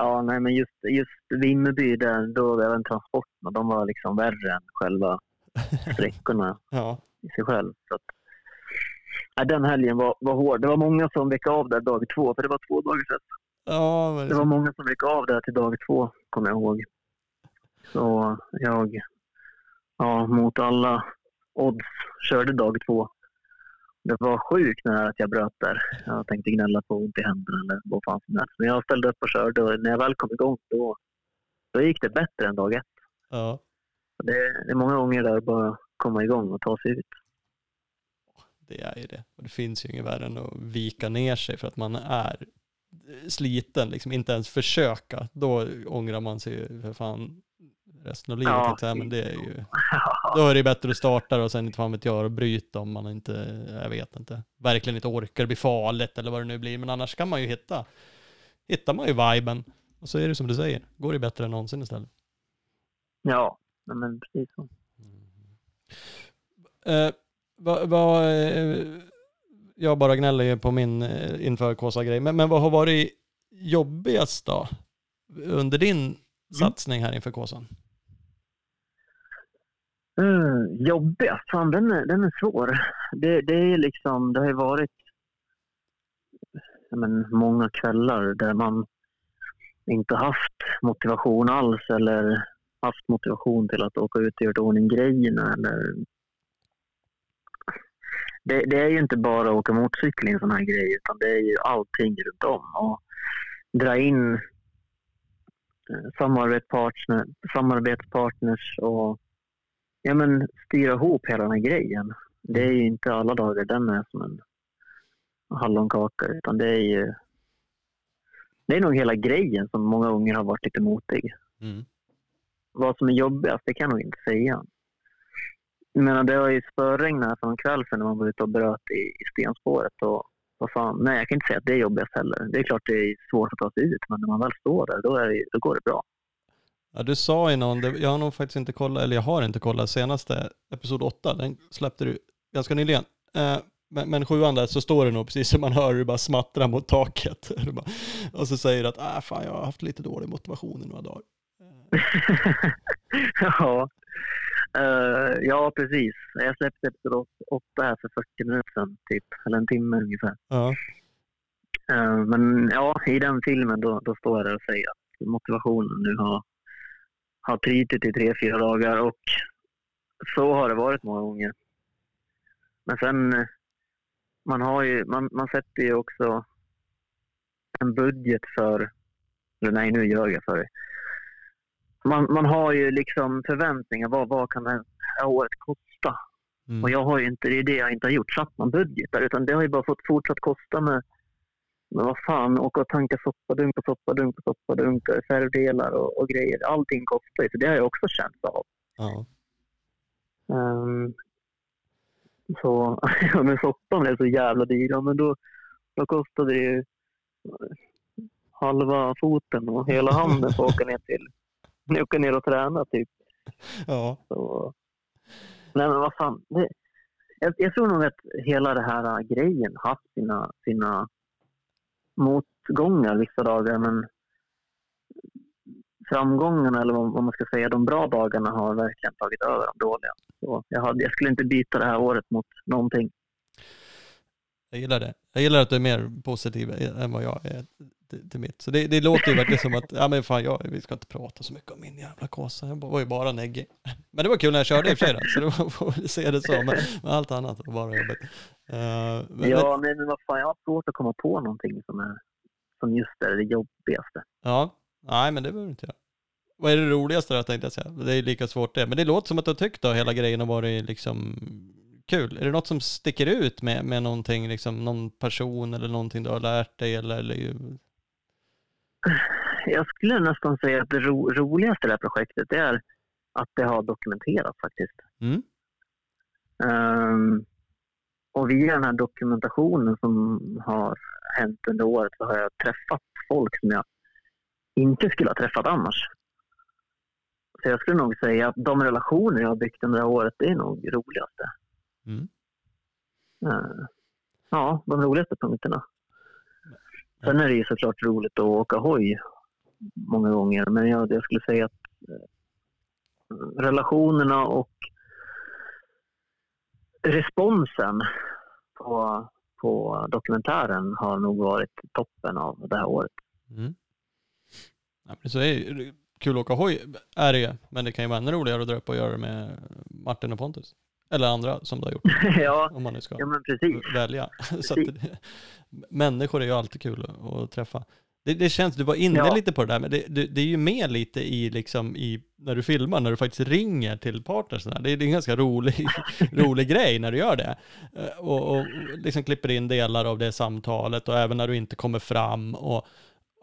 Ja, nej men just, just Vimmerby där, då även transporterna, de var liksom värre än själva sträckorna Ja, i sig själv. Så att, nej, den helgen var, var hård. Det var många som vek av där dag två, för det var två dagar sedan. ja men Det var många som vek av där till dag två, kommer jag ihåg. Så jag, ja, mot alla odds, körde dag två. Det var sjukt nära att jag bröt där. Jag tänkte gnälla på ont i händerna eller vad fan som helst. Men jag ställde upp och körde och när jag väl kom igång då, då gick det bättre än dag ett. ja. Det, det är många gånger där bara komma igång och ta sig ut. Det är ju det. Och det finns ju inget värre än att vika ner sig för att man är sliten, liksom inte ens försöka. Då ångrar man sig för fan resten av livet. Ja. Men det är ju, då är det bättre att starta och sen inte fan vet jag och bryta om man inte, jag vet inte, verkligen inte orkar, blir farligt eller vad det nu blir. Men annars kan man ju hitta, hittar man ju viben. Och så är det som du säger, går det bättre än någonsin istället. Ja, men precis så. Eh, vad, vad, eh, jag bara gnäller ju på min eh, inför Kåsa-grej, men, men vad har varit jobbigast då? Under din satsning här inför Kåsan? Mm, jobbigast? Fan, den är, den är svår. Det, det är liksom, det har ju varit men, många kvällar där man inte haft motivation alls eller haft motivation till att åka ut och göra i ordning grejerna. Eller... Det, det är ju inte bara att åka motorcykel i en sån här grej utan det är ju allting runt om. Och dra in eh, samarbetspartner, samarbetspartners och ja, men, styra ihop hela den här grejen. Det är ju inte alla dagar den är som en hallonkaka utan det är ju det är nog hela grejen som många gånger har varit lite motig. Mm. Vad som är jobbigast, det kan jag nog inte säga. Menar, det har ju spöregnat en kväll sedan när man var ute och bröt i, i stenspåret. Och, vad fan, nej, jag kan inte säga att det är jobbigast heller. Det är klart det är svårt att ta sig ut, men när man väl står där, då, är det, då går det bra. Ja, du sa i någon, jag har nog faktiskt inte kollat, eller jag har inte kollat senaste episod 8, den släppte du ganska nyligen. Eh, men, men sjuan där så står det nog precis som man hör hur det bara smattrar mot taket. Och så säger du att äh, fan, jag har haft lite dålig motivation i några dagar. ja. Eh, ja, precis. Jag släppte episod 8 här för 40 minuter sedan, typ. Eller en timme ungefär. Ja, Eh, men ja, i den filmen då, då står jag där och säger att motivationen nu har, har trytit i tre, fyra dagar och så har det varit många gånger. Men sen, eh, man har ju, man, man sätter ju också en budget för, eller nej nu gör jag för det. Man, man har ju liksom förväntningar, vad, vad kan det här året kosta? mm. Och jag har ju inte, det är det jag inte har gjort, satt någon budget där, utan det har ju bara fått fortsatt kosta med, med vad fan, åka och tanka soppadunk på soppadunk på soppadunk, reservdelar och, och grejer. Allting kostar ju, så det har jag också känt av. ja. Um, så, men soppan blev så jävla dyr, ja, men då, då kostade det ju halva foten och hela handen för att åka ner till, åka ner och träna typ. ja. Så, nej men vad fan. Det, jag, jag tror nog att hela den här äh, grejen haft sina, sina motgångar vissa dagar men framgångarna eller vad, man ska säga, de bra dagarna har verkligen tagit över de dåliga. Så jag, hade, jag skulle inte byta det här året mot någonting. Jag gillar det. Jag gillar att du är mer positiv än vad jag är till, till mitt. Så det, det låter ju verkligen som att, ja men fan, jag, vi ska inte prata så mycket om min jävla kåsa. Jag var ju bara neggig. Men det var kul när jag körde i och för sig då, så det får väl se det så. Men, men allt annat var bara jobbigt. Uh, men, ja, men, men vad fan, jag har svårt att komma på någonting som är som just är det jobbigaste. Ja, nej men det behöver inte jag. Vad är det roligaste då tänkte jag säga? Det är lika svårt det. Men det låter som att du har tyckt då hela grejen har varit liksom kul. Är det något som sticker ut med, med någonting, liksom någon person eller någonting du har lärt dig eller, eller Jag skulle nästan säga att det ro, roligaste i det här projektet är att det har dokumenterats faktiskt. Mm. Ehm, och via den här dokumentationen som har hänt under året så har jag träffat folk som jag inte skulle ha träffat annars. Så jag skulle nog säga att de relationer jag har byggt under det här året, det är nog roligaste. Mm. Ehm, ja, de roligaste punkterna. Sen är det ju såklart roligt att åka hoj många gånger, men jag, jag skulle säga att eh, relationerna och responsen på, på dokumentären har nog varit toppen av det här året. Mm. Ja, men så är det kul att åka hoj, är det ju. Men det kan ju vara ännu roligare att dra upp och göra det med Martin och Pontus. Eller andra som du har gjort. ja, Om man nu ska ja, men precis. välja. Så att det, människor är ju alltid kul att, träffa. Det, det känns, du var inne Ja. lite på det där, men det, det, det är ju med lite i, liksom, i, när du filmar, när du faktiskt ringer till partners. Det, är- en ganska rolig, rolig grej när du gör det. Eh, Och, och liksom klipper in delar av det samtalet och även när du inte kommer fram. Och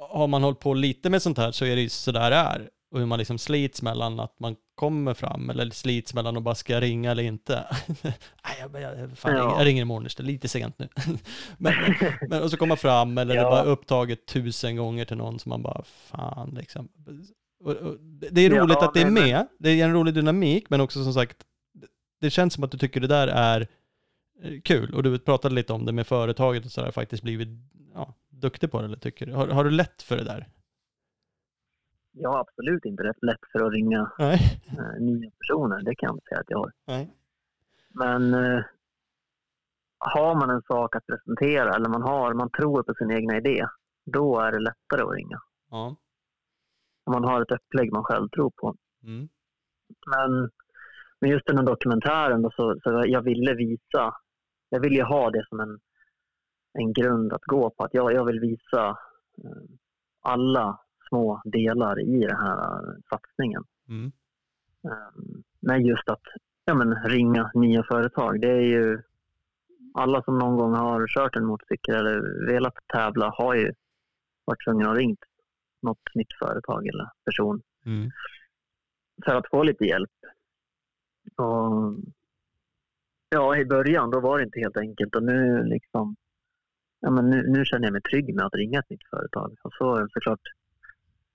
har man hållit på lite med sånt här så är det ju sådär det är. Och hur man liksom slits mellan att man kommer fram eller slits mellan att bara ska jag ringa eller inte. Nej, jag, jag, fan, Ja. jag ringer imorgon istället, lite sent nu. men, men, och så komma fram eller det är Ja. bara upptaget tusen gånger till någon som man bara, fan liksom. Och, och, det är Ja, roligt att det är med, det är en rolig dynamik, men också som sagt, det känns som att du tycker det där är eh, kul. Och du pratade lite om det med företaget och sådär, faktiskt blivit ja, duktig på det, eller tycker du? Har, har du lätt för det där? Jag har absolut inte rätt lätt för att ringa Nej. eh, nya personer, det kan jag inte säga att jag har. Nej. Men eh, har man en sak att presentera eller man, har, man tror på sin egna idé, då är det lättare att ringa. Ja. Om man har ett upplägg man själv tror på. Mm. Men, men just den här dokumentären, då, så, så jag ville visa, jag ville ju ha det som en, en grund att gå på. Att jag, jag vill visa eh, alla små delar i den här satsningen. Mm. Um, men just att ja, men, ringa nya företag, det är ju alla som någon gång har kört en motorcykel eller velat tävla har ju varit tvungna att ringt något nytt företag eller person Mm. för att få lite hjälp. Och, ja, i början då var det inte helt enkelt och nu liksom ja, men nu, nu känner jag mig trygg med att ringa ett nytt företag. Och så såklart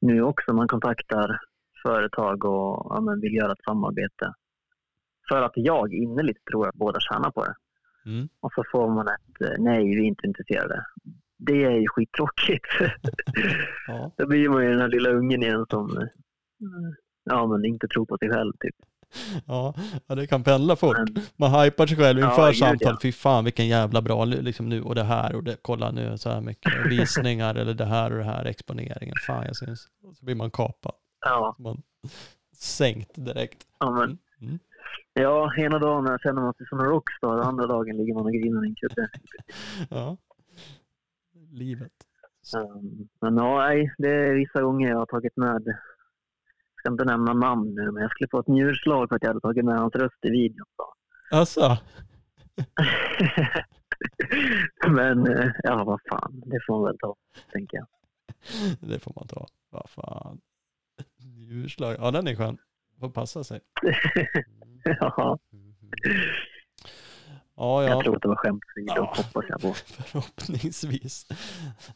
nu också. Man kontaktar företag och ja, men vill göra ett samarbete. För att jag innerligt tror att båda tjänar på det. Mm. Och så får man ett eh, nej, vi är inte intresserade. Det är ju skittråkigt. Ja. Då blir man ju den här lilla ungen igen som eh, ja, men inte tror på sig själv. Typ. Ja, det kan pendla fort. Man hypar sig själv inför Ja, samtal. Fy fan vilken jävla bra liksom nu och det här och det, kolla nu så här mycket visningar eller det här och det här exponeringen. Fan jag syns. Och så blir man kapad. ja, man sänkt direkt. ja, men, Mm. Mm. ja, ena dagen känner man sig som en rockstar och andra dagen ligger man och griner i en kudde. Ja. Livet. Um, men ja, nej, det är vissa gånger jag har tagit med, ska inte nämna namn nu, men jag skulle få ett njurslag för att jag hade tagit med hans röst i videon. Så. Alltså, men eh, ja, vad fan, det får man väl ta, tänker jag. det får man ta. Vad fan. Djurslag. Ja den är skön. Får passa sig. ja, Ja, jag ja. tror att det var skämtvideo, Ja. hoppas jag på. Förhoppningsvis.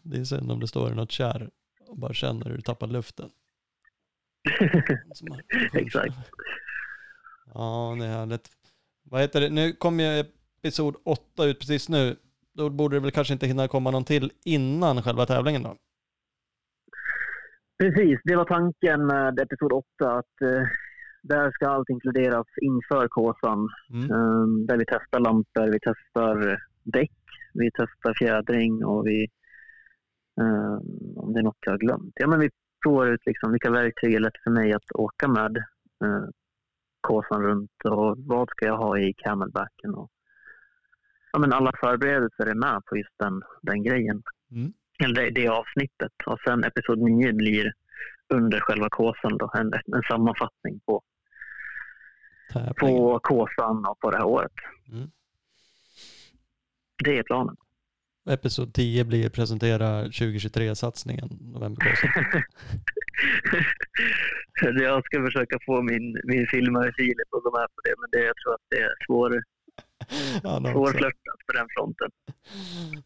Det är synd om det står i något kärr och bara känner hur du tappar luften. Exakt. Ja, det är härligt. Vad heter det? Nu kommer ju episod 8 ut precis nu. Då borde det väl kanske inte hinna komma någon till innan själva tävlingen då? Precis, det var tanken med episod 8 att eh, där ska allt inkluderas inför Kåsan. Mm. Um, där vi testar lampor, vi testar däck, vi testar fjädring och vi... Um, om det är något jag har glömt. Ja, men vi provar ut liksom vilka verktyg är lätt för mig att åka med uh, Kåsan runt och vad ska jag ha i camelbacken. Och, ja, men alla förberedelser är med på just den, den grejen. Mm. Eller det, det avsnittet. Och sen episod 9 blir under själva kåsan då en, en sammanfattning på, på kåsan och på det här året. Mm. Det är planen. Episod 10 blir presentera 2023-satsningen, novemberkåsan. jag ska försöka få min, min filmare Filip att gå med på det, men det, jag tror att det är svår, också. svårflörtat på den fronten.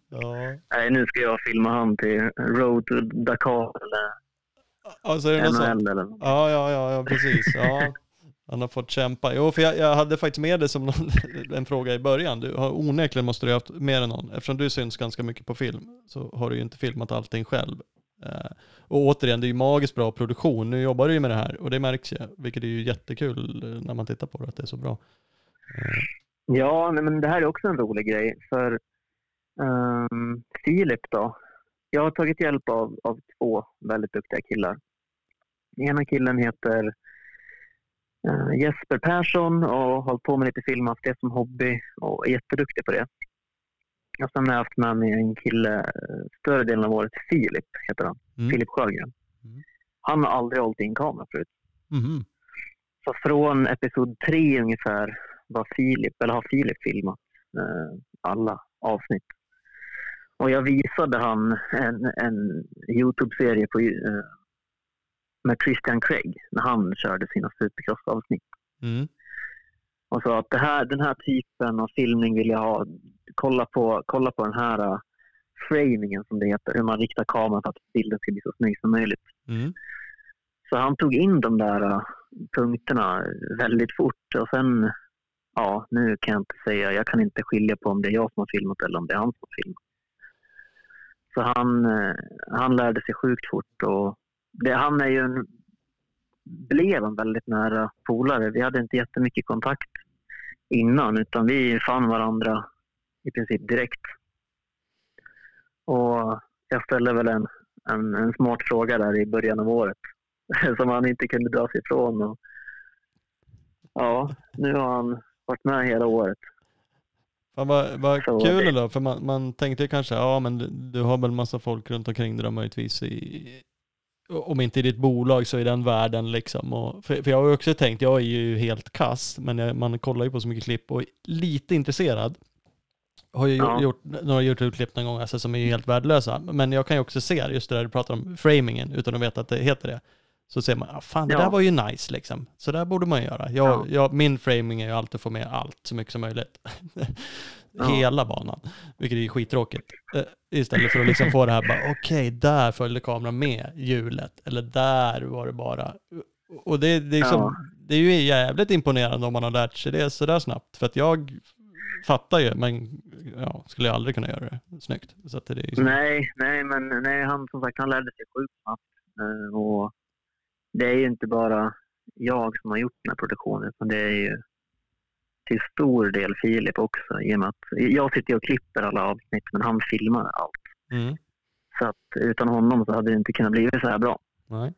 Ja. Nej, nu ska jag filma han till Road to Dakar eller Alltså, är det? NHL eller något. Ja, ja, ja, ja precis. Ja. Han har fått kämpa. Jo, för jag, jag hade faktiskt med det som någon, en fråga i början. Du har onekligen måste du ha haft mer än någon. Eftersom du syns ganska mycket på film så har du ju inte filmat allting själv. Eh, och återigen, det är ju magiskt bra produktion. Nu jobbar du ju med det här och det märks ju, vilket är ju jättekul eh, när man tittar på det, att det är så bra. Eh. Ja, nej, men det här är också en rolig grej. För um, Filip då. Jag har tagit hjälp av, av två väldigt duktiga killar. Ena killen heter eh, Jesper Persson och har hållit på med lite film, haft det som hobby och är jätteduktig på det. Och sen har jag haft med mig en kille eh, större delen av året, Filip heter han. Mm. Filip Sjögren. Mm. Han har aldrig hållit i en kamera förut. Mhm. Så från episod tre ungefär var Filip, eller har Filip filmat eh, alla avsnitt. Och jag visade han en, en Youtube-serie på, eh, med Christian Craig när han körde sina supercross-avsnitt. Mm. Och sa att det här, den här typen av filmning vill jag ha. Kolla på, kolla på den här uh, framingen som det heter, hur man riktar kameran för att bilden ska bli så snygg som möjligt. Mm. Så han tog in de där uh, punkterna väldigt fort och sen, ja, nu kan jag inte säga, jag kan inte skilja på om det är jag som har filmat eller om det är han som har filmat. Så han, uh, han lärde sig sjukt fort och det, han är ju en, blev en väldigt nära polare. Vi hade inte jättemycket kontakt innan utan vi fann varandra i princip direkt. Och jag ställde väl en, en, en smart fråga där i början av året som han inte kunde dra sig ifrån. Och, ja, nu har han varit med hela året. Fan vad, vad Så kul det- då, för man, man tänkte ju kanske, ja men du, du har väl massa folk runt omkring dig möjligtvis i, om inte i ditt bolag så i den världen liksom. Och, för, för jag har ju också tänkt, jag är ju helt kass, men jag, man kollar ju på så mycket klipp och är lite intresserad. Har ju Ja. gjort några YouTube-klipp någon gång alltså, som är ju helt värdelösa. Men jag kan ju också se, just det där du pratar om framingen, utan att veta att det heter det. Så ser man, ah, fan det Ja. där var ju nice liksom. Så där borde man göra. Jag, Ja. jag, min framing är ju alltid att få med allt så mycket som möjligt. Ja. Hela banan. Vilket är skittråkigt. Eh, istället för att liksom få det här bara, okej, där följde kameran med hjulet. Eller där var det bara. Och det, det, är liksom, Ja. det är ju jävligt imponerande om man har lärt sig det sådär snabbt. För att jag fattar ju, men ja, skulle jag aldrig kunna göra det snyggt. Så att det är liksom, Nej, nej, men nej, han som sagt han lärde sig sjukt snabbt. Eh, Och det är ju inte bara jag som har gjort den här produktionen utan det är ju till stor del Filip också. I att jag sitter och klipper alla avsnitt men han filmar allt. mm, Så att utan honom så hade det inte kunnat bli så här bra. nej.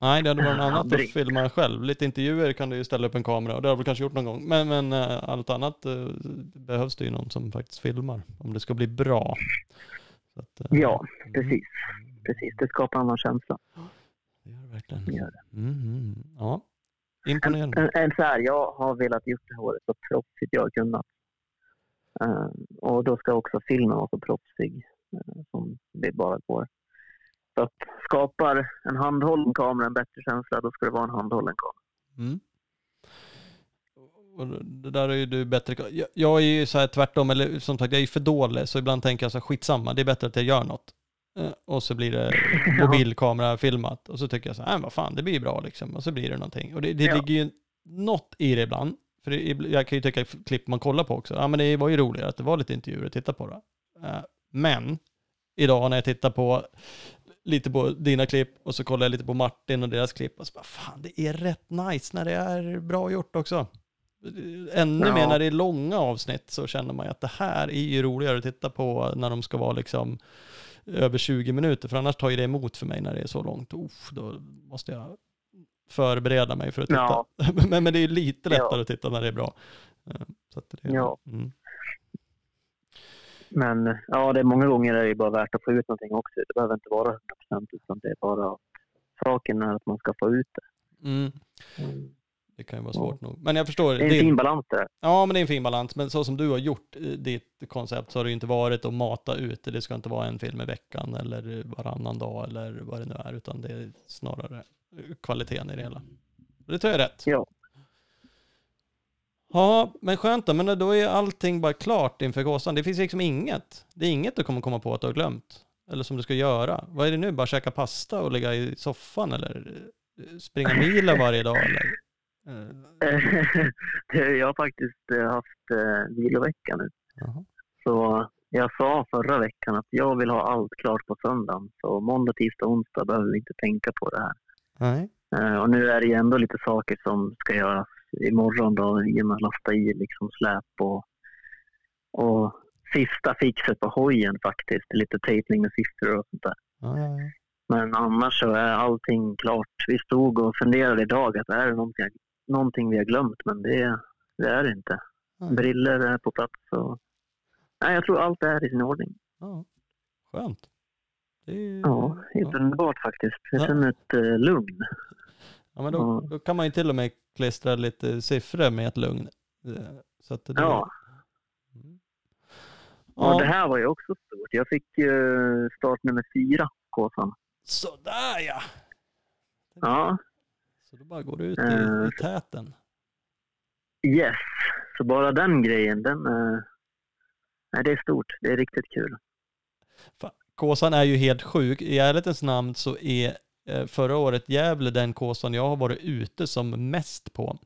Nej, det hade varit något annat att Aldrig. filma själv. Lite intervjuer kan du ju ställa upp en kamera och det har du kanske gjort någon gång. Men, men eh, allt annat eh, behövs det ju någon som faktiskt filmar om det ska bli bra. Att, eh, Ja, precis. Precis, det skapar en annan känsla. Det gör det verkligen. Det gör det. Mm, mm, ja, imponerande. en, en så här, jag har velat gjort det här året så proffsigt jag har kunnat. Eh, och då ska också filmen vara så proffsig eh, som det bara går. Så att skapar en handhållen kamera en bättre känsla, då ska det vara en handhållen kamera. Mm. Och det där är ju du bättre. Jag, jag är ju så här tvärtom, eller som sagt jag är ju för dålig, så ibland tänker jag så här, skitsamma, det är bättre att jag gör något. Eh, Och så blir det mobilkamera filmat och så tycker jag så här, vad fan, det blir bra liksom. Och så blir det någonting. Och det, det Ja. ligger ju något i det ibland. För det, jag kan ju tycka klipp man kollar på också, ja men det var ju roligare att det var lite intervjuer att titta på det. Eh, Men idag när jag tittar på lite på dina klipp och så kollar jag lite på Martin och deras klipp och så bara fan det är rätt nice när det är bra gjort också. Ännu Ja. mer när det är långa avsnitt så känner man ju att det här är ju roligare att titta på när de ska vara liksom över 20 minuter för annars tar ju det emot för mig när det är så långt. Uff, då måste jag förbereda mig för att titta. Ja. men, men det är lite lättare Ja. att titta när det är bra. Eh, det är, Ja. Mm. Men ja, det är många gånger är det bara värt att få ut någonting också. Det behöver inte vara 100% utan det är bara saken är att man ska få ut det. Mm. Det kan ju vara svårt nog. Men jag förstår. Det är en fin balans där. Ja, men det är en fin balans. Men så som du har gjort ditt koncept så har det ju inte varit att mata ut det. Det ska inte vara en film i veckan eller varannan dag eller vad det nu är, utan det är snarare kvaliteten i det hela. Det tror jag är rätt. Ja. Ja, men skönt då. Men då är allting bara klart inför Kåsan. Det finns liksom inget. Det är inget du kommer komma på att du har glömt. Eller som du ska göra. Vad är det nu? Bara käka pasta och ligga i soffan eller springa milen varje dag eller? Eh, jag har faktiskt eh, haft eh, vilovecka nu. Jaha. Så jag sa förra veckan att jag vill ha allt klart på söndagen. Så måndag, tisdag, onsdag behöver vi inte tänka på det här. Nej. Eh, Och nu är det ju ändå lite saker som ska göras imorgon då, genom att lasta i liksom släp och, och sista fixet på hojen faktiskt. Lite tejpning med siffror och sånt där. Ja, ja, ja. Men annars så är allting klart. Vi stod och funderade idag att är det någonting, någonting vi har glömt, men det, det är det inte. Nej. Briller är på plats och... Nej, jag tror allt är i sin ordning. ja. Skönt. Är, Ja, helt ja. underbart faktiskt. Jag Ja. känner ett eh, lugn. Ja, men då, då kan man ju till och med klistra lite siffror med ett lugn. Eh, Så att det, Ja. Mm. Ja, Ja, det här var ju också stort. Jag fick uh, startnummer fyra, Kåsan. sådär ja. Ja, Så då bara går du ut i, Eh, i täten. yes. Så bara den grejen, den... Uh, nej, det är stort. Det är riktigt kul. Kåsan är ju helt sjuk. I ärlighetens namn så är eh, förra året Gävle den Kåsan jag har varit ute som mest på.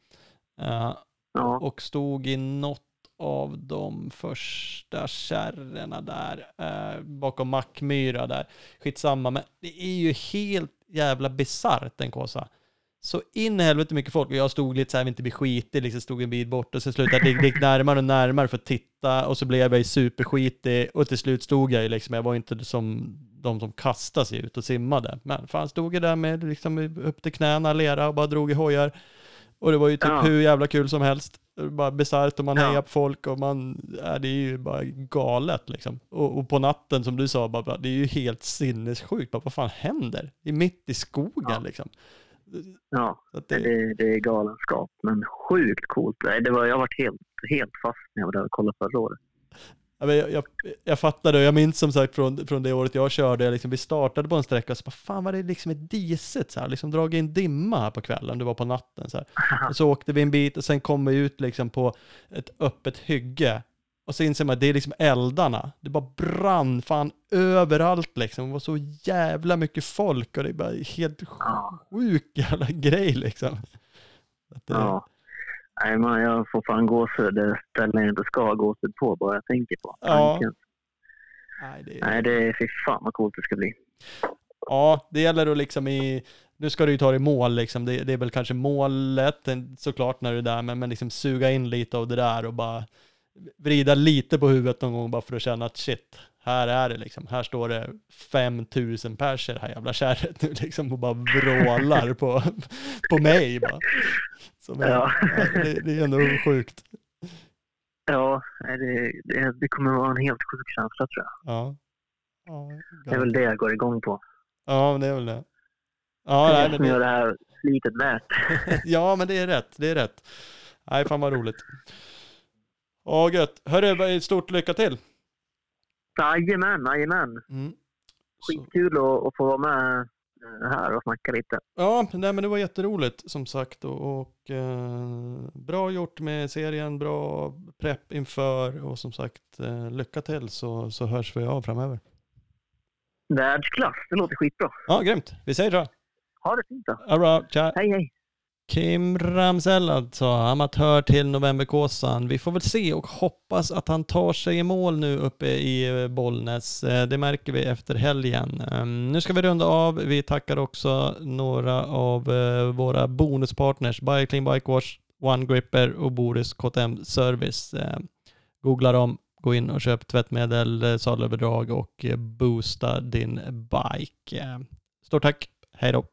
Eh, Ja, och stod i något av de första kärrorna där, eh, bakom Mackmyra där. Skitsamma, men det är ju helt jävla bisarrt den Kåsa. Så in i helvete mycket folk och jag stod lite så här, vill inte bli skitig, liksom stod en bit bort och sen slutade jag gick närmare och närmare för att titta och så blev jag ju superskitig och till slut stod jag ju liksom, jag var inte som de som kastade sig ut och simmade. Men fan stod jag där med liksom upp till knäna lera och bara drog i hojar. Och det var ju typ Ja. hur jävla kul som helst. Bara bisarrt och man Ja. hejar på folk och man, ja, det är ju bara galet liksom. Och, och på natten som du sa, bara, det är ju helt sinnessjukt. Bara, vad fan händer? Är mitt i skogen Ja. liksom. Ja. Det, det, det är galenskap, men sjukt coolt. Det var, jag varit helt, helt fast när jag var där och kollade förra året. jag, jag, jag fattar det, jag minns som sagt från, från det året jag körde, liksom, vi startade på en sträcka och så bara, fan var det liksom ett diset så här, liksom dragit in dimma här på kvällen, det var på natten så här. Och så åkte vi en bit och sen kom vi ut liksom på ett öppet hygge. Och så inser man att det är liksom eldarna. Det bara brann fan överallt liksom. Det var så jävla mycket folk och det är bara helt Ja. sjuk jävla grej liksom. Det, Ja. Nej, man, jag får fan gåshud. Det ställen jag inte ska ha gåshud på, bara jag tänker på Ja. tanken. nej, det, Nej, det är fy fan vad coolt det ska bli. ja, det gäller att liksom i, nu ska du ju ta i mål liksom. Det, det är väl kanske målet såklart när du är där, men, men liksom suga in lite av det där och bara vrida lite på huvudet någon gång bara för att känna att shit, här är det liksom. Här står det 5000 pers i det här jävla kärret nu liksom och bara vrålar på, på mig bara. Som är, Ja. det, det är ändå sjukt. Ja, det, det, det kommer vara en helt sjuk känsla tror jag. Ja. Ja, Det är väl det jag går igång på. ja, men det är väl det. Ja, det är det som det, gör det här slitet värt. ja, men det är rätt. Det är rätt. Nej, fan vad roligt. Ja, gött. Hörru, stort lycka till. Jajamän, jajamän. Mm. Skitkul att, att få vara med eh, här och snacka lite. Ja, nej, men det var jätteroligt som sagt och, och eh, bra gjort med serien, bra prepp inför och som sagt eh, lycka till så, så hörs vi av framöver. Världsklass, det låter skitbra. Ja, grymt. Vi säger så. Ha det fint då. Ja, bra. Tja. Hej hej. Kim Ramsell alltså, amatör till Novemberkåsan. Vi får väl se och hoppas att han tar sig i mål nu uppe i eh, Bollnäs. Eh, det märker vi efter helgen. Ehm, nu ska vi runda av. Vi tackar också några av eh, våra bonuspartners, Bioclean Bike Wash, One Gripper och Boris KTM Service. Ehm, googla dem, gå in och köp tvättmedel, eh, sadelöverdrag och boosta din bike. Ehm, stort tack, hej då!